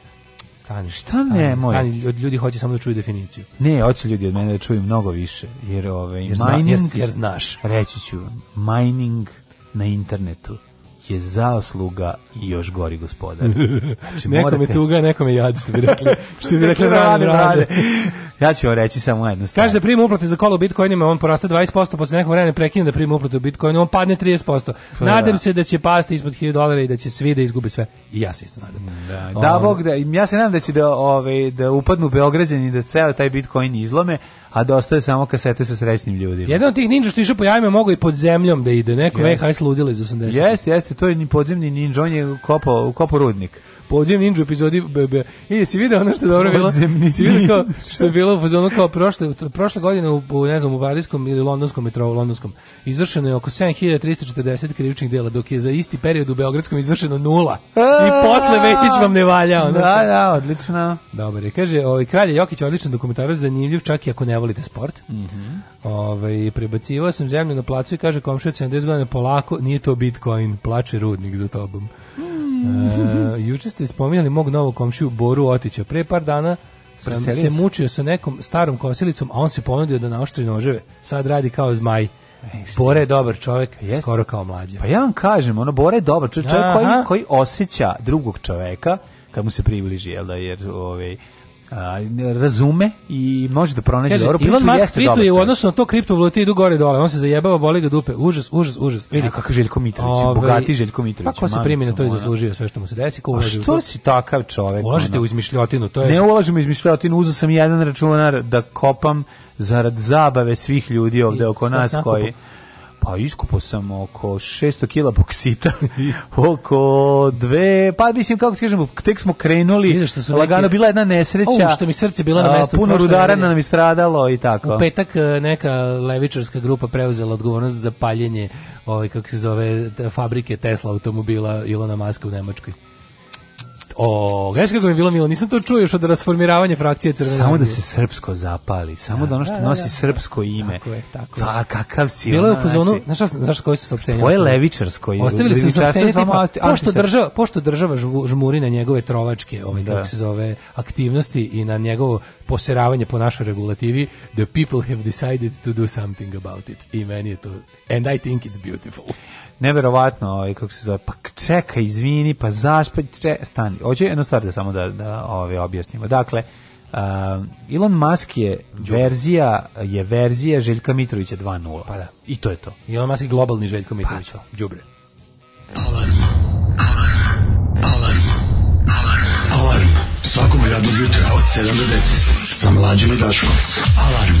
Stani. Šta ne, moj? Stani, ljudi hoće samo da čuju definiciju. Ne, hoće ljudi od mene da čuju mnogo više, jer ove ovaj, jer mining, zna, jer, jer znaš. Reći ću, mining na internetu je zasluga i još gori gospodar. Znači, neko morate... me tuga, nekom je jad, što bi rekli. [laughs] Što bi rekli, rade, rade. Ja ću vam reći samo jedno stvar. Kaže da prima uplate za kolo u bitcoinima, on poraste 20%, posle nekog vremena prekine da prima uplate u bitcoinu, on padne 30%. nadam da. se da će pasti ispod 1000 dolara i da će svi da izgubi sve. I ja se isto nadam. Da, da, um, Bog, da, ja se nadam da će da, ove, ovaj, da upadnu Beograđani da ceo taj bitcoin izlome, a dosta je samo kasete sa srećnim ljudima. Jedan od tih ninja što išao po jajima mogu i pod zemljom da ide, neko VHS ludilo iz 80. Jeste, jeste, to je podzemni ninja, on je kopao, kopao rudnik podzemni ninja epizodi BB. I si video ono što dobro bilo? Si video kao, što je bilo ono kao prošle, prošle godine u, u, ne znam, u Varijskom ili Londonskom metrou, Londonskom, izvršeno je oko 7340 krivičnih dela, dok je za isti period u Beogradskom izvršeno nula. I posle Vesić vam ne valja. Da, da, odlično. Dobro, je. Kaže, ovaj, Kralje Jokić je odličan dokumentarac, zanimljiv, čak i ako ne volite da sport. Mm -hmm. Ove, ovaj, prebacivao sam zemlju na placu i kaže komšija 70 godina polako, nije to Bitcoin, plače rudnik za tobom. E, juče ste spominjali mog novog komšiju Boru Otića. Pre par dana sam se sam. mučio sa nekom starom kosilicom, a on se ponudio da naoštri noževe. Sad radi kao zmaj. E, Bore je dobar čovek, Jeste. skoro kao mlađe. Pa ja vam kažem, ono Bore je dobar čovek, čovjek koji, koji osjeća drugog čoveka kad mu se približi, jel da, jer ovaj, a, razume i može da pronađe Kaže, dobru priču. Elon Musk tweetuje u odnosu na to kriptovalute idu gore dole, on se zajebava, boli ga dupe. Užas, užas, užas. Vidi ja, kakav Željko Mitrović, ovaj, bogati Željko Mitrović. Pa ko se primi na to i zaslužio sve što mu se desi, ko ulaže. što u si takav čovjek? Ulažete u izmišljotinu, to je. Ne ulažem u izmišljotinu, uzeo sam jedan računar da kopam zarad zabave svih ljudi ovde oko nas koji Pa iskupo sam oko 600 kila boksita, [laughs] oko dve, pa mislim kako ti kažemo, tek smo krenuli, Sviđa lagano bila jedna nesreća. O, što mi srce bilo na mestu. Puno rudarana nam je stradalo i tako. U petak e, neka levičarska grupa preuzela odgovornost za paljenje, ovaj, kako se zove, fabrike Tesla automobila Ilona Maska u Nemačkoj. O, znaš kako mi je bilo milo, nisam to čuo još od rasformiravanja frakcije Crvene Samo da se srpsko zapali, samo da, da ono što da, da, nosi srpsko ime. Tako je, tako pa, je. Ta, kakav si Bilo je u fazonu, znači, znaš, znaš koji su saopštenja? Tvoje levičarsko ime. Ostavili su saopštenje tipa, pošto država, pošto država žmuri na njegove trovačke, ovaj, kako se zove, aktivnosti i na njegovo poseravanje po našoj regulativi, the people have decided to do something about it. I meni je to, and I think it's beautiful neverovatno, ovaj kako se zove, pa čekaj, izvini, pa zaš, pa stani. Hoće jednu stvar da samo da da ovaj objasnimo. Dakle, uh, Elon Musk je verzija je verzija Željka Mitrovića 2.0. Pa da. I to je to. Elon Musk je globalni Željko pa Mitrović. Pa đubre. Alarm. Alarm. Alarm. Alarm. Alarm. Svakog radnog jutra od 7 do 10 sa mlađim i Daškom. Alarm.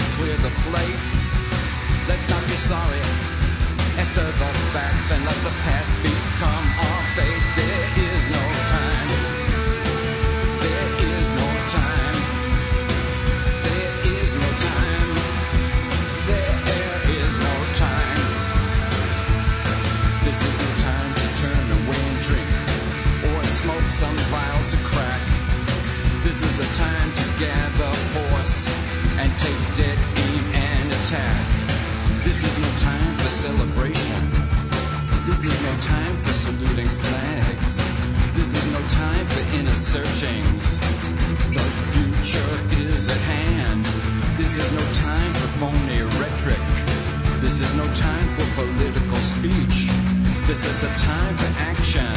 to clear the plate. Let's not be sorry after the fact and let the past become our fate. There is no time. There is no time. There is no time. There is no time. This is no time to turn away and drink or smoke some vials of crack. This is a time to gather force attack. This is no time for celebration. This is no time for saluting flags. This is no time for inner searchings. The future is at hand. This is no time for phony rhetoric. This is no time for political speech. This is a time for action.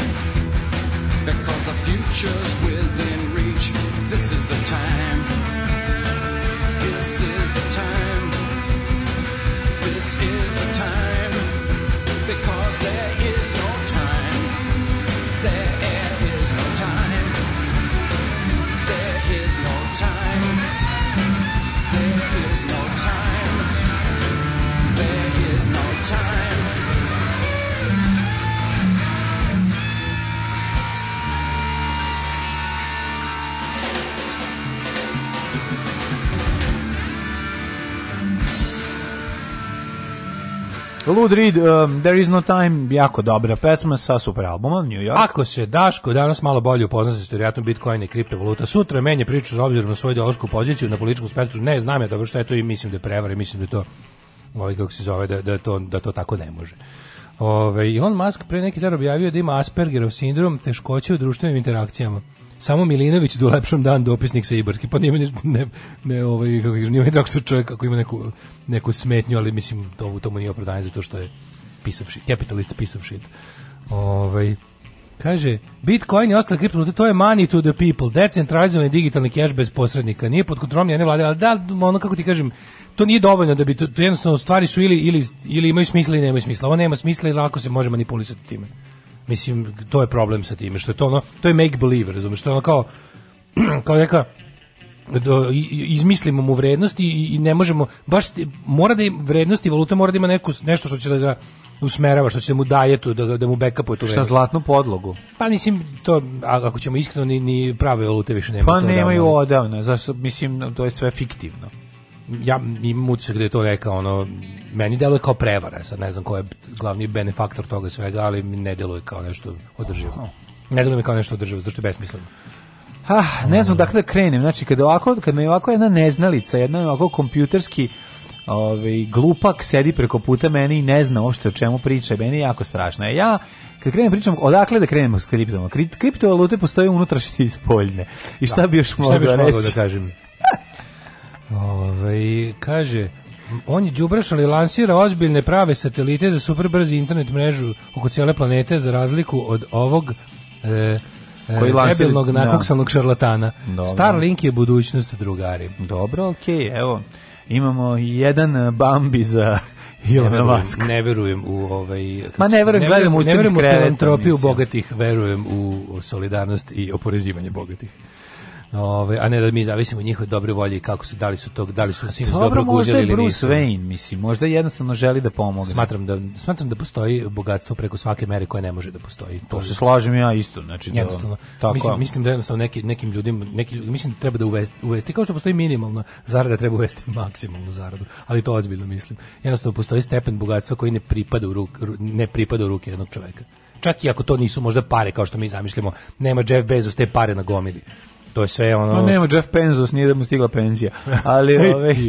Because the future's within reach. This is the time. This is the time this is the time because there is no time. There is no time. There is no time. There is no time. There is no time. Lud Reed, um, There is no time, jako dobra pesma sa super albuma New York. Ako se Daško danas malo bolje upozna sa istorijatnom Bitcoina i kriptovaluta, sutra menje priču za obzirom na svoju ideološku poziciju na političkom spektru, ne znam ja dobro što je to i mislim da je prevara mislim da je to ovaj kako se zove da, da to da to tako ne može. Ove, Elon Musk pre neki dan objavio da ima Aspergerov sindrom, teškoće u društvenim interakcijama samo Milinović do da lepšom dan dopisnik sa Ibarski. Pa nije ne ne ovaj kako nije tako što čovjek kako ima neku neku smetnju, ali mislim to u tomu nije opravdanje zato što je pisavši shit, kapitalista pisav shit. Ovaj Kaže, Bitcoin i ostale kriptovalute, to je money to the people, decentralizovan digitalni cash bez posrednika, nije pod kontrolom jedne vlade, ali da, ono kako ti kažem, to nije dovoljno da bi, to, jednostavno stvari su ili, ili, ili imaju smisla ili nemaju smisla, ovo nema smisla i lako se može manipulisati time. Mislim, to je problem sa time, što je to ono, to je make believe, razumiješ, što je ono kao, [clears throat] kao neka, do, izmislimo mu vrednosti i, ne možemo, baš mora da im vrednosti valuta mora da ima neku, nešto što će da ga usmerava, što će mu daje tu, da, da mu backupuje tu Šta zlatnu podlogu? Pa mislim, to, ako ćemo iskreno, ni, ni prave valute više nema. Pa to nemaju odavno, odavno zašto, mislim, to je sve fiktivno. Ja mi utisak da je to neka ono meni deluje kao prevara, sad ne znam ko je glavni benefaktor toga svega, ali ne deluje kao nešto održivo. Ne deluje mi kao nešto održivo, zato što je besmisleno. Ah, ne znam dakle da krenem. Znači, kada ovako, kada mi ovako jedna neznalica, jedna ovako kompjuterski ovaj, glupak sedi preko puta mene i ne zna uopšte o čemu priča. Meni je jako strašno. E, ja, kad krenem da pričam, odakle da krenemo s kriptama? Kriptovalute postoje unutrašnje i spoljne. I šta da. bi još mogao reći? Šta bi još mogao da kažem? [laughs] Ove, ovaj, kaže, on je đubraš ali lansira ozbiljne prave satelite za super brzi internet mrežu oko cijele planete za razliku od ovog e, e koji debilnog da. nakoksanog šarlatana. Dobro. Starlink je budućnost drugari. Dobro, okej, okay, evo. Imamo jedan e, Bambi za Ilona [laughs] Maska. Ne verujem u ovaj... Ma ne verujem, gledam u Ne verujem u filantropiju bogatih, verujem u solidarnost i oporezivanje bogatih. Ove, a ne da mi zavisimo od njihove dobre volje kako su, dali su tog, dali su svim dobro možda je Bruce Wayne, mislim, možda jednostavno želi da pomogne. Smatram da, smatram da postoji bogatstvo preko svake mere koje ne može da postoji. To, to se slažem ja isto, znači da, Tako. Mislim, mislim da jednostavno neki, nekim ljudima, neki, mislim da treba da uvesti, uvesti, kao što postoji minimalna zarada, treba uvesti maksimalnu zaradu, ali to ozbiljno mislim. Jednostavno postoji stepen bogatstva koji ne pripada u, ruk, ne pripada u ruke jednog čoveka. Čak i ako to nisu možda pare kao što mi zamišljamo, nema Jeff Bezos te pare na gomili to je sve ono... Pa nema Jeff Penzos, nije da mu stigla penzija. Ali, [laughs] ove... [laughs]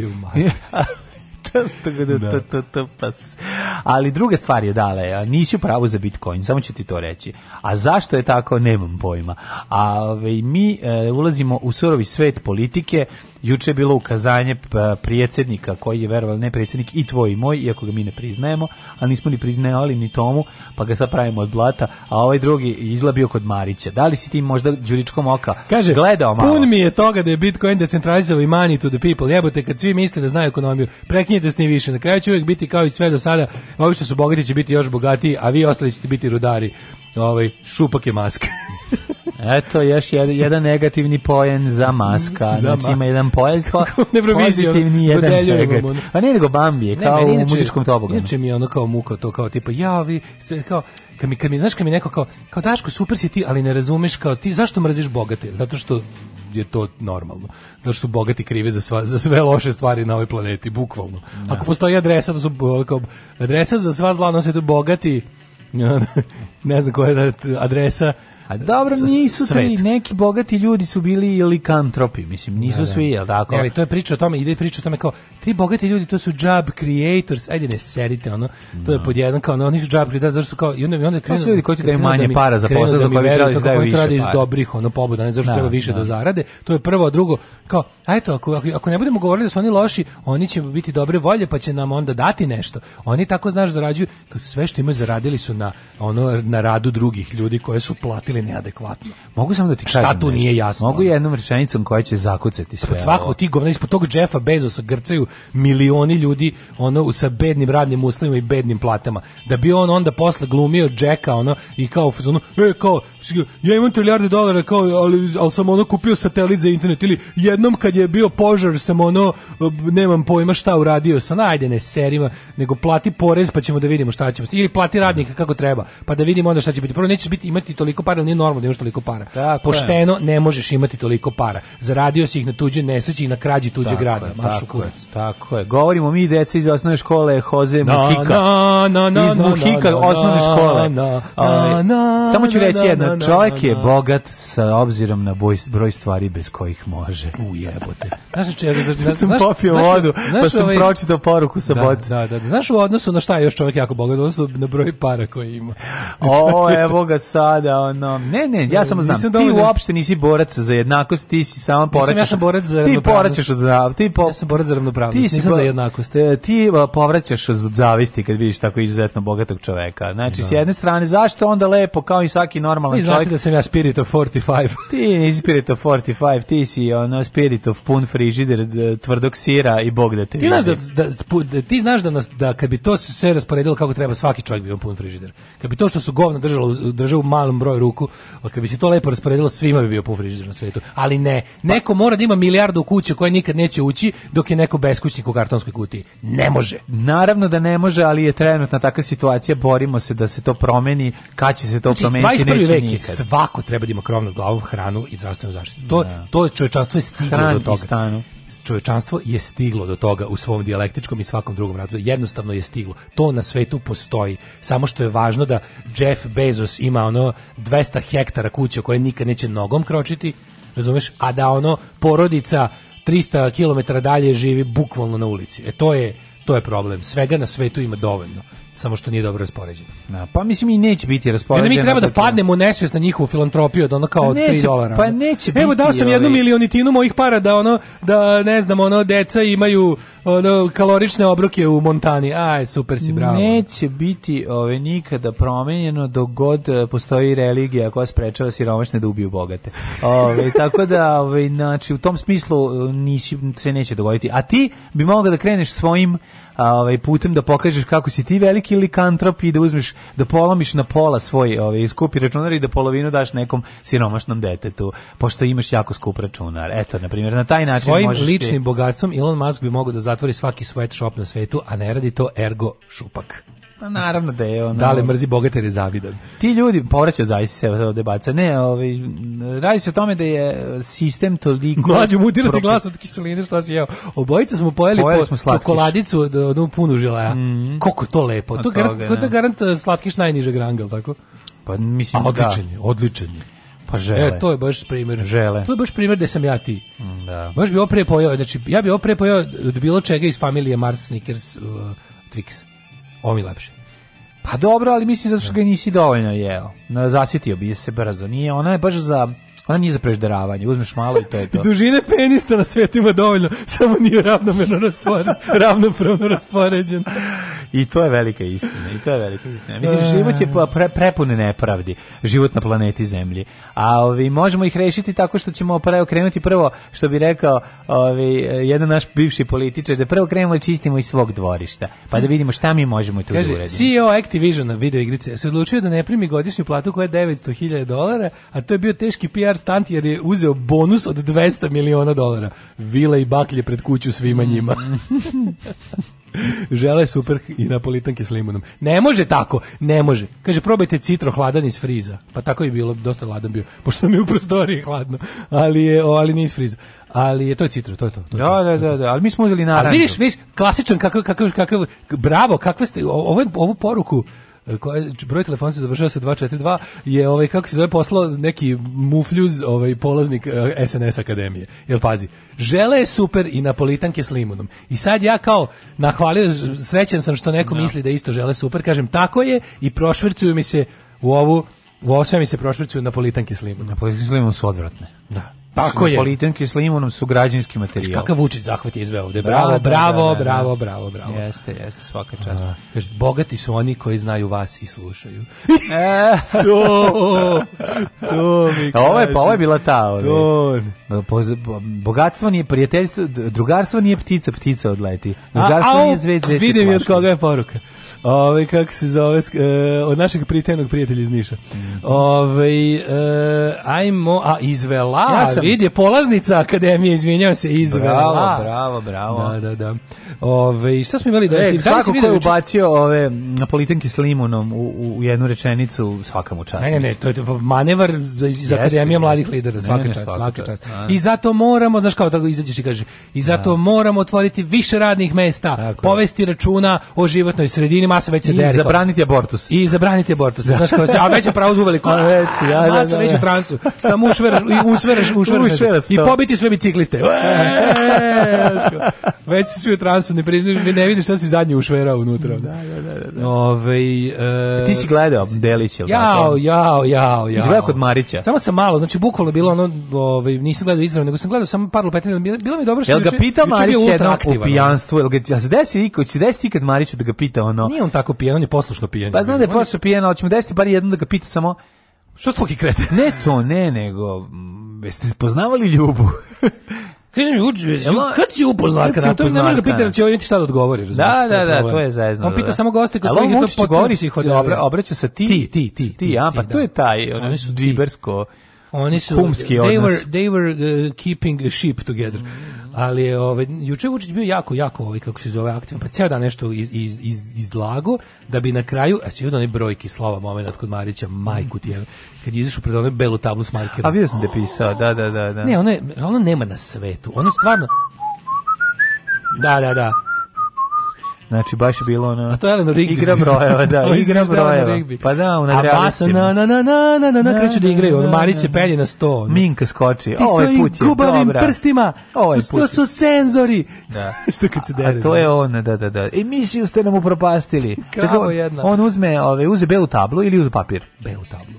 Da, da. To, to, pas. Ali druga stvar je dale, nisi u pravu za Bitcoin, samo ću ti to reći. A zašto je tako, nemam pojma. A ove, mi e, ulazimo u surovi svet politike, Juče je bilo ukazanje eh, prijedsednika koji je verovali ne predsjednik i tvoj i moj, iako ga mi ne priznajemo, ali nismo ni priznajali ni tomu, pa ga sad pravimo od blata, a ovaj drugi izlabio kod Marića. Da li si ti možda Đuričkom oka Kaže, gledao malo? Pun mi je toga da je Bitcoin decentralizao i money to the people. Jebote, kad svi misle da znaju ekonomiju, prekinjete s tim više. Na kraju će uvijek biti kao i sve do sada, ovi što su bogati će biti još bogatiji, a vi ostali ćete biti rudari ovaj, šupak je maska. [laughs] Eto, još jedan, jedan negativni poen za maska. za znači, ima jedan poen, po, [laughs] pozitivni jedan negativ. A ne nego Bambi, kao ne, meni, inače, u muzičkom toboganu. Inače mi je ono kao muka to, kao tipa, ja, vi, se, kao, kad mi, kad mi, znaš, kad mi neko kao, kao Daško, super si ti, ali ne razumeš, kao ti, zašto mrziš bogate? Zato što je to normalno. Zato što su bogati krive za, sva, za sve loše stvari na ovoj planeti, bukvalno. Ne. Da. Ako postoji adresa, to su, kao, adresa za sva zla na svetu bogati, [laughs] ne znam koja je adresa A dobro, nisu svi, neki bogati ljudi su bili likantropi, mislim, nisu da, da. svi, jel tako? Evo, to je priča o tome, ide priča o tome kao, tri bogati ljudi, to su job creators, ajde ne serite, ono, to je pod jedan, kao, ono, oni su job creators, zašto su kao, i onda, i onda krenu, to su ljudi koji ti daju manje da mi, para za posao, da za koji bi daju više para. iz dobrih, ono, pobuda, ne zašto da, treba više da. da zarade, to je prvo, drugo, kao, a eto, ako, ako ne budemo govorili da su oni loši, oni će biti dobre volje, pa će nam onda dati nešto. Oni tako, znaš, zarađuju, sve što imaju zaradili su na, ono, na radu drugih ljudi koje su platili ili neadekvatno. Mogu samo da ti kažem. Šta tu nije jasno? Mogu jednom rečenicom koja će zakucati sve. Pod svakog ti govna ispod tog Jeffa Bezosa grcaju milioni ljudi ono sa bednim radnim uslovima i bednim platama. Da bi on onda posle glumio Jacka ono i kao ono, e, kao ja imam trilijarde dolara kao ali, ali sam ono kupio satelit za internet ili jednom kad je bio požar sam ono nemam pojma šta uradio sam ajde ne serima nego plati porez pa ćemo da vidimo šta ćemo ili plati radnika kako treba pa da vidimo onda šta će biti prvo nećeš biti imati toliko para jer nije normalno da imaš toliko para. Tako Pošteno je. ne možeš imati toliko para. Zaradio si ih na tuđe nesreći i na krađi tuđe tako grada. Je, Maršu tako kurac. Je, tako je. Govorimo mi deca iz osnovne škole Jose Muhika. Na, na, na, iz Muhika osnovne škole. Ovaj, samo ću reći jedno. Čovjek je bogat sa obzirom na broj stvari bez kojih može. U jebote. Znaš, čega, znaš, sam popio vodu, pa znaš, pa sam ovaj, pročitao poruku sa da, boci. Da, da, da, Znaš u odnosu na šta je još čovjek jako bogat, odnosu na broj para koje ima. O, evo ga sada, ono, ne, ne, ja samo znam, ti dovoljno... Da- uopšte nisi borac za jednakost, ti si samo poraćaš. Ja sam borac za ravnopravnost. Ti poraćaš od zav, ti po... Ja sam borac za ravnopravnost, ti si nisam po... za jednakost. E, ti e, povraćaš od zavisti kad vidiš tako izuzetno bogatog čoveka. Znači, da. s jedne strane, zašto onda lepo, kao i svaki normalan čovjek... Vi znate da sam ja spirit of 45. [laughs] ti nisi spirit of 45, ti si ono spirit of pun frižider, tvrdog sira i bog da te... Ti znaš da, da, da, ti znaš da, nas, da kad bi to sve rasporedilo kako treba, svaki čovjek bi on pun frižider. Kad bi to što su govna držalo, držao u malom broju ruku, čoveku, kad bi se to lepo rasporedilo, svima bi bio pun frižider na svetu. Ali ne, neko mora da ima milijardu kuće koje nikad neće ući dok je neko beskućnik u kartonskoj kutiji. Ne može. Naravno da ne može, ali je trenutna takva situacija, borimo se da se to promeni, kad će se to znači, promeniti, neće vek nikad. Svako treba da ima krov nad glavom, hranu i zdravstvenu zaštitu. To, da. to čovečanstvo je stiglo do toga. Hran i stanu čovečanstvo je stiglo do toga u svom dijalektičkom i svakom drugom ratu. Jednostavno je stiglo. To na svetu postoji. Samo što je važno da Jeff Bezos ima ono 200 hektara kuće koje nikad neće nogom kročiti, razumeš, a da ono porodica 300 km dalje živi bukvalno na ulici. E to je, to je problem. Svega na svetu ima dovoljno, samo što nije dobro raspoređeno. Na, da, pa mislim i neće biti raspoređeno. Mi treba da padnemo u nesvest na njihovu filantropiju od ono kao pa od 3 neće, dolara. Pa neće biti. Evo dao sam jednu ovaj. milionitinu mojih para da ono da ne znam ono deca imaju ono kalorične obroke u Montani. Aj super si bravo. Neće biti ove ovaj, nikada promenjeno dok god eh, postoji religija koja sprečava siromašne da ubiju bogate. Ove, ovaj, [laughs] tako da ove, znači u tom smislu eh, nisi se neće dogoditi. A ti bi mogao da kreneš svojim a, eh, ovaj putem da pokažeš kako si ti veliki ili i da uzmeš da polomiš na pola svoj ovaj, skupi računar i da polovinu daš nekom siromašnom detetu, pošto imaš jako skup računar. Eto, na primjer, na taj način Svojim možeš ličnim ti... bogatstvom Elon Musk bi mogao da zatvori svaki sweatshop na svetu, a ne radi to ergo šupak. Pa naravno da je ono. Da li mrzi bogate ili zavidan? Ti ljudi povraćaju zaista se od debaca. Ne, ovaj radi se o tome da je sistem toliko Mlađe mu dirati glas od kiseline šta si jeo. Obojica smo pojeli, pojeli po smo čokoladicu od jednu punu želaja. Mm -hmm. Koliko to lepo. Od to garant, da garant e, slatkiš najniže ranga, tako? Pa mislim A, da. odličan je, odličan je. Pa žele. E, to je baš primjer. Žele. To je baš primjer gde sam ja ti. Mm, da. Baš bi opre pojao, znači ja bi opre pojao od bilo čega iz familije Mars Snickers uh, Twix. Ovo mi lepše. Pa dobro, ali mislim zato što ga nisi dovoljno jeo. Zasitio bi se brzo. Nije, ona je baš za Ona nije za prežderavanje, uzmeš malo i to je to. [laughs] Dužine penista na svetu ima dovoljno, samo nije ravnomerno raspoređen, ravnopravno raspoređen. I to je velika istina, i to je velika istina. Mislim, život je pa pre, prepune nepravdi, život na planeti Zemlji. A ovi, možemo ih rešiti tako što ćemo prvo preokrenuti prvo, što bi rekao ovi, jedan naš bivši političar, da prvo krenemo i čistimo iz svog dvorišta, pa da vidimo šta mi možemo tu da Kaže, da uradimo. CEO Activisiona video igrice se odlučio da ne primi godišnju platu koja je 900.000 dolara, a to je bio teški PR car stant jer je uzeo bonus od 200 miliona dolara. Vila i baklje pred kuću svima njima. [laughs] Žele super i napolitanke s limunom. Ne može tako, ne može. Kaže, probajte citro hladan iz friza. Pa tako je bilo, dosta hladan bio. Pošto mi u prostoriji hladno, ali je, o, ali nije iz friza. Ali je to je citro, to je to. to, je da, to. Da, da, da, da, ali mi smo uzeli naranđu. Ali vidiš, vidiš, klasičan, kakav, kakav, kakav, bravo, kakve ste, ovo, ovu poruku, koje, broj telefona se završava sa 242, je ovaj, kako se zove poslao neki mufljuz ovaj, polaznik eh, SNS akademije. Jel pazi, žele je super i napolitanke s limunom. I sad ja kao nahvalio, srećan sam što neko no. Da. misli da isto žele super, kažem tako je i prošvercuju mi se u ovu u ovo sve mi se prošvrcuju napolitanke s limunom. Napolitanke s limunom su odvratne. Da. Tako je. Politenke s limunom su građanski materijal. Kakav Vučić zahvat je izveo ovde. Da, bravo, da, da, bravo, da, da, bravo, bravo, bravo. Jeste, jeste, svaka čast. A, kaže, bogati su oni koji znaju vas i slušaju. E, [laughs] to, to mi kaže. Ovo je, pa ovo je bila ta. Ovo ovaj. pa, bogatstvo nije prijateljstvo, drugarstvo nije ptica, ptica odleti. Drugarstvo a, a, nije zveć, zveć. Vidim je od koga je poruka. Ove, kako se zove, e, od našeg prijateljnog prijatelja iz Niša. Ove, e, ajmo, a izvela, ja sam... vidi, polaznica akademije, izvinjavam se, izvela. Bravo, bravo, bravo. Da, da, da. Ove, šta smo imali e, da e, svako ko je ubacio ove napolitanke s limunom u, u jednu rečenicu svaka mu Ne, ne, ne, to je manevar za iz akademije mladih lidera, svaka ne, ne, čast, svaka, čast. I zato moramo, znaš kao tako izađeš i kažeš, i zato da. moramo otvoriti više radnih mesta, tako povesti računa o životnoj sredini, masa već se deri. I zabraniti abortus. I zabraniti abortus. Da. Znaš kako se, a već je pravo uveliko. [laughs] A već, ja, da, masa da, već u da. transu. Samo ušveraš, i usveraš, ušveraš. I pobiti sve bicikliste. [laughs] već si svi u transu, ne priznaš, ne vidiš šta si zadnji ušverao unutra. Da, da, da. da. Ove, e, Ti si gledao Delić, jel? Jao, jao, jao, jao. Izgledao kod Marića. Samo sam malo, znači bukvalno bilo ono, ovaj, nisam gledao izravno, nego sam gledao samo par lupetina. Bilo mi dobro što je juče bio ultra Jel ga pitao Marić jedno u pijanstvu? Jel ga, ja se desi, se desi ikad Mariću da ga pita ono? Nije on tako pijen? On je poslušno pijen. Pa znam da je poslušno pijen, ali ćemo desiti bar jednom da ga pita samo što stoki krete? Ne to, ne, nego mm, jeste poznavali ljubu? [laughs] Kaže mi, uđu, kad si upoznala kada? To ne može ga pitati, da će ovaj šta da odgovori. Da, da, da, to je zajedno. On pita da, da. samo goste kod kojih je to potpuno psihodobra. Obraća se ti, ti, ti, ti, a, pa to je taj, oni su dvibersko Oni su kumski odnos. They were, they were uh, keeping a ship together. Mm -hmm. Ali je ovaj juče Vučić bio jako jako ovaj kako se zove aktivan, pa ceo dan nešto iz, iz, iz, izlago da bi na kraju, a sve one brojki slova momenat kod Marića, majku ti je. Kad je izašao pred onu belu tablu s markerom. A bio sam da pisao, da da da da. Ne, ona ona nema na svetu. Ona stvarno Da, da, da. Znači baš je bilo ono. A to je Eleanor Rigby. Igra brojeva, da, [laughs] o, igra brojeva. Pa da, ona realistima. A basa na na na na na na na kreću da igraju. Ono Marić se pelje na sto. Minka skoči. Ovo ovaj je put je gubavim prstima. Ovo ovaj je put. To su senzori. Da. [laughs] Što kad se dere. A to je da. on, da da da. I Emisiju ste nam upropastili. Čekaj, on uzme, ove, ovaj, uzme belu tablu ili uzme papir? Belu tablu.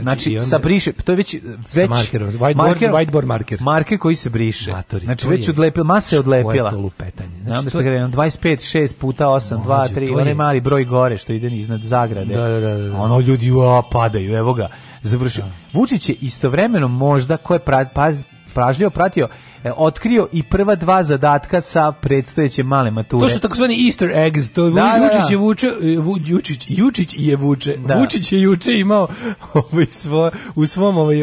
Znači, znači sa briše, to je već već sa markerom, whiteboard, marker, whiteboard marker. Marker koji se briše. Matori, znači već odlepila, masa je odlepila. To je to lupetanje. Znači, onda što gledam 25 6 puta 8 no, 2 3, onaj mali broj gore što ide iznad zagrade. Da, da, da, da. da. Ono ljudi u padaju, evo ga. Završio. Da. Vučić je istovremeno možda ko je paz, pažljivo pratio, e, otkrio i prva dva zadatka sa predstojeće male mature. To su takozvani easter eggs, to da, da Vučić da. je vuče, e, vu, Jučić, Jučić je vuče, da. Vučić je juče imao [laughs] ovaj svo, u svom, ovaj,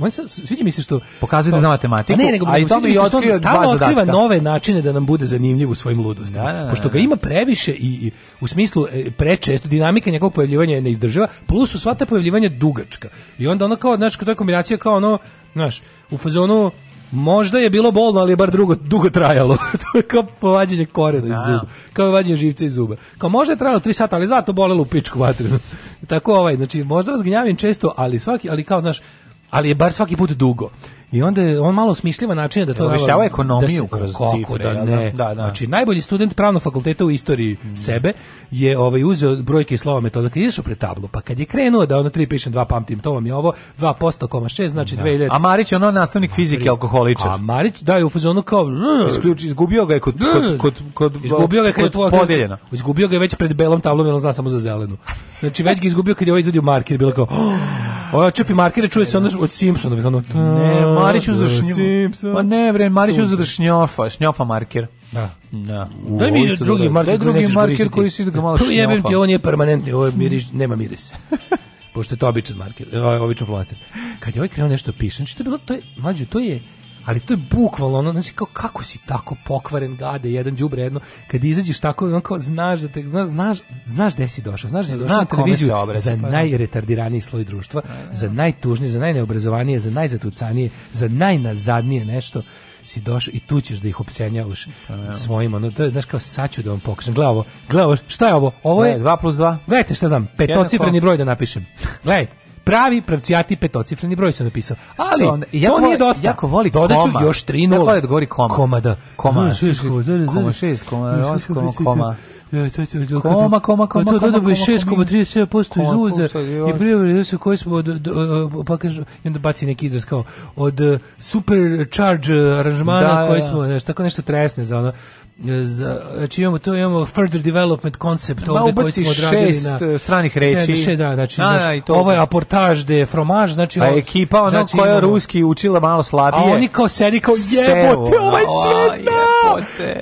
mislim, sviđa mi se što... Pokazuje da zna matematiku, a, ne, nego, a i to mi otkrio dva zadatka. otkriva nove načine da nam bude zanimljiv u svojim ludostima. Da, da, da Pošto ga ima previše i, i u smislu e, prečesto, dinamika njegovog pojavljivanja ne neizdrživa, plus su sva ta pojavljivanja dugačka. I onda ono kao, znači, to je kombinacija kao ono, Znaš, u fazonu možda je bilo bolno, ali je bar drugo, dugo trajalo. [laughs] to je kao povađenje korena iz da. zuba. Kao vađenje živca iz zuba. Kao možda je trajalo 3 sata, ali zato bolelo u pičku vatrinu. [laughs] Tako ovaj, znači možda vas gnjavim često, ali svaki, ali kao znaš, ali je bar svaki put dugo. I onda je on malo smišljiva način da to objašnjava da ekonomiju da kroz cifre. Da, ne. Da, da. Znači najbolji student pravnog fakulteta u istoriji mm. sebe je ovaj uzeo brojke i slova metoda kad je pred tablu, pa kad je krenuo da ono tri piše 2 pamtim, to vam je ovo 2%,6 znači da. 2000. A Marić je ono nastavnik fizike alkoholičar. A Marić da je u fazonu kao isključi izgubio ga je kod kod kod kod izgubio ga je kod, kod podeljeno. Izgubio ga je već pred belom tablom, jer zna samo za zelenu. Znači već ga izgubio kad je ovaj izvadio marker, bilo kao. Oh, ovaj čupi markere čuje se onda od Simpsonovih, ono. Ne, Marić uzeo šnjofa. Pa ne, bre, Marić uzeo šnjofa, šnjofa marker. Da. Da. U, Daj mi drugi marker, drugi marker koji se ga malo šnjofa. Jebem ti, on je permanentni, ovo mm. miris, nema [laughs] mirisa. Pošto je to običan marker, e, običan flomaster. Kad je ovaj krenuo nešto pišen, znači što je bilo, to je, mlađo, to je, ali to je bukvalno ono, znači kao kako si tako pokvaren gade, jedan đubre jedno, kad izađeš tako, on kao znaš da te znaš, znaš gde si došao, znaš da si došao na televiziju obrazi, za pa, da. najretardiraniji sloj društva, a, da, da, za najtužnije, za najneobrazovanije, za najzatucanije, za najnazadnije nešto si došao i tu ćeš da ih opsenjavaš ja. Pa, svojim, ono, to je, znaš, kao sad ću da vam pokažem, gledaj ovo, gledaj ovo, šta je ovo, ovo je... 2 plus 2. Gledajte šta znam, petocifreni broj da napišem, gledajte, pravi pravcijati petocifreni broj sam napisao. Ali on, jako, to nije dosta. Jako voli Dodaću koma. još 3 nula. Jako voli da govori koma. Koma, da. Koma, 6, koma 6, koma 8, koma, koma. Koma, koma, koma, to dodao bi 6,37% iz uvoza i privore da su koji smo od, pa kaže, i onda baci neki izraz kao od super charge aranžmana koji smo, nešto, tako nešto tresne za ono, za, znači imamo to imamo further development concept ovde koji smo odradili šest na e, stranih reči. Sedam, da, znači, a, znači to... ovo je da. aportaž de fromage, znači pa ekipa ona znači, koja imamo, ruski učila malo slabije. A oni kao sedi kao jebote, ovaj sve zna.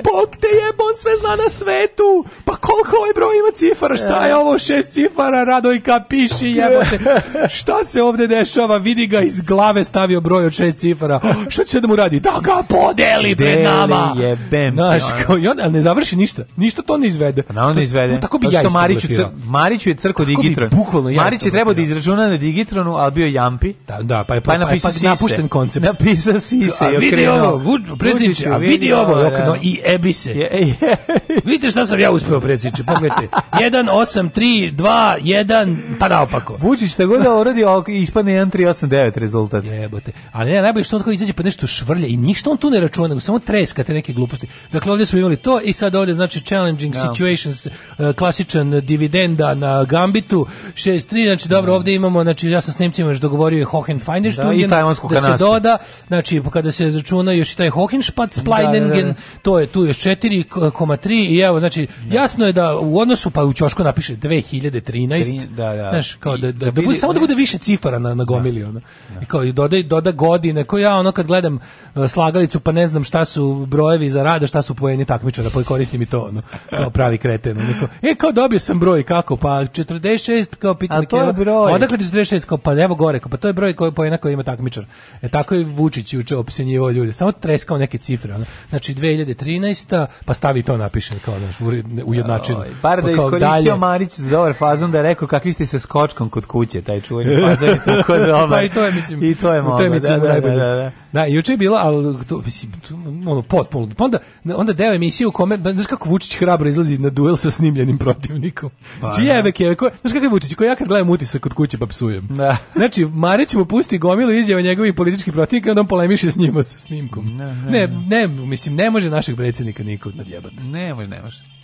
Bog te jebo, on sve zna na svetu. Pa koliko ovaj broj ima cifara, šta je ovo šest cifara, Radojka piši jebote. [laughs] šta se ovde dešava? Vidi ga iz glave stavio broj od šest cifara. [gasps] Šta će da mu radi? Da ga podeli pred nama. Jebem. Naš, Kao i on, ne završi ništa. Ništa to ne izvede. Pa na on ne izvede. To, tako bi to ja isto Mariću, cr, Mariću je crko digitron. Bukvalno ja. Marić je trebao da izračuna na digitronu, al bio jampi. Da, da, pa je pa, pa, pa, pa napušten koncept. Napisao si se i okrenuo. Predsjedniče, a vidi ovo, da, okno da. i ebi se. [laughs] Vidite šta sam ja uspeo predsjedniče, pogledajte. 1 8 3 2 1 pa naopako. Vučić šta god da uradi, ispadne 1 3 8 9 rezultat. Jebote. Ali ne, najbolje što on tako izađe pa nešto švrlja i ništa on tu ne računa, nego samo treska te neke gluposti. Dakle, ovdje smo imali to i sad ovdje znači challenging no. Da. situations, e, klasičan dividenda na Gambitu, 6-3, znači dobro, da. ovdje imamo, znači ja sam s Nemcima još dogovorio i Hohenfeinerstungen, da, da se doda, znači kada se računa još i taj Hohenspatz, Pleidingen, da, to je tu još 4,3 i evo, znači jasno je da u odnosu, pa u Ćoško napiše 2013, da, da. Znaš, kao da, da, da, bude, samo da bude više cifara na, na gomili, ono. I kao, i doda, doda godine, ko ja ono kad gledam e, slagalicu, pa ne znam šta su brojevi za rade, šta su poeni cene takmičara, pa da koristim i to, ono, kao pravi kreten. Ono, e, kao dobio sam broj, kako, pa 46, kao pitam, to je broj. odakle 46, kao, pa evo gore, kao, pa to je broj koji, po jednako ima takmičar. E, tako je Vučić juče opsenjivao ljude, samo treskao neke cifre, ono. znači 2013, pa stavi to napiše, kao, znaš, ujednačeno. Bar pa da iskoristio dalje. Marić za dobar fazon da je rekao kakvi ste se skočkom kod kuće, taj čuveni fazon je tako [laughs] dobar. pa i to je, mislim, i to je, mogo, to je, mislim, da, da, da, da, da. Da, juče je bila, ali to, mislim, ono, potpuno. Pa onda, onda deo emisije u kome, znaš kako Vučić hrabro izlazi na duel sa snimljenim protivnikom. Pa, Čijebe, kjeve, da. ko, znaš kako je Vučić, koji ja kad gledam utisak kod kuće pa psujem. Da. Znači, Marić mu pusti gomilu izjava njegovih političkih protivnika i onda on polemiše s njima sa snimkom. Ne ne, ne, ne, mislim, ne može našeg predsjednika niko nadjebati. Ne može, ne može.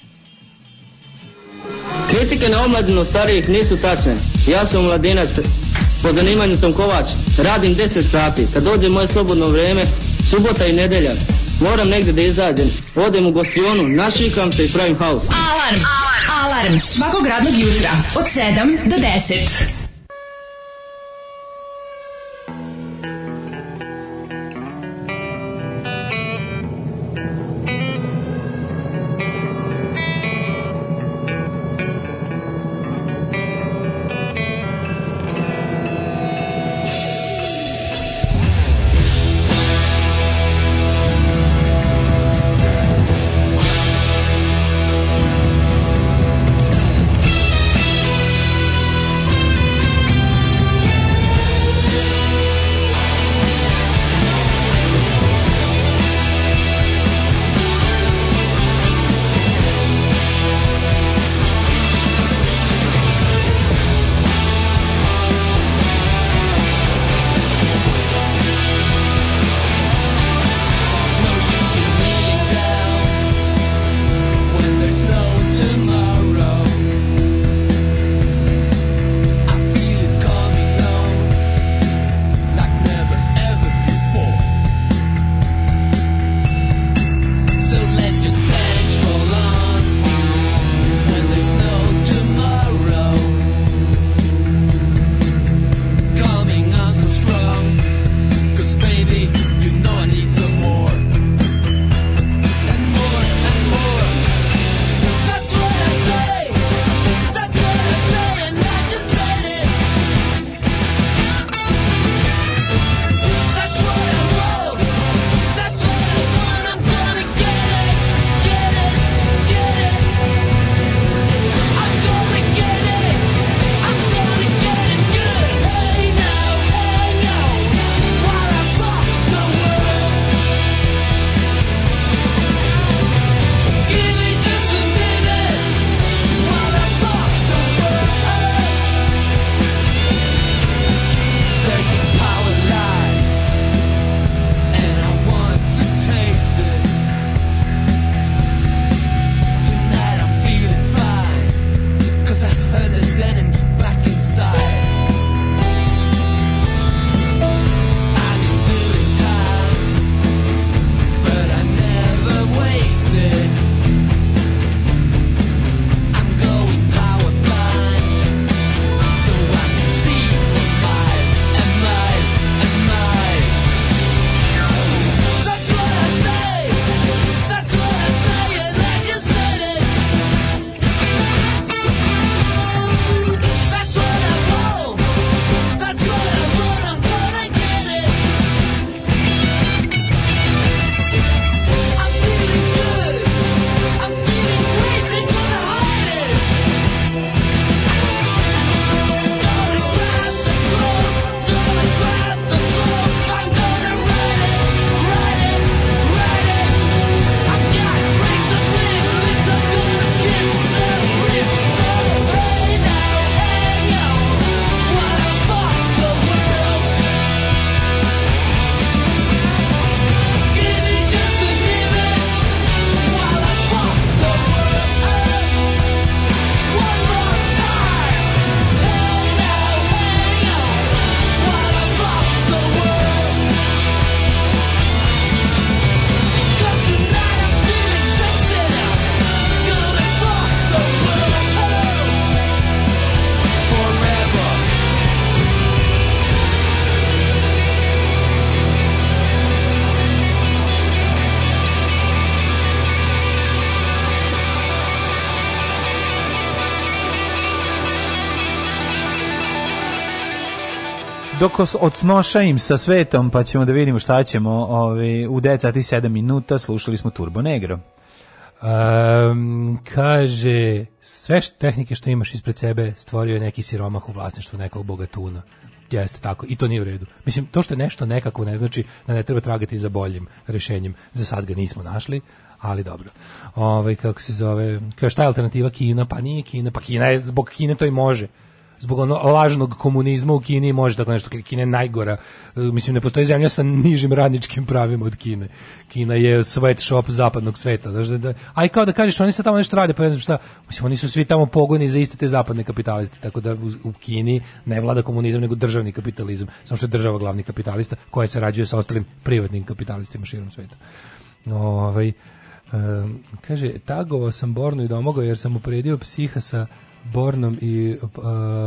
Kritike na omladinu starijih nisu tačne. Ja sam mladinac, po zanimanju sam kovač, radim 10 sati. Kad dođe moje slobodno vreme, subota i nedelja, moram negde da izađem. Odem u gostionu, našikam se i pravim haus. Alarm! Alarm! Alarm! Svakog radnog jutra od 7 do 10. dok os, odsnoša im sa svetom, pa ćemo da vidimo šta ćemo ovi, ovaj, u 10 7 minuta, slušali smo Turbo Negro. Um, kaže, sve što, tehnike što imaš ispred sebe stvorio je neki siromah u vlasništvu nekog bogatuna. Jeste tako, i to nije u redu. Mislim, to što je nešto nekako ne znači da ne treba tragati za boljim rešenjem. Za sad ga nismo našli, ali dobro. Ovaj kako se zove, kao šta je alternativa Kina? Pa nije Kina, pa Kina je zbog Kine to i može zbog ono lažnog komunizma u Kini može tako nešto. Kina je najgora. E, mislim, ne postoji zemlja sa nižim radničkim pravima od Kine. Kina je sweatshop zapadnog sveta. Znači, da, a i kao da kažeš, oni se tamo nešto rade, pa ne znam šta. Mislim, oni su svi tamo pogoni za iste te zapadne kapitaliste. Tako da u, u Kini ne vlada komunizam, nego državni kapitalizam. Samo što je država glavni kapitalista, koja se rađuje sa ostalim privatnim kapitalistima širom sveta. Ovaj, um, kaže, tagovao sam Bornu i domogao jer sam upredio psiha sa Bornom i uh,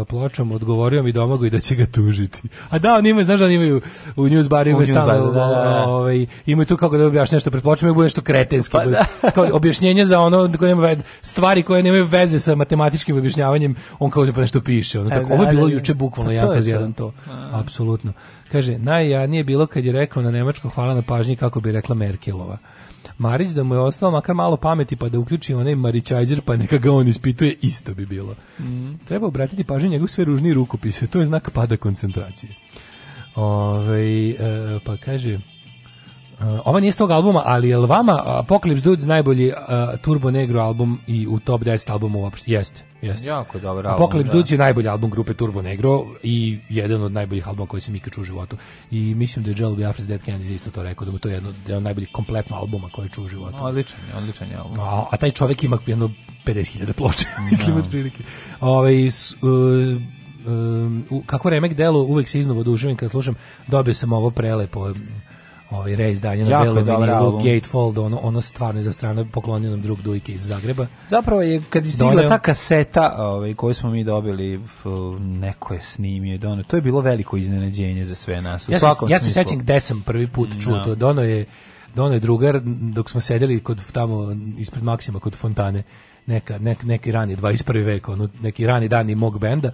pločom odgovorio mi domago i da će ga tužiti. A da, oni imaju, znaš da oni imaju u news newsbaru imaju stalno, da, da, da. Ovaj, imaju tu kako da objašnje nešto pred pločom, bude nešto kretenski. Pa, da. [laughs] kao objašnjenje za ono, koje nema, stvari koje nemaju veze sa matematičkim objašnjavanjem, on kao da nešto piše. Ono, e, tako, da, ovo je da, bilo juče bukvalno, ja pa kroz jedan to. A. Apsolutno. Kaže, najjadnije je bilo kad je rekao na nemačko hvala na pažnji kako bi rekla Merkelova. Marić da mu je ostalo makar malo pameti pa da uključi onaj Marićajzer pa neka ga on ispituje, isto bi bilo. Mm. Treba obratiti pažnju njegov sve ružni rukopise, to je znak pada koncentracije. Ove, ovaj, e, pa kaže... Eh, Ova nije s tog albuma, ali je li vama eh, Apocalypse Dudes najbolji uh, Turbo Negro album i u top 10 albuma uopšte? Jeste, jeste. Jako dobar album. Apocalypse da. Dudes je najbolji album grupe Turbo Negro i jedan od najboljih albuma koji sam ikad čuo u životu. I mislim da je Joel Biafra's Dead Kennedy isto to rekao, da mu to je jedno, jedan od najboljih kompletno albuma koje čuo u životu. Odličan je, odličan je album. A, a taj čovek ima jedno 50.000 ploče, [laughs] mislim, no. Da. otprilike. Ove, ovaj, s, uh, um, kako remek delo, uvek se iznova oduživim kad slušam, dobio sam ovo prelepo ovaj reizdanje na beloj vinilu Gatefold ono ono stvarno je za strano poklonio nam drug Dujke iz Zagreba. Zapravo je kad je stigla Donio... ta kaseta, ovaj koju smo mi dobili, neko je snimio dono. To je bilo veliko iznenađenje za sve nas. U ja svakom se, ja se sećam gde sam prvi put čuo no. Da. to. Dono je Dono je drugar dok smo sedeli kod tamo ispred Maksima kod fontane. Neka, nek, neki rani 21. vek, ono, neki rani dani mog benda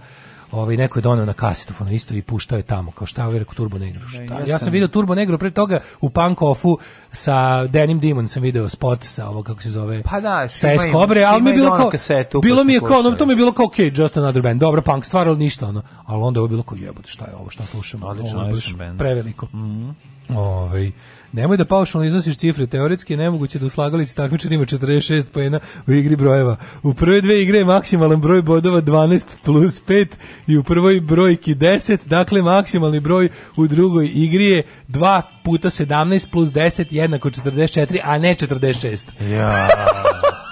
ovaj neko je doneo na kasetofonu isto i puštao je tamo kao šta ovaj rekao Turbo Negro šta ja, ja sam video Turbo Negro pre toga u Punk Offu sa Denim Demon sam video spot sa ovo kako se zove pa da sa Escobre al mi bilo kao kasetu, bilo mi je kao no, to mi je bilo kao okay just another band dobro punk stvar al ništa ono ali onda je bilo kao jebote šta je ovo šta slušamo odlično preveliko mm ovaj Nemoj da paušalno iznosiš cifre, teoretski je nemoguće da u slagalici takmičar ima 46 poena u igri brojeva. U prve dve igre je maksimalan broj bodova 12 plus 5 i u prvoj brojki 10, dakle maksimalni broj u drugoj igri je 2 puta 17 plus 10 jednako 44, a ne 46. Ja. [laughs]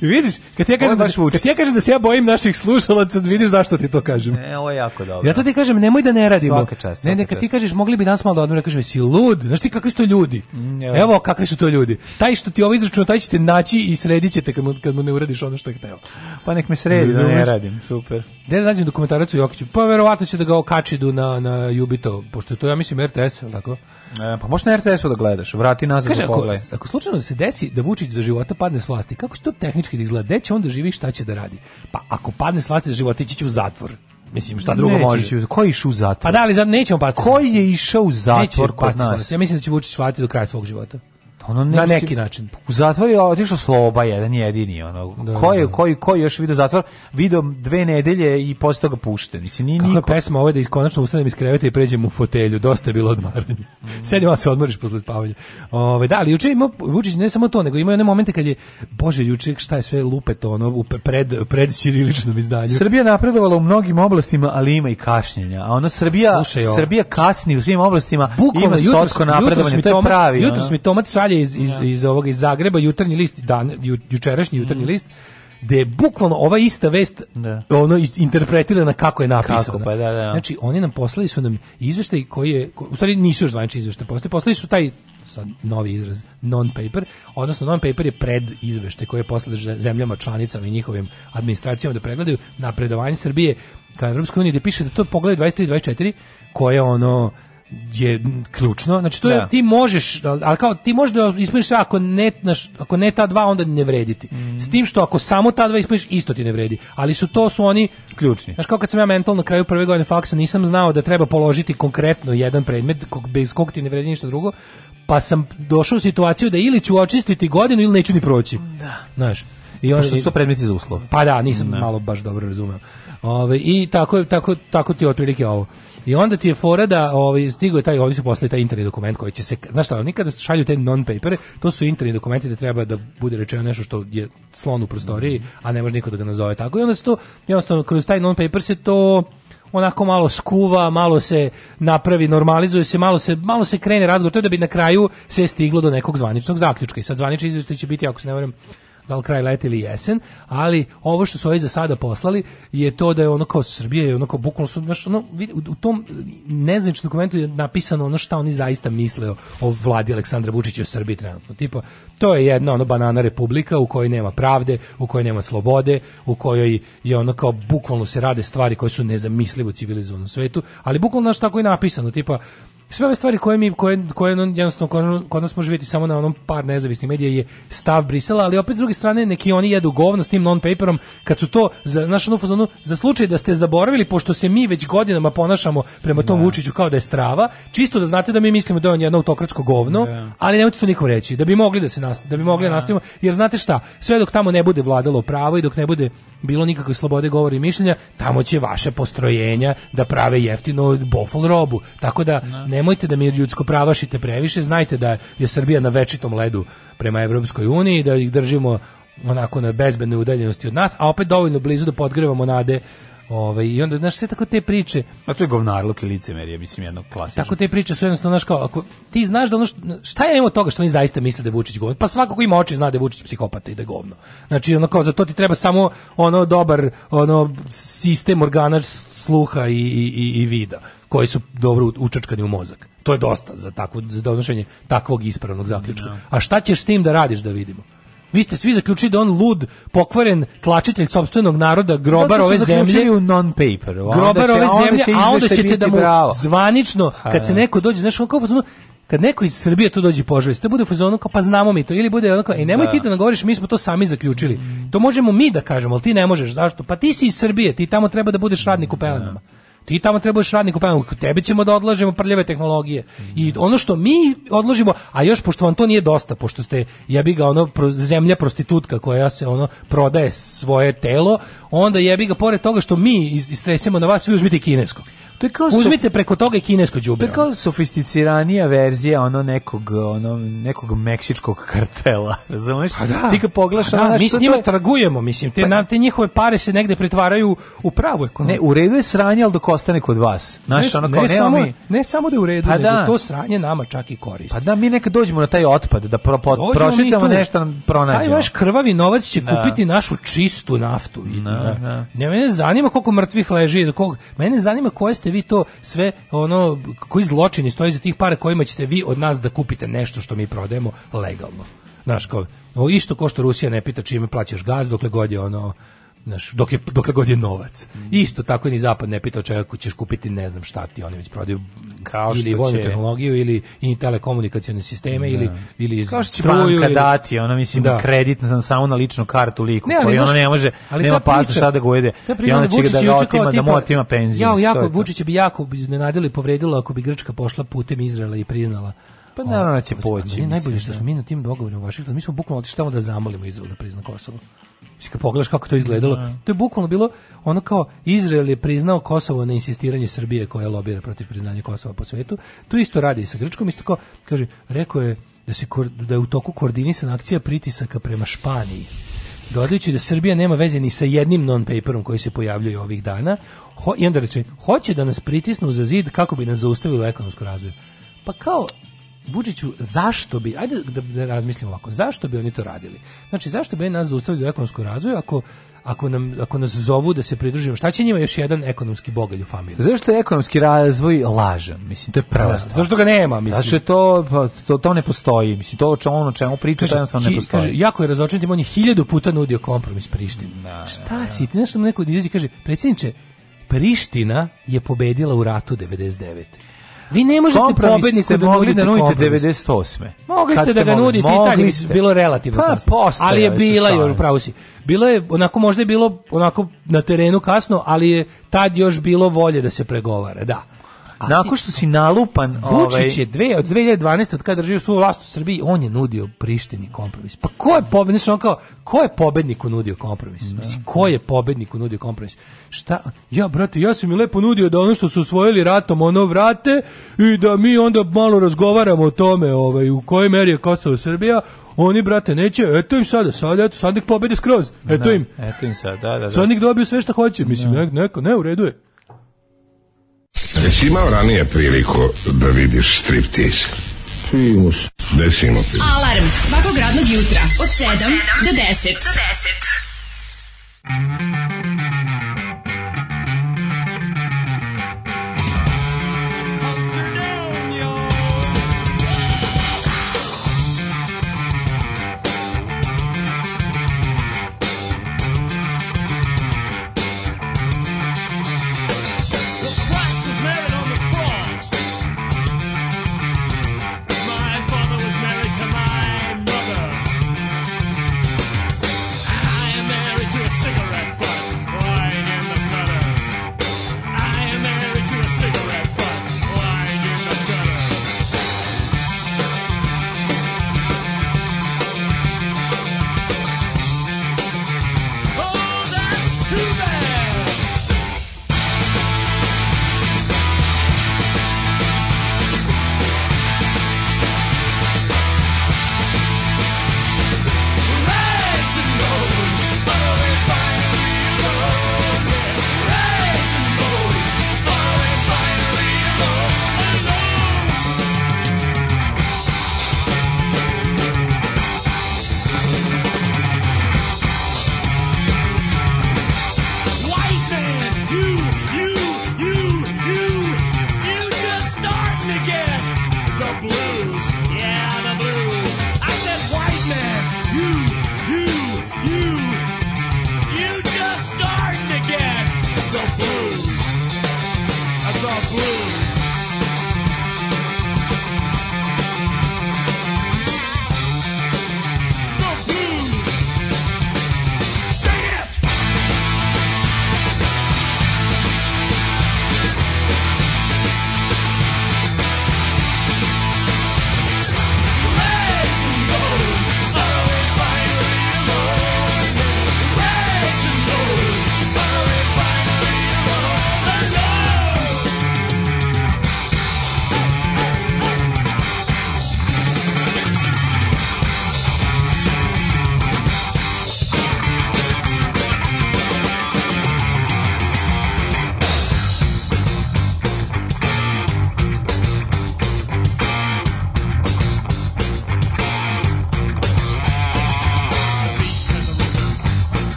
vidiš, kad ja kažem da, kad ja kažem da se ja bojim naših slušalaca, da vidiš zašto ti to kažem. Ne, ovo je jako dobro. Ja to ti kažem, nemoj da ne radimo. Svaka čast, ne, ne, kad ti kažeš mogli bi danas malo da odmora, kažem si lud. Znaš ti kakvi su to ljudi? Ne, mm, Evo kakvi su to ljudi. Taj što ti ovo izračunao, taj ćete naći i sredićete kad mu, kad mu ne uradiš ono što je hteo. Pa nek me sredi da ne radim, super. Gde da nađem dokumentarac Jokiću? Pa verovatno će da ga okačidu na na Jubito, pošto to ja mislim RTS, tako? E, pa možeš na RTS-u da gledaš, vrati nazad Kaže, da ako, ako slučajno se desi da Vučić za života padne s vlasti, kako će to tehnički da izgleda? Gde će onda živi šta će da radi? Pa ako padne s vlasti za života, ići će u zatvor. Mislim, šta drugo Neće može? Ići, ko je išao u zatvor? Pa da, ali nećemo pasti. Ko je išao u zatvor Neće kod nas? Ja mislim da će Vučić shvatiti do kraja svog života. Ono ne na neki si... način. U zatvor je otišao Sloba jedan jedini. Ono. Da, ko, je, da. ko, ko još video zatvor? Video dve nedelje i posle toga pušten. Mislim, nije Kako niko... pesma ovo je da konačno ustanem iz kreveta i pređem u fotelju. Dosta je bilo odmaranje. Mm. Sedim, se odmoriš posle spavanja. ovaj da, ali juče ima, Vučić ne samo to, nego ima one momente kad je, bože, juče šta je sve lupe to ono, u pred, pred čiriličnom izdanju. Srbija napredovala u mnogim oblastima, ali ima i kašnjenja. A ono, Srbija, Slušaj, Srbija kasni u svim oblastima, Bukolo, ima jutros, napredovanje, to je pravi. Jutros mi Tomac šalje serije iz, iz, da. iz ovoga iz Zagreba, jutarnji list, dan, ju, jučerašnji jutarnji mm. list, da je bukvalno ova ista vest da. ono interpretirana kako je napisana. Kako, pa, da, da. Znači, oni nam poslali su nam izveštaj koji je, ko, u stvari nisu još zvanični izveštaj, poslali, poslali su taj sad novi izraz, non-paper, odnosno non-paper je pred izvešte koje je poslali zemljama, članicama i njihovim administracijama da pregledaju napredovanje Srbije ka Evropskoj uniji, gde piše da to pogledaju 23-24, koje ono je ključno. Znači to je, da. ti možeš, ali kao ti možeš da ispuniš sve ako ne, naš, ako ne ta dva onda ne vrediti. Mm. S tim što ako samo ta dva ispuniš isto ti ne vredi. Ali su to su oni ključni. Znaš kao kad sam ja mentalno na kraju prve godine faksa nisam znao da treba položiti konkretno jedan predmet kog, bez kog ti ne vredi ništa drugo, pa sam došao u situaciju da ili ću očistiti godinu ili neću ni proći. Da. Znaš. I on, Pošto su to predmeti za uslov. Pa da, nisam ne. Da. malo baš dobro razumeo. Ove, I tako, tako, tako ti otprilike ovo. I onda ti je fora da ovaj stiglo taj oni su poslali taj interni dokument koji će se znaš šta, oni kada šalju te non paper, to su interni dokumenti da treba da bude rečeno nešto što je slon u prostoriji, a ne može niko da ga nazove tako. I onda se to jednostavno kroz taj non paper se to onako malo skuva, malo se napravi, normalizuje se, malo se, malo se krene razgovor, to je da bi na kraju se stiglo do nekog zvaničnog zaključka. I sad zvanični izvještaj će biti, ako se ne varam, da li kraj leta ili jesen, ali ovo što su ovi za sada poslali je to da je ono kao Srbije, ono kao bukvalno su, znaš, ono, u tom nezvaničnom dokumentu je napisano ono šta oni zaista misle o, o vladi Aleksandra Vučića u Srbiji trenutno. Tipa, to je jedna ono banana republika u kojoj nema pravde, u kojoj nema slobode, u kojoj je ono kao bukvalno se rade stvari koje su nezamislive u civilizovanom svetu, ali bukvalno znaš tako je napisano, tipa sve ove stvari koje mi koje koje jednostavno kod nas može biti samo na onom par nezavisnih medija je stav Brisela, ali opet s druge strane neki oni jedu govno s tim non paperom kad su to za našu nufazonu za slučaj da ste zaboravili pošto se mi već godinama ponašamo prema tom da. Vučiću kao da je strava, čisto da znate da mi mislimo da je on jedno autokratsko govno, ne. Da. ali nemojte to nikom reći da bi mogli da se nas, da bi mogli da, da. nastavimo jer znate šta, sve dok tamo ne bude vladalo pravo i dok ne bude bilo nikakve slobode govora i mišljenja, tamo će vaše postrojenja da prave jeftino bofol robu. Tako da ne, nemojte da mi ljudsko pravašite previše, znajte da je Srbija na večitom ledu prema Evropskoj uniji, da ih držimo onako na bezbednoj udaljenosti od nas, a opet dovoljno blizu da podgrevamo nade Ove, ovaj, I onda, znaš, sve tako te priče... A to je govnarluk i licemerje, mislim, jedno klasično. Tako te priče su jednostavno, znaš, kao, ako ti znaš da ono što, šta je ima toga što oni zaista misle da je Vučić govno? Pa svako ko ima oči zna da je Vučić psihopata i da je govno. Znači, ono kao, za to ti treba samo ono dobar ono sistem organa sluha i, i, i vida koji su dobro učačkani u mozak. To je dosta za takvo za donošenje takvog ispravnog zaključka. No. Da. A šta ćeš s tim da radiš da vidimo? Vi ste svi zaključili da on lud, pokvaren, tlačitelj sopstvenog naroda, grobar ove zemlje. u non paper. grobar ove zemlje, a onda ćete da mu bravo. zvanično, kad se neko dođe, znaš, on kao kad neko iz Srbije tu dođe poželi, da bude u fazonu kao pa znamo mi to ili bude onako e, nemoj da. ti da nagovoriš, mi smo to sami zaključili. Mm. To možemo mi da kažemo, ali ti ne možeš. Zašto? Pa ti si iz Srbije, ti tamo treba da budeš radnik u pelenama. Da. Ti tamo trebaš radniku pa tebe ćemo da odlažemo prljave tehnologije. I ono što mi odlažimo, a još pošto vam to nije dosta, pošto ste jebi ga ono zemlja prostitutka koja se ono prodaje svoje telo, onda jebi ga pored toga što mi istresemo na vas, vi uzmite kinesko. To Uzmite preko toga i kinesko đubre. To je sofisticiranija verzija ono nekog ono nekog meksičkog kartela, [laughs] razumeš? Pa da. Ti ga pogledaš, pa da, mi s njima to... tragujemo, mislim, te, pa... na, te njihove pare se negde pretvaraju u pravu ekonomiju. Ne, u redu je sranje, al dok ostane kod vas. Naš ne, ono kao ne, ne samo, mi... ne samo da je u redu, pa nego da. to sranje nama čak i koristi. Pa da mi neka dođemo na taj otpad da pro, po, prošetamo nešto nam pronađemo. Taj vaš krvavi novac će da. kupiti našu čistu naftu. Da, da. Ne mene zanima koliko mrtvih leži, za kog, mene zanima koje ste vi to sve ono koji zločini stoje za tih para kojima ćete vi od nas da kupite nešto što mi prodajemo legalno. Znaš, kao, isto ko što Rusija ne pita čime plaćaš gaz dokle god je ono Znaš, dok je, dokle god je novac. Mm. Isto tako ni zapad ne pita čega ćeš kupiti, ne znam šta ti oni već prodaju kao ili vojnu tehnologiju ili i telekomunikacione sisteme da. ili ili kao što će struju, banka ili... dati, ona mislim da. kredit na samo na ličnu kartu liku ne, ali, koji ona ne može, ali nema pasa šta da gojde. I ona će da ga otima, da mu otima penziju. Ja, jako, Vučić bi jako iznenadilo i povredilo ako bi Grčka pošla putem Izraela i priznala pa naravno će poći. Najbolje što smo mi na tim dogovorima u Vašingtonu, mi smo bukvalno otišli tamo da zamolimo Izrael da prizna Kosovo. Mislim, kad pogledaš kako to izgledalo, da. to je bukvalno bilo ono kao Izrael je priznao Kosovo na insistiranje Srbije koja lobira protiv priznanja Kosova po svetu. To isto radi i sa Grčkom, isto kao, kaže, rekao je da, se, da je u toku koordinisana akcija pritisaka prema Španiji. Dodajući da Srbija nema veze ni sa jednim non-paperom koji se pojavljuje ovih dana, ho, i onda reče, hoće da nas pritisnu za zid kako bi nas zaustavilo ekonomsko razvoju. Pa kao, Vučiću, zašto bi, ajde da, da razmislimo ovako, zašto bi oni to radili? Znači, zašto bi nas zaustavili u ekonomskom razvoju ako, ako, nam, ako nas zovu da se pridružimo? Šta će njima još jedan ekonomski bogalj u familiji? Zašto je ekonomski razvoj lažan? Mislim, to je prva stvar. Zašto ga nema? Mislim? Znači, to, pa, to, to ne postoji? Mislim, to čemu, ono čemu priča, to jednostavno ne postoji. Kaže, jako je razočen, on je hiljadu puta nudio kompromis Prištini. Na, da, da, Šta da. si? Ti nešto mu neko izjazi, kaže, predsjedniče, Priština je pobedila u ratu 99. Vi ne možete pobedniku da mogli da nudite 98. Mogli ste da ga nudite i tako bi bilo relativno pa, kasno. Ali je bila još pravo si. Bilo je onako možda je bilo onako na terenu kasno, ali je tad još bilo volje da se pregovara, da. Nakon što si nalupan... Vučić ovaj, je dve, od 2012. od kada držio svoju vlast u Srbiji, on je nudio Prištini kompromis. Pa ko je pobednik? Znači on kao, ko je pobedniku nudio kompromis? Da. Mislim, ko je pobedniku nudio kompromis? Šta? Ja, brate, ja sam mi lepo nudio da ono što su osvojili ratom, ono vrate i da mi onda malo razgovaramo o tome ovaj, u kojoj meri je Kosovo Srbija, oni brate neće, eto im sada, sad, eto sad nek pobede skroz. Eto da, im. Eto im sad, da, da. da. Sad nek dobiju sve što hoće, mislim, da. ne, neko, ne u redu je. Jesi imao ranije priliku da vidiš striptease? Simus. Gde si imao priliku? Alarm svakog radnog jutra od 7 do 10. Do 10.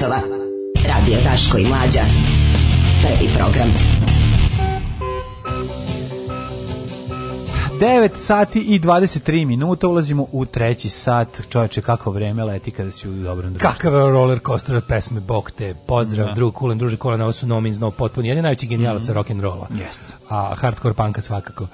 časova. Radio Daško i Mlađa. Prvi program. 9 sati i 23 minuta ulazimo u treći sat. Čoveče, kako vreme leti kada si u dobrom društvu. Kakav je roller coaster od pesme Bog te. Pozdrav, da. drug, kulen, druže, kolena, ovo su Nomin znao potpuno. Jedan je najveći genijalac mm -hmm. rock'n'rolla. Yes. A hardcore panka svakako.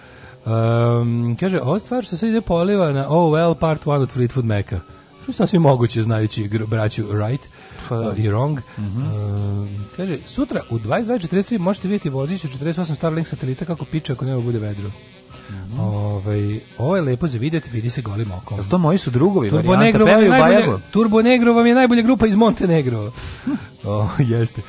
Um, kaže, ova stvar što se ide poliva na OL oh Part 1 od Fleetwood Maca. Što je sasvim moguće, znajući braću right pa da. uh, i Wrong. Mm -hmm. uh, kaže, sutra u 22.43 možete vidjeti vozić u 48 Starlink satelita kako piče ako nema bude vedro. Mm -hmm. Ovaj ovo je lepo za videti, vidi se golim okom. Jel to moji su drugovi, Turbo Negro, najbolje, Turbo Negro vam je najbolja grupa iz Montenegro. [laughs] o, jeste.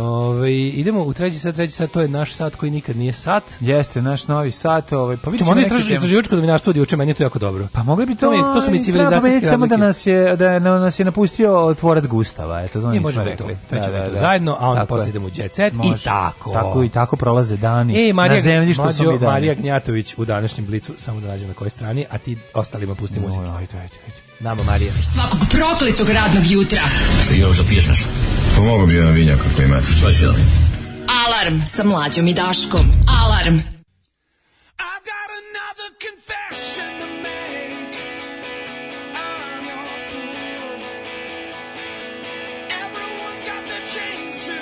Ove, idemo u treći sat, treći sat, to je naš sat koji nikad nije sat. Jeste, naš novi sat. Ovaj, pa vidimo ono istraži, istraživačko dominarstvo od juče, meni je to jako dobro. Pa mogli bi to, to, to su mi civilizacijski samo da nas da je, da nas je napustio tvorac Gustava, eto, znači smo da rekli. To. Da, da, da, zajedno, a onda posle idemo u jet set i tako. Tako i tako prolaze dani e, Marija, na zemlji što su mi dani. Marija Gnjatović u današnjem blicu, samo da nađem na kojoj strani, a ti ostalima pusti no, muziku. Ajde, ajde, ajde. Nama Marija. Svakog prokletog radnog jutra. Još da piješ nešto pomogao bi jedan vinjak ako imate. Pa ću Alarm sa mlađom i Daškom. Alarm. I've got another confession to make. I'm your fool. Everyone's got the chains to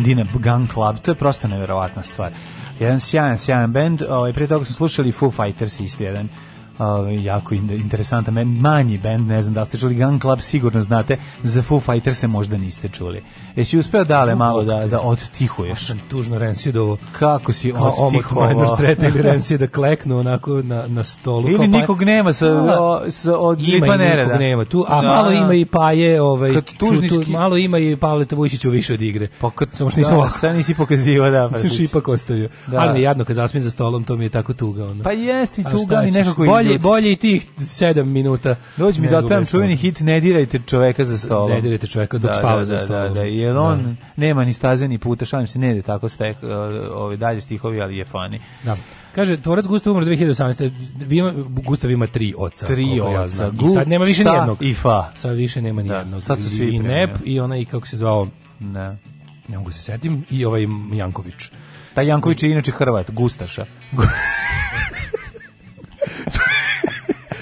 Bandina Gun Club, to je prosto neverovatna stvar. Jedan sjajan, sjajan bend, ovaj, prije toga smo slušali Foo Fighters isto jedan uh, jako interesantan band, manji band, ne znam da ste čuli, Gun Club sigurno znate, za Foo Fighters se možda niste čuli. Jesi uspeo dale malo da, da odtihuješ? Sam tužno Rencidovo. Kako si odtihovao? Kao ili [laughs] da kleknu onako na, na stolu. Ili pa nikog nema sa, o, sa od ima i nema tu, a da. malo ima i Paje, ovaj, kad tužnički... Čutu, malo ima i Pavle Tavušiću više od igre. Pa kad, Samo što nisam da, sad nisi pokazivao, da. Pa, [laughs] ipak ostavio. Da. Ali jadno kad zasmijem za stolom, to mi je tako tuga. Ono. Pa jesti tuga, ali nekako bolje bolje, bolje i tih 7 minuta. Dođi mi da pevam da čuveni hit Ne dirajte čoveka za stolom. Ne dirajte čoveka dok da, spava da, za da, stolom. Da, da, jer on da. nema ni staze ni puta, šalim se, ne ide tako stek, uh, ove ovaj, dalje stihovi, ali je fani. Da. Kaže, tvorac Gustav umro 2018. Vima, Gustav ima tri oca. Tri oca. Ja znam. I sad nema više nijednog. I fa. Sad više nema nijednog. Da, sad su svi I, i Nep, i onaj, kako se zvao, ne. Da. ne mogu se setim, i ovaj Janković. Taj Janković je inače Hrvat, Gustaša. [laughs] [laughs]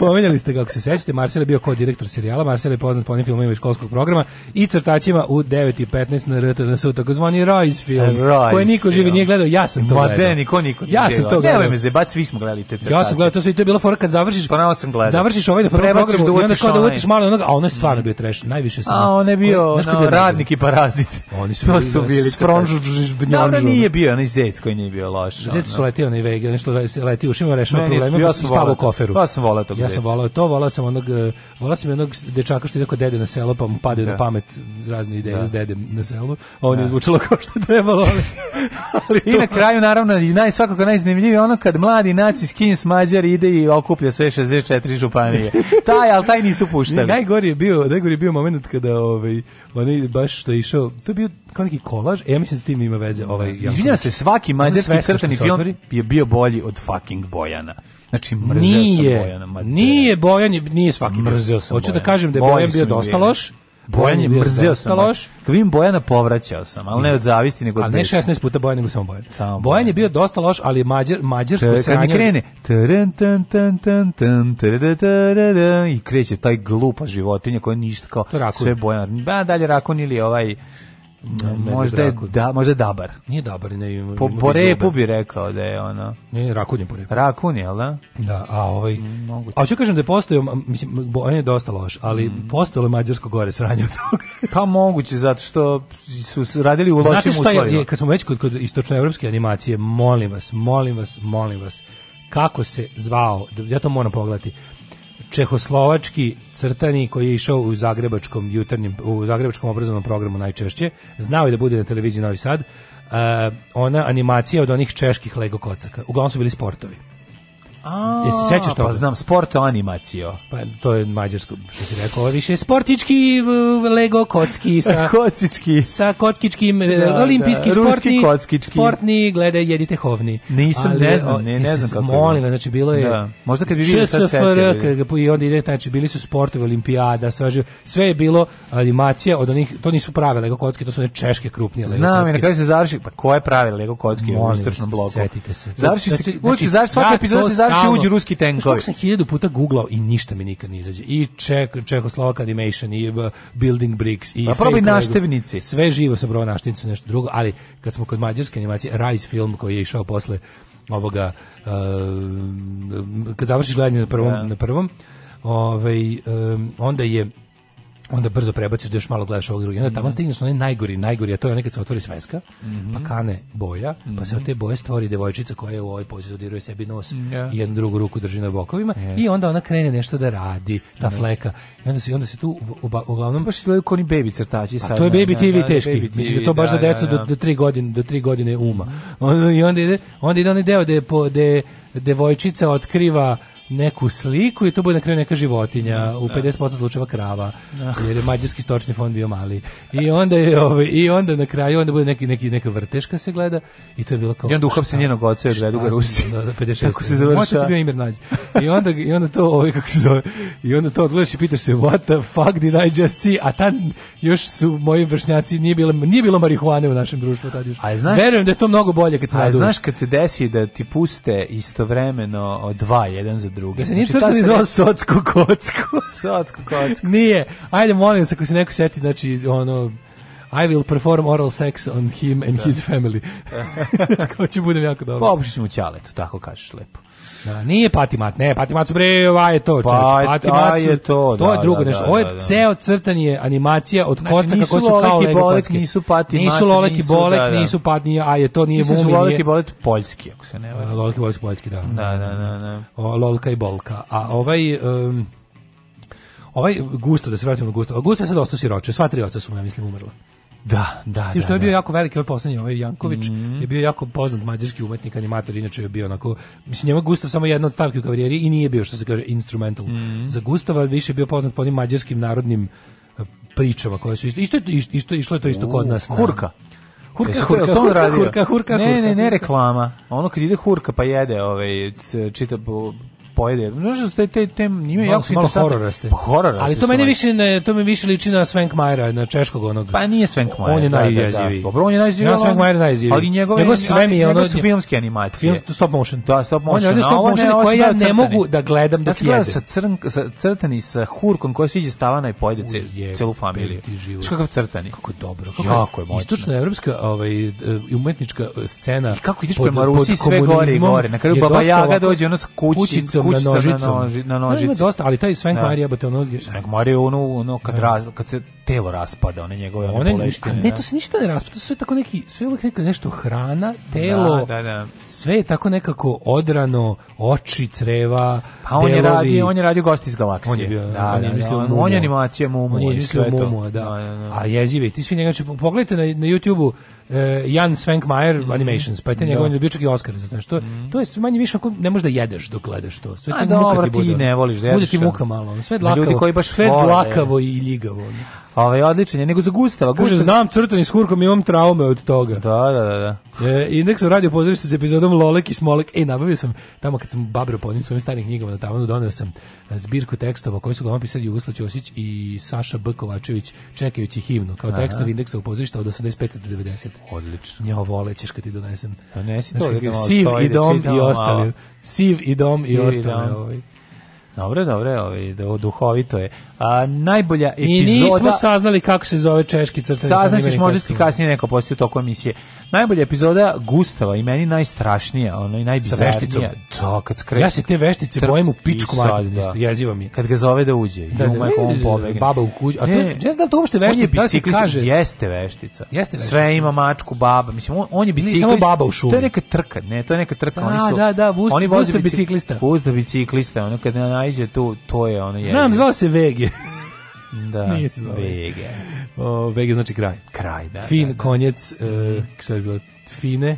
Spomenjali ste kako se sećate, Marcel je bio kao direktor serijala, Marcel je poznat po onim filmovima iz školskog programa i crtačima u 9.15 na RTNS, takozvani Rise film, Rise koje niko živi nije gledao, ja sam to Ma gledao. Ma niko, niko nije Ja sam to gledao. Nemoj me zebat, svi smo gledali te crtače. Ja sam gledao, to sve i to je bila fora kad završiš, pa sam gledao. završiš ovaj na prvom programu da i onda kao da uvetiš malo onoga, a ono je stvarno bio trash, najviše sam. A on je bio ono, no, radnik i parazit. Oni su, to su da, bili sfronžu, Dobro, nije bio, onaj zec koji nije bio loš. Zec su letio na Vega, nešto leti u šima, rešava probleme, ja sam spavao koferu. Ja sam volao to sam volao to, volao sam onog, e, volao sam jednog dečaka što je kod dede na selo, pa mu padaju na da. pamet razne ideje da. s dedem na selo. a on je da. zvučalo kao što je trebalo. Ali, [laughs] ali I to... na kraju, naravno, i naj, svakako najzanimljiviji ono kad mladi naci skins mađar ide i okuplja sve 64 županije. [laughs] taj, ali taj nisu puštali. Najgori je bio, najgori je bio moment kada ovaj, onaj baš što je išao, to je bio kao neki kolaž, e, ja mislim da s tim ima veze. Ovaj, da. Izvinjam se, svaki mađarski crtani film je bio bolji od fucking Bojana. Znači, mrzeo nije, sam Bojana. nije, Bojan je, nije svaki. Mrzeo sam Hoću da kažem da je Bojan, bio dosta njega. loš, Bojan je mrzeo sam. Loš. Kad vidim Bojana povraćao sam, ali ne od zavisti nego od Ali ne 16 puta Bojan nego samo Bojan. Samo Bojan je bio dosta loš, ali mađar mađarsko sranje. Kad krene i kreće taj glupa životinja koja ništa kao sve Bojan. Ba dalje rakon ili ovaj Ne, možda je da, možda je dabar. Nije dabar, ne. Ima, po, po repu bi rekao da je ono. Ne, rakun je po repu. Rakun je, al da? Da, a ovaj mm, Moguće. A hoću kažem da je postojao, mislim, on je dosta loš, ali mm. postojalo je Mađarsko gore sranje od toga. [laughs] pa moguće zato što su radili u lošim uslovima. Znate šta je, kad smo već kod, kod istočnoevropske animacije, molim vas, molim vas, molim vas, kako se zvao, da- ja to moram pogledati čehoslovački crtani koji je išao u zagrebačkom jutarnjem u zagrebačkom obrazovnom programu najčešće znao je da bude na televiziji Novi Sad uh, ona animacija od onih čeških lego kocaka uglavnom su bili sportovi A, Jesi sećaš to? Pa znam, sport animacijo. Pa to je mađarsko, što si rekao, ovo više sportički Lego kocki sa [laughs] kockički. Sa kockičkim da, e, da. olimpijski da, sportni kockički. sportni, gledaj, jedite hovni. Nisam, Ali, ne znam, ne, ne znam kako. Molim, znači bilo je. Da. Možda kad bi vidio sad SFR, i onda ide znači bili su sportovi olimpijada, sve, sve je bilo animacija od onih, to nisu prave Lego kocki, to su ne češke krupnije Lego znam, kocki. Znam, na kraju se završi, pa ko je pravi Lego kocki u stručnom bloku? Setite se. Završi se, znači, znači, znači, znači, znači, znači, najviše uđu ruski tenkovi. Kako sam hiljadu puta googlao i ništa mi nikad ne izađe. I Ček, Čehoslovak Animation, i Building Bricks, i... Pa probaj naštevnici. Sve živo sam probao naštevnicu, nešto drugo, ali kad smo kod mađarske animacije, Rise film koji je išao posle ovoga, uh, kad završiš gledanje na prvom, yeah. Da. na prvom ovaj, um, onda je onda brzo prebaciš da još malo gledaš ovog drugi. Onda tamo mhm. stigneš onaj najgori, najgori, a to je onaj kad se otvori sveska, mm -hmm. pa kane boja, mm -hmm. pa se mhm. od te boje stvori devojčica koja je u ovoj pozi dodiruje sebi nos yeah. Mhm, i jednu drugu ruku drži na bokovima yeah. i onda ona krene nešto da radi, ta mm -hmm. fleka. I onda se, onda se tu oba, uglavnom... Baš izgledaju kao oni baby crtači pa sad. A to je baby TV da, da, teški. Baby TV, Mislim da to baš da, za decu da, do, do, da. tri godine, do tri godine uma. Onda, I onda ide, onda ide onaj deo da po, da devojčica otkriva neku sliku i to bude na kraju neka životinja, u 50% da. slučajeva krava, da. jer je mađarski stočni fond bio mali. I onda je ovaj i onda na kraju onda bude neki neki neka vrteška se gleda i to je bilo kao. I onda uhapse njenog oca i odvedu ga Rusi. Da, da 56. Kako se završava? bio Imir Nađ. I onda i onda to ovaj kako se zove i onda to odgledaš i pitaš se what the fuck did I just see? A tad još su moji vršnjaci nije bilo nije bilo marihuane u našem društvu tad još. A znaš, Verujem da je to mnogo bolje kad se A znaš kad se desi da ti puste istovremeno dva jedan za druga. Znači, nije znači, to što se... Re... Socku kocku. [laughs] socku kocku. Nije. Ajde, molim se, ako se neko seti, znači, ono, I will perform oral sex on him and da. his family. [laughs] Znači, Ko će budem jako pa, dobro. Pa opušiš mu to tako kažeš lepo. Da, nije patimat, ne, patimat su bre, ova je to, pa, patimat je to, to da, je drugo da, nešto. Da, Ovo je da, da. ceo crtan je animacija od znači, koca kako su kao Lego kocki. Nisu patimat, nisu loleki bolek, nisu patni, a je to nije vumi. Nisu loleki bolet poljski, ako se ne varam. Loleki bolet poljski, da. Da, da, da, da. O, lolka i bolka. A ovaj um, ovaj Gusto, da se vratimo na Gusto. Gusta. Gusta se dosta siroče, sva tri oca su mu, ja mislim, umrla. Da, da, da. I što da, je bio da. jako veliki ovaj poslednji, ovaj Janković, mm je bio jako poznat mađarski umetnik, animator, inače je bio onako, mislim, njema Gustav samo jedna od stavki u karijeri i nije bio, što se kaže, instrumental. Mm Za Gustava više je bio poznat po onim mađarskim narodnim eh, pričama koje su isto, isto, isto, isto išlo je to isto kod nas. Kurka. Da. Hurka, Jesi hurka, hurka, hurka, hurka, hurka, hurka, Ne, ne, ne reklama. Ono kad ide hurka pa jede, ovaj, čita po, pojede. Množe da su te te te njima jako interesantne. Hororaste. Pa hororaste. Ali to meni više ne, to mi više liči na Svenk Majera, na češkog onog. Pa nije Svenk Majera. On je da, da, najjeziviji. Dobro, on je najjeziviji. Ja Svenk Majera najjeziviji. Ali njegove njegov sve mi je ono su filmske animacije. Film stop motion. Da, stop motion. On je stop motion koji ja ne mogu da gledam da jede. Ja sa crn sa crtani sa hurkom koji siđe stavana i pojede celu familiju. Kakav crtani? Kako dobro. Jako je moćno. Istočno evropska ovaj e, umetnička e, scena. I kako ideš prema Rusiji sve gore i gore. Na kraju Baba Jaga dođe ona sa kućicom kući na nožicom. Na, noži, na da, nožici. No, ima dosta, ali taj Svenk da. Marija, jebote, ono... Svenk Marija, ono, ono, kad, da. raz, kad se telo raspada, one njegove one, one boleštine, a ne, to se ništa ne raspada, to su sve tako neki, sve uvijek neko nešto hrana, telo, da, da, da. sve je tako nekako odrano, oči, creva, pa on delovi. je radio, on je radio gost iz galaksije. On je bio, da, on je da, mislio da, on, on je animacija Mumu, on je mislio Mumu, da. da. A jezive, ti svi njega, znači, pogledajte na, na YouTubeu uh, Jan Svenkmajer mm Animations, pa je te njegov da. bio čak i Oscar za to. Što, mm To je manje više, ako ne možeš da jedeš dok gledaš to. Sve ti A, dobro, ti, ne voliš da jedeš. Bude ti muka malo, sve dlakavo, ljudi koji baš sve vole, dlakavo i ljigavo. Ovaj odličan je, nego za Gustava. Kaže znam crtani s kurkom, imam traume od toga. Da, da, da, da. E, indeks radio pozorište sa epizodom Lolek i Smolek. Ej, nabavio sam tamo kad sam babro podnio svojim starim knjigama na tavanu, doneo sam e, zbirku tekstova koji su glavno pisali Jugoslav Ćosić i Saša B. Kovačević čekajući himnu kao tekstov indeksa u pozorištu od 85 do 90. Odlično. Ja volećeš kad ti donesem. Donesi pa to, da da Siv i dom i ostali. Siv i dom i ovaj. ostali. Dobro, dobro, ovaj, da, duhovito je. A, najbolja epizoda... I nismo saznali kako se zove češki crtani. Saznaćeš možda ti kasnije neko postoji u toku emisije najbolja epizoda Gustava i meni najstrašnija, ona i najbizarnija. To da, kad skreće. Ja se te veštice Tr... bojim u pičku materinu, da. jeziva mi. Kad ga zove da uđe, da, da, majko on pobegne. Baba u kuću. A to je da li to uopšte veštica, da kaže. Jeste veštica. Jeste veštica. Sve ima mačku, baba. Mislim on, on je biciklist. Samo baba u šumi. To je neka trka, ne, to je neka trka. Oni da, su Da, da, oni voze biciklista. Voze biciklista, ono kad nađe tu, to je ono je. Znam, zvao se Vege. Da, [laughs] Nije se zove. Bege. O, bege znači kraj. Kraj, da. Fin, da, da. konjec, uh, šta je bilo, fine,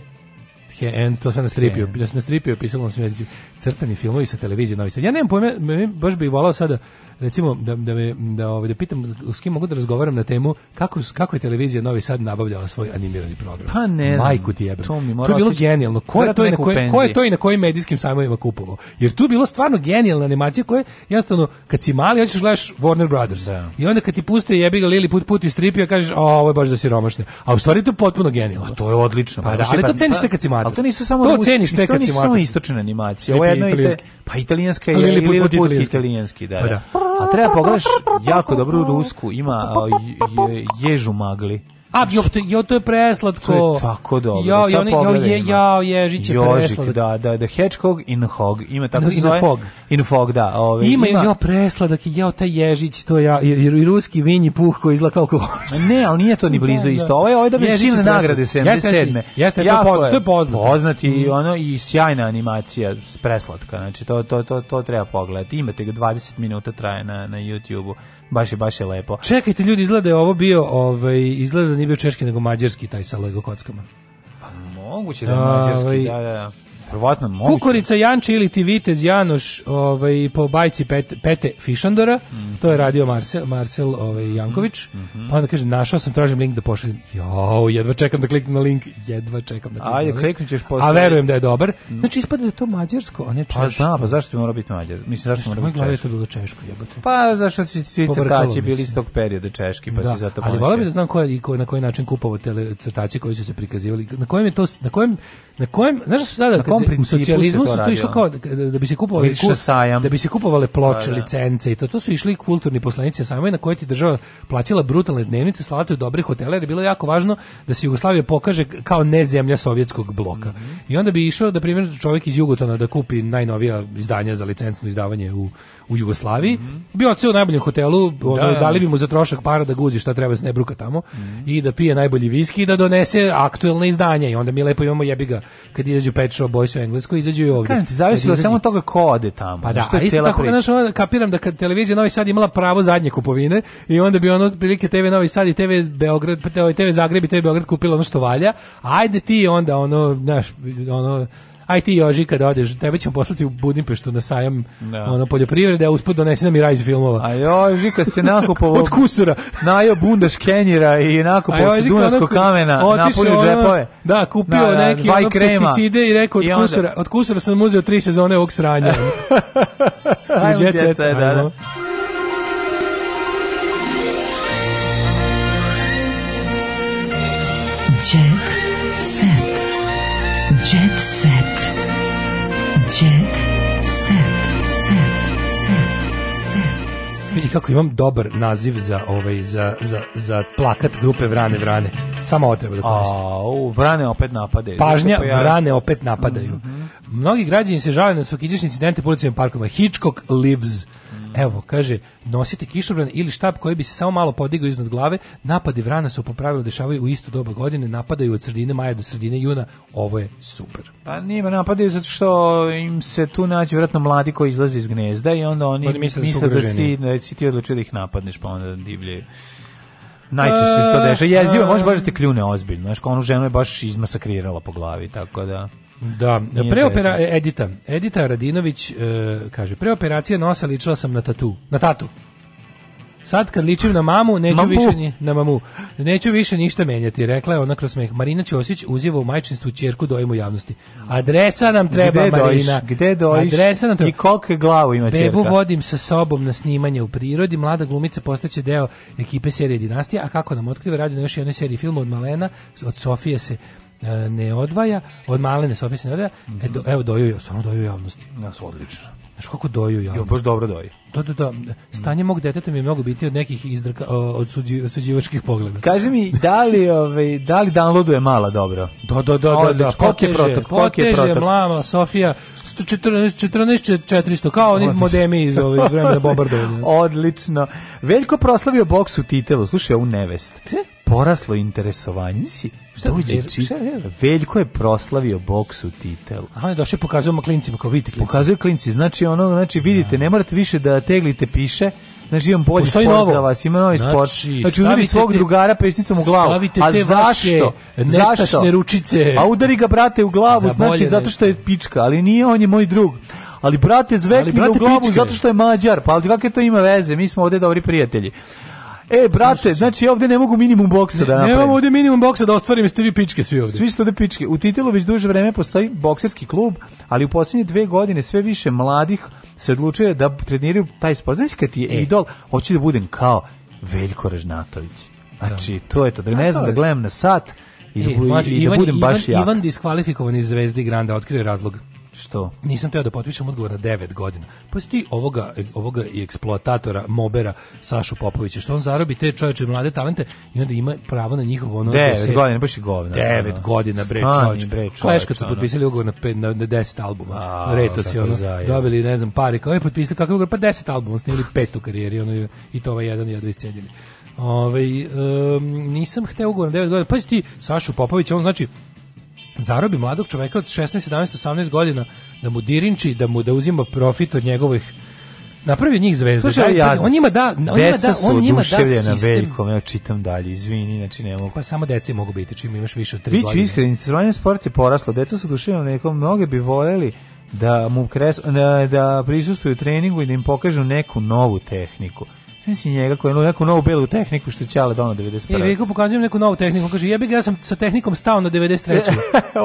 he end, to sam nastripio, da sam nastripio, pisalo na svezi crtani filmovi sa televizije Novi Sad. Ja nemam pojma, baš bih volao sada recimo da da me da ovaj da pitam s kim mogu da razgovaram na temu kako kako je televizija Novi Sad nabavljala svoj animirani program. Pa ne znam. Majku ti jebem. To, mi mora to je bilo otići, genijalno. Ko je to i na koje, ko je to i na kojim medijskim sajmovima kupovao? Jer tu je bilo stvarno genijalna animacija koja jednostavno kad si mali hoćeš da gledaš Warner Brothers. Da. I onda kad ti puste jebi ga Lili put put i stripija kažeš a ovo je baš za siromašne. A u stvari to je potpuno genijalno. A to je odlično. Pa, da, ali to pa, ceniš pa, tek kad si mali. Al to nisu samo to ceniš tek kad si mater. To nisu samo istočne animacije. Ovo je jedno pa italijanska je Lili put italijanski, da. Pa da. da treba da pogledaš jako dobru rusku, ima ovaj, ježu magli. A, jo, to, jo, to je preslatko. To je tako dobro. Jo, jo, jo, je, jao, Ježić je Jožik, preslatko. da, da, da, Hedgehog in Hog. Ima tako no, in zove. Fog. In Fog, da. Ove, ovaj, ima, ima, jo, presladak, jao, taj Ježić, to ja, i, i, ruski vinji puh koji izlaka alkoholič. Ne, ali nije to ni da, blizu da, isto. Ovo je, ovo je da bi silne nagrade 77. Jeste, jeste, to, poznat, to je poznat. Poznat i, ono, i sjajna animacija, preslatka, znači to, to, to, to treba pogledati. Imate ga 20 minuta traje na, na YouTube-u baš je, baš je lepo. Čekajte, ljudi, izgleda da je ovo bio, ovaj, izgleda da nije bio češki, nego mađarski taj sa Lego kockama. Pa moguće da je mađarski, ovaj, da, da, da. Verovatno moguće. Kukurica Janči ili ti Vitez Janoš ovaj, po bajci Pet, Pete Fišandora, mm -hmm. to je radio Marcel, Marcel ovaj, Janković, mm -hmm. pa onda kaže, našao sam, tražim link da pošaljem. Jau, jedva čekam da kliknem na link, jedva čekam da kliknem Ajde, na link. kliknut posle. A verujem da je dobar. Mhm. Znači, ispada da je to mađarsko, a ne pa češko. Pa da, pa zašto bi morao biti mađarsko? Mislim, zašto mora biti češko? to bilo češko, jebote. Pa zašto se svi crtači bili iz tog perioda češki, pa da. si zato Ali volio bi da znam ko je, ko, na koji način kupovao te crtače koji su se prikazivali. Na kojem je to, na kojem, na kojem, znaš da, sada, kad tom principu socijalizmu se to, to išlo kao da, da, da bi se kupovali da bi se kupovale ploče, pa da, licence i to to su išli kulturni poslanici same na koje ti država plaćala brutalne dnevnice, slate u dobre hotele, jer je bilo jako važno da se Jugoslavija pokaže kao ne zemlja sovjetskog bloka. Mm -hmm. I onda bi išao da primjer čovjek iz Jugotona da kupi najnovija izdanja za licencno izdavanje u u Jugoslaviji. Mm -hmm. Bio odseo u najboljem hotelu, da, ono, da, da. dali bi mu za trošak para da guzi šta treba s nebruka tamo mm -hmm. i da pije najbolji viski i da donese aktuelne izdanja i onda mi lepo imamo jebiga kad izađu Pet Shop Boys u Englesku izađu i ovdje. Kažem ti, zavisilo samo toga ko ode tamo. Pa da, što je a isto tako da, kapiram da kad televizija Novi Sad imala pravo zadnje kupovine i onda bi ono prilike TV Novi Sad i TV Beograd, TV Zagreb i TV Beograd kupila ono što valja. Ajde ti onda ono, znaš, ono aj ti Joži kada odeš, tebe ćemo poslati u Budimpeštu na sajam da. ono, poljoprivrede, a uspod donesi nam i rajz filmova. A Joži kad se nakupovo... [laughs] Od kusura. Najo bundaš Kenjira i nakupovo se Dunavsko kamena, napolju džepove. Da, kupio da, da, neki ono pesticide i rekao od I kusura, od kusura sam uzeo tri sezone ovog sranja. [laughs] Znači, ajmo djeca, da, da. vidi kako imam dobar naziv za ovaj za, za, za plakat grupe Vrane Vrane. Samo ovo treba da koristim. Au, Vrane opet napadaju. Pažnja, pa Vrane opet napadaju. Mm -hmm. Mnogi građani se žale na svakidišnje incidente po ulicama parkama. Hitchcock lives. Mm. Evo, kaže, nositi kišobran ili štab koji bi se samo malo podigao iznad glave, napadi vrana su po pravilu dešavaju u isto doba godine, napadaju od sredine maja do sredine juna, ovo je super. Pa nima napadaju zato što im se tu nađe vjerojatno mladi koji izlaze iz gnezda i onda oni, oni misle, da, da si, da si ti odlučio da ih napadneš, pa onda divljaju. Najčešće se to e, dešava. Jezivo, e. može baš da te kljune ozbiljno. Znaš, onu ženu je baš izmasakrirala po glavi, tako da... Da, Nije preopera e, Edita. Edita Radinović e, kaže, preoperacija nosa ličila sam na tatu. Na tatu. Sad kad ličim na mamu, neću mamu. više ni, na mamu. Neću više ništa menjati, rekla je ona kroz smeh. Marina Ćosić uziva u majčinstvu ćerku dojem u javnosti. Adresa nam treba Gde Marina. Dojiš? Gde dojiš? Adresa nam treba. I koliko glavu ima ćerka? Bebu vodim sa sobom na snimanje u prirodi, mlada glumica postaće deo ekipe serije Dinastija, a kako nam otkriva radi na još jednoj seriji filma od Malena, od Sofije se E, ne odvaja, od malene sobe se odvaja, mm -hmm. e, do, evo doju, samo doju javnosti. Ja su odlično. Znaš kako doju javnosti? Jo, baš dobro doju. Da, da, da. Stanje mm. mog deteta mi je mnogo biti od nekih izdrka, od suđi, suđivačkih pogleda. Kaže mi, da li, ovaj, da li downloaduje mala dobro? Da, da, da, Odlično. da. da. Poteže, protok, poteže, protok. mlama, Sofija, 14, 14 400, kao oni modemi iz, ovaj, iz vremena bombardovanja. [laughs] Odlično. Veljko proslavio boksu titelu, slušaj, u nevest. Poraslo interesovanje. si? Šta dođe či... Veljko je proslavio boksu titel. A on je došao pokazuje klincima kao vidite klinci. Pokazuje klinci, znači ono, znači vidite, ja. ne morate više da teglite piše, Znači imam bolji Postoji sport novo. za vas, ima novi sport. Znači, znači udari svog te, drugara pesnicom u glavu. A te zašto? Zašto? ručice. A udari ga brate u glavu, za znači zato što je pička, ali nije, on je moj drug. Ali brate zvekni u glavu pička. zato što je mađar, pa ali kakve to ima veze, mi smo ovde dobri prijatelji. E, brate, znači ovde ne mogu minimum boksa da napravim. Nemamo ovde minimum boksa da ostvarim, ste vi pičke svi ovde. Svi ste ovdje pičke. U titelu već duže vreme postoji bokserski klub, ali u posljednje dve godine sve više mladih se odlučuje da treniraju taj sport. Znaš kad ti je e. idol, hoću da budem kao Veljko Režnatović. Znači, to je to. Da ne znam, da gledam na sat i, e, da, i, i da budem baš Ivan, jak. Ivan diskvalifikovan iz Zvezdi Granda, otkrio razlog. Što? Nisam teo da potpišem odgovor na 9 godina. Pa ti ovoga, ovoga eksploatatora, mobera, Sašu Popovića, što on zarobi te čoveče mlade talente i onda ima pravo na njihovo ono... 9 da godina, baš i govna. 9 godina, bre čovječe. Bre, čoveč, kad su potpisali ugovor na, pe, na, na 10 albuma. A, Reto si ono, zajedno. dobili, ne znam, pari, kao je potpisali kakav ugovor, pa 10 albuma, snimili pet u karijeri, ono, i to ovaj jedan i odvi iscijedili. Ove, ovaj, um, nisam hteo ugovor na 9 godina. Pazi ti, Sašu Popovića, on znači, zarobi mladog čoveka od 16, 17, 18 godina da mu dirinči, da mu da uzima profit od njegovih Napravi njih zvezdu. Slušaj, ja, on ima da, on ima da, on ima da sistem. Veljkom, ja čitam dalje, izvini, znači ne mogu. Pa samo deci mogu biti, čim imaš više od 3 godine. Biću godine. iskreni, istraživanje sport je poraslo, deca su duševno nekom, mnoge bi voljeli da mu kres, da, da prisustvuju treningu i da im pokažu neku novu tehniku. Sve si njega koji je neku novu belu tehniku što će ale dono 91. I Veljko pokazujem neku novu tehniku. Kaže, jebi ga, ja sam sa tehnikom stao na 93. [laughs]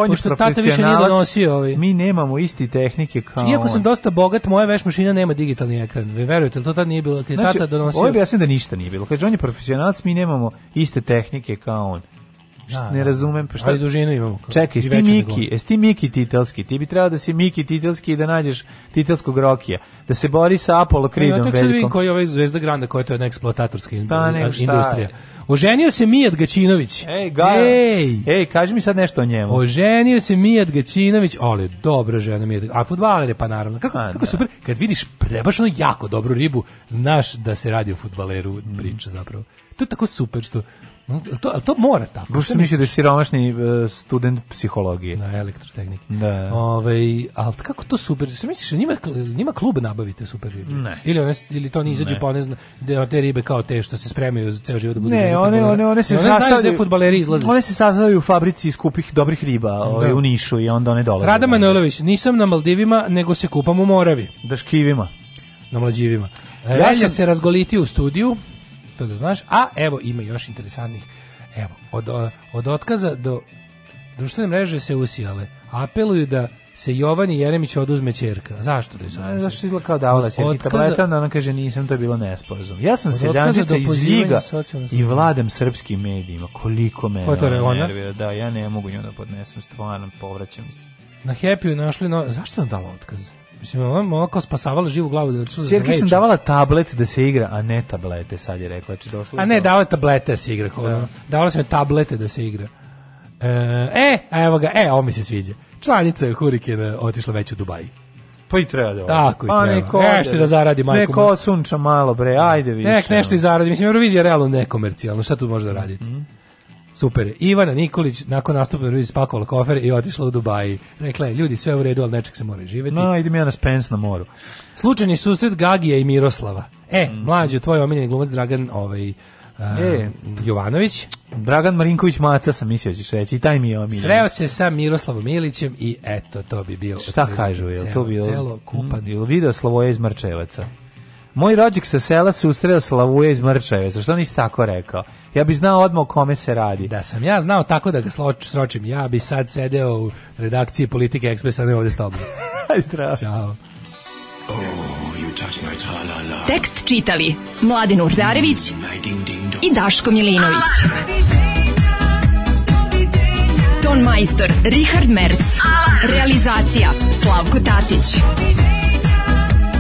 On je tata više nije donosio. Ovaj. Mi nemamo isti tehnike kao znači, Iako sam dosta bogat, moja veš mašina nema digitalni ekran. Vi verujete, to tad nije bilo. Kad znači, tata donosio... Ovo je da ništa nije bilo. Kaže, on je profesionalac, mi nemamo iste tehnike kao on. Da, ne razumem pa šta. Ali dužinu imamo. Čekaj, sti Miki, esti Miki Titelski. Ti bi trebao da si Miki Titelski i da nađeš Titelskog Rokija, da se bori sa Apollo Creedom velikom. Ja vidim koji je ovaj Zvezda Granda, koja je to jedna eksploatatorska pa, industrija. Oženio se Mijat Gaćinović. Ej, ga, ej, ej, kaži mi sad nešto o njemu. Oženio se Mijat Gaćinović, ali dobra žena Mijat. A fudbaler je pa naravno. Kako, A, pa, kako da. super, kad vidiš prebašno jako dobru ribu, znaš da se radi o fudbaleru priča zapravo. To je tako super što To, ali to mora tako. Bruš se misli da je siromašni e, student psihologije. Na elektrotehnike. Da. Ove, ovaj, ali kako to super? Se misliš, njima, njima klub nabavite super ribe? Ne. Ili, one, ili to ne izađu ne. pa one zna, de, te ribe kao te što se spremaju za ceo život da budu Ne, one, one, one, one se sastavljaju. One, izlaze. one se sastavljaju u fabrici skupih dobrih riba da. ove, ovaj, u Nišu i onda one dolaze. Rada Manojlović, nisam na Maldivima, nego se kupam u Moravi. Da škivima. Na Mlađivima. Ja Relja sam... se razgoliti u studiju to da znaš. A evo ima još interesantnih. Evo, od, od otkaza do društvene mreže se usijale. Apeluju da se Jovan i Jeremić oduzme ćerka. Zašto da je oduzme? Zašto izgleda kao da ona ćerki tableta, onda ona kaže nisam, to je bilo nesporazum. Ja sam seljančica iz Ljiga i vladam srpskim medijima. Koliko me Ko je ona? nervira. Da, ja ne mogu nju da podnesem, stvarno povraćam se. Na Happy-u našli, no, zašto nam dala otkaz? Mislim, ona molako spasavala živu glavu da čuje. Sjerki sam davala tablete da se igra, a ne tablete, sad je rekla, znači došlo. A ne, davala tablete da se igra, da. Davala sam tablete da se igra. E, e evo ga, e, ovo mi se sviđa. Članica je Hurikina otišla već u Dubaji. Pa i treba da ovo. Tako i pa treba. Neko nešto da zaradi majku. Neko sunča malo bre, ajde više. Nek nešto i zaradi. Mislim, Eurovizija je realno nekomercijalno, šta tu može da raditi? Mm. Super. Ivana Nikolić nakon nastupa na spakovala kofer i otišla u Dubai. Rekla je, ljudi, sve u redu, ali nečeg se mora živeti. No, idem ja na Spens na moru. Slučajni susret Gagija i Miroslava. E, mm. mlađo, tvoj omiljeni glumac Dragan ovaj, Uh, e, Jovanović. Dragan Marinković Maca sam mislio da ćeš reći i taj mi je omiljen. Sreo se sa Miroslavom Ilićem i eto, to bi bio... Šta kažu, je to bio... Celo kupan. Mm, video Slavoje iz Marčevaca. Moj rođak sa sela se susreo Slavuje iz Mrčeve, zašto nisi tako rekao? Ja bih znao odmah o kome se radi. Da sam ja znao tako da ga sloč, sročim, ja bih sad sedeo u redakciji Politike Ekspresa, ne ovde s tobom. [laughs] Zdravo. Ćao. Oh, Tekst čitali Mladin Urdarević i Daško Milinović. Ton majstor Richard Merc. Realizacija Slavko Tatić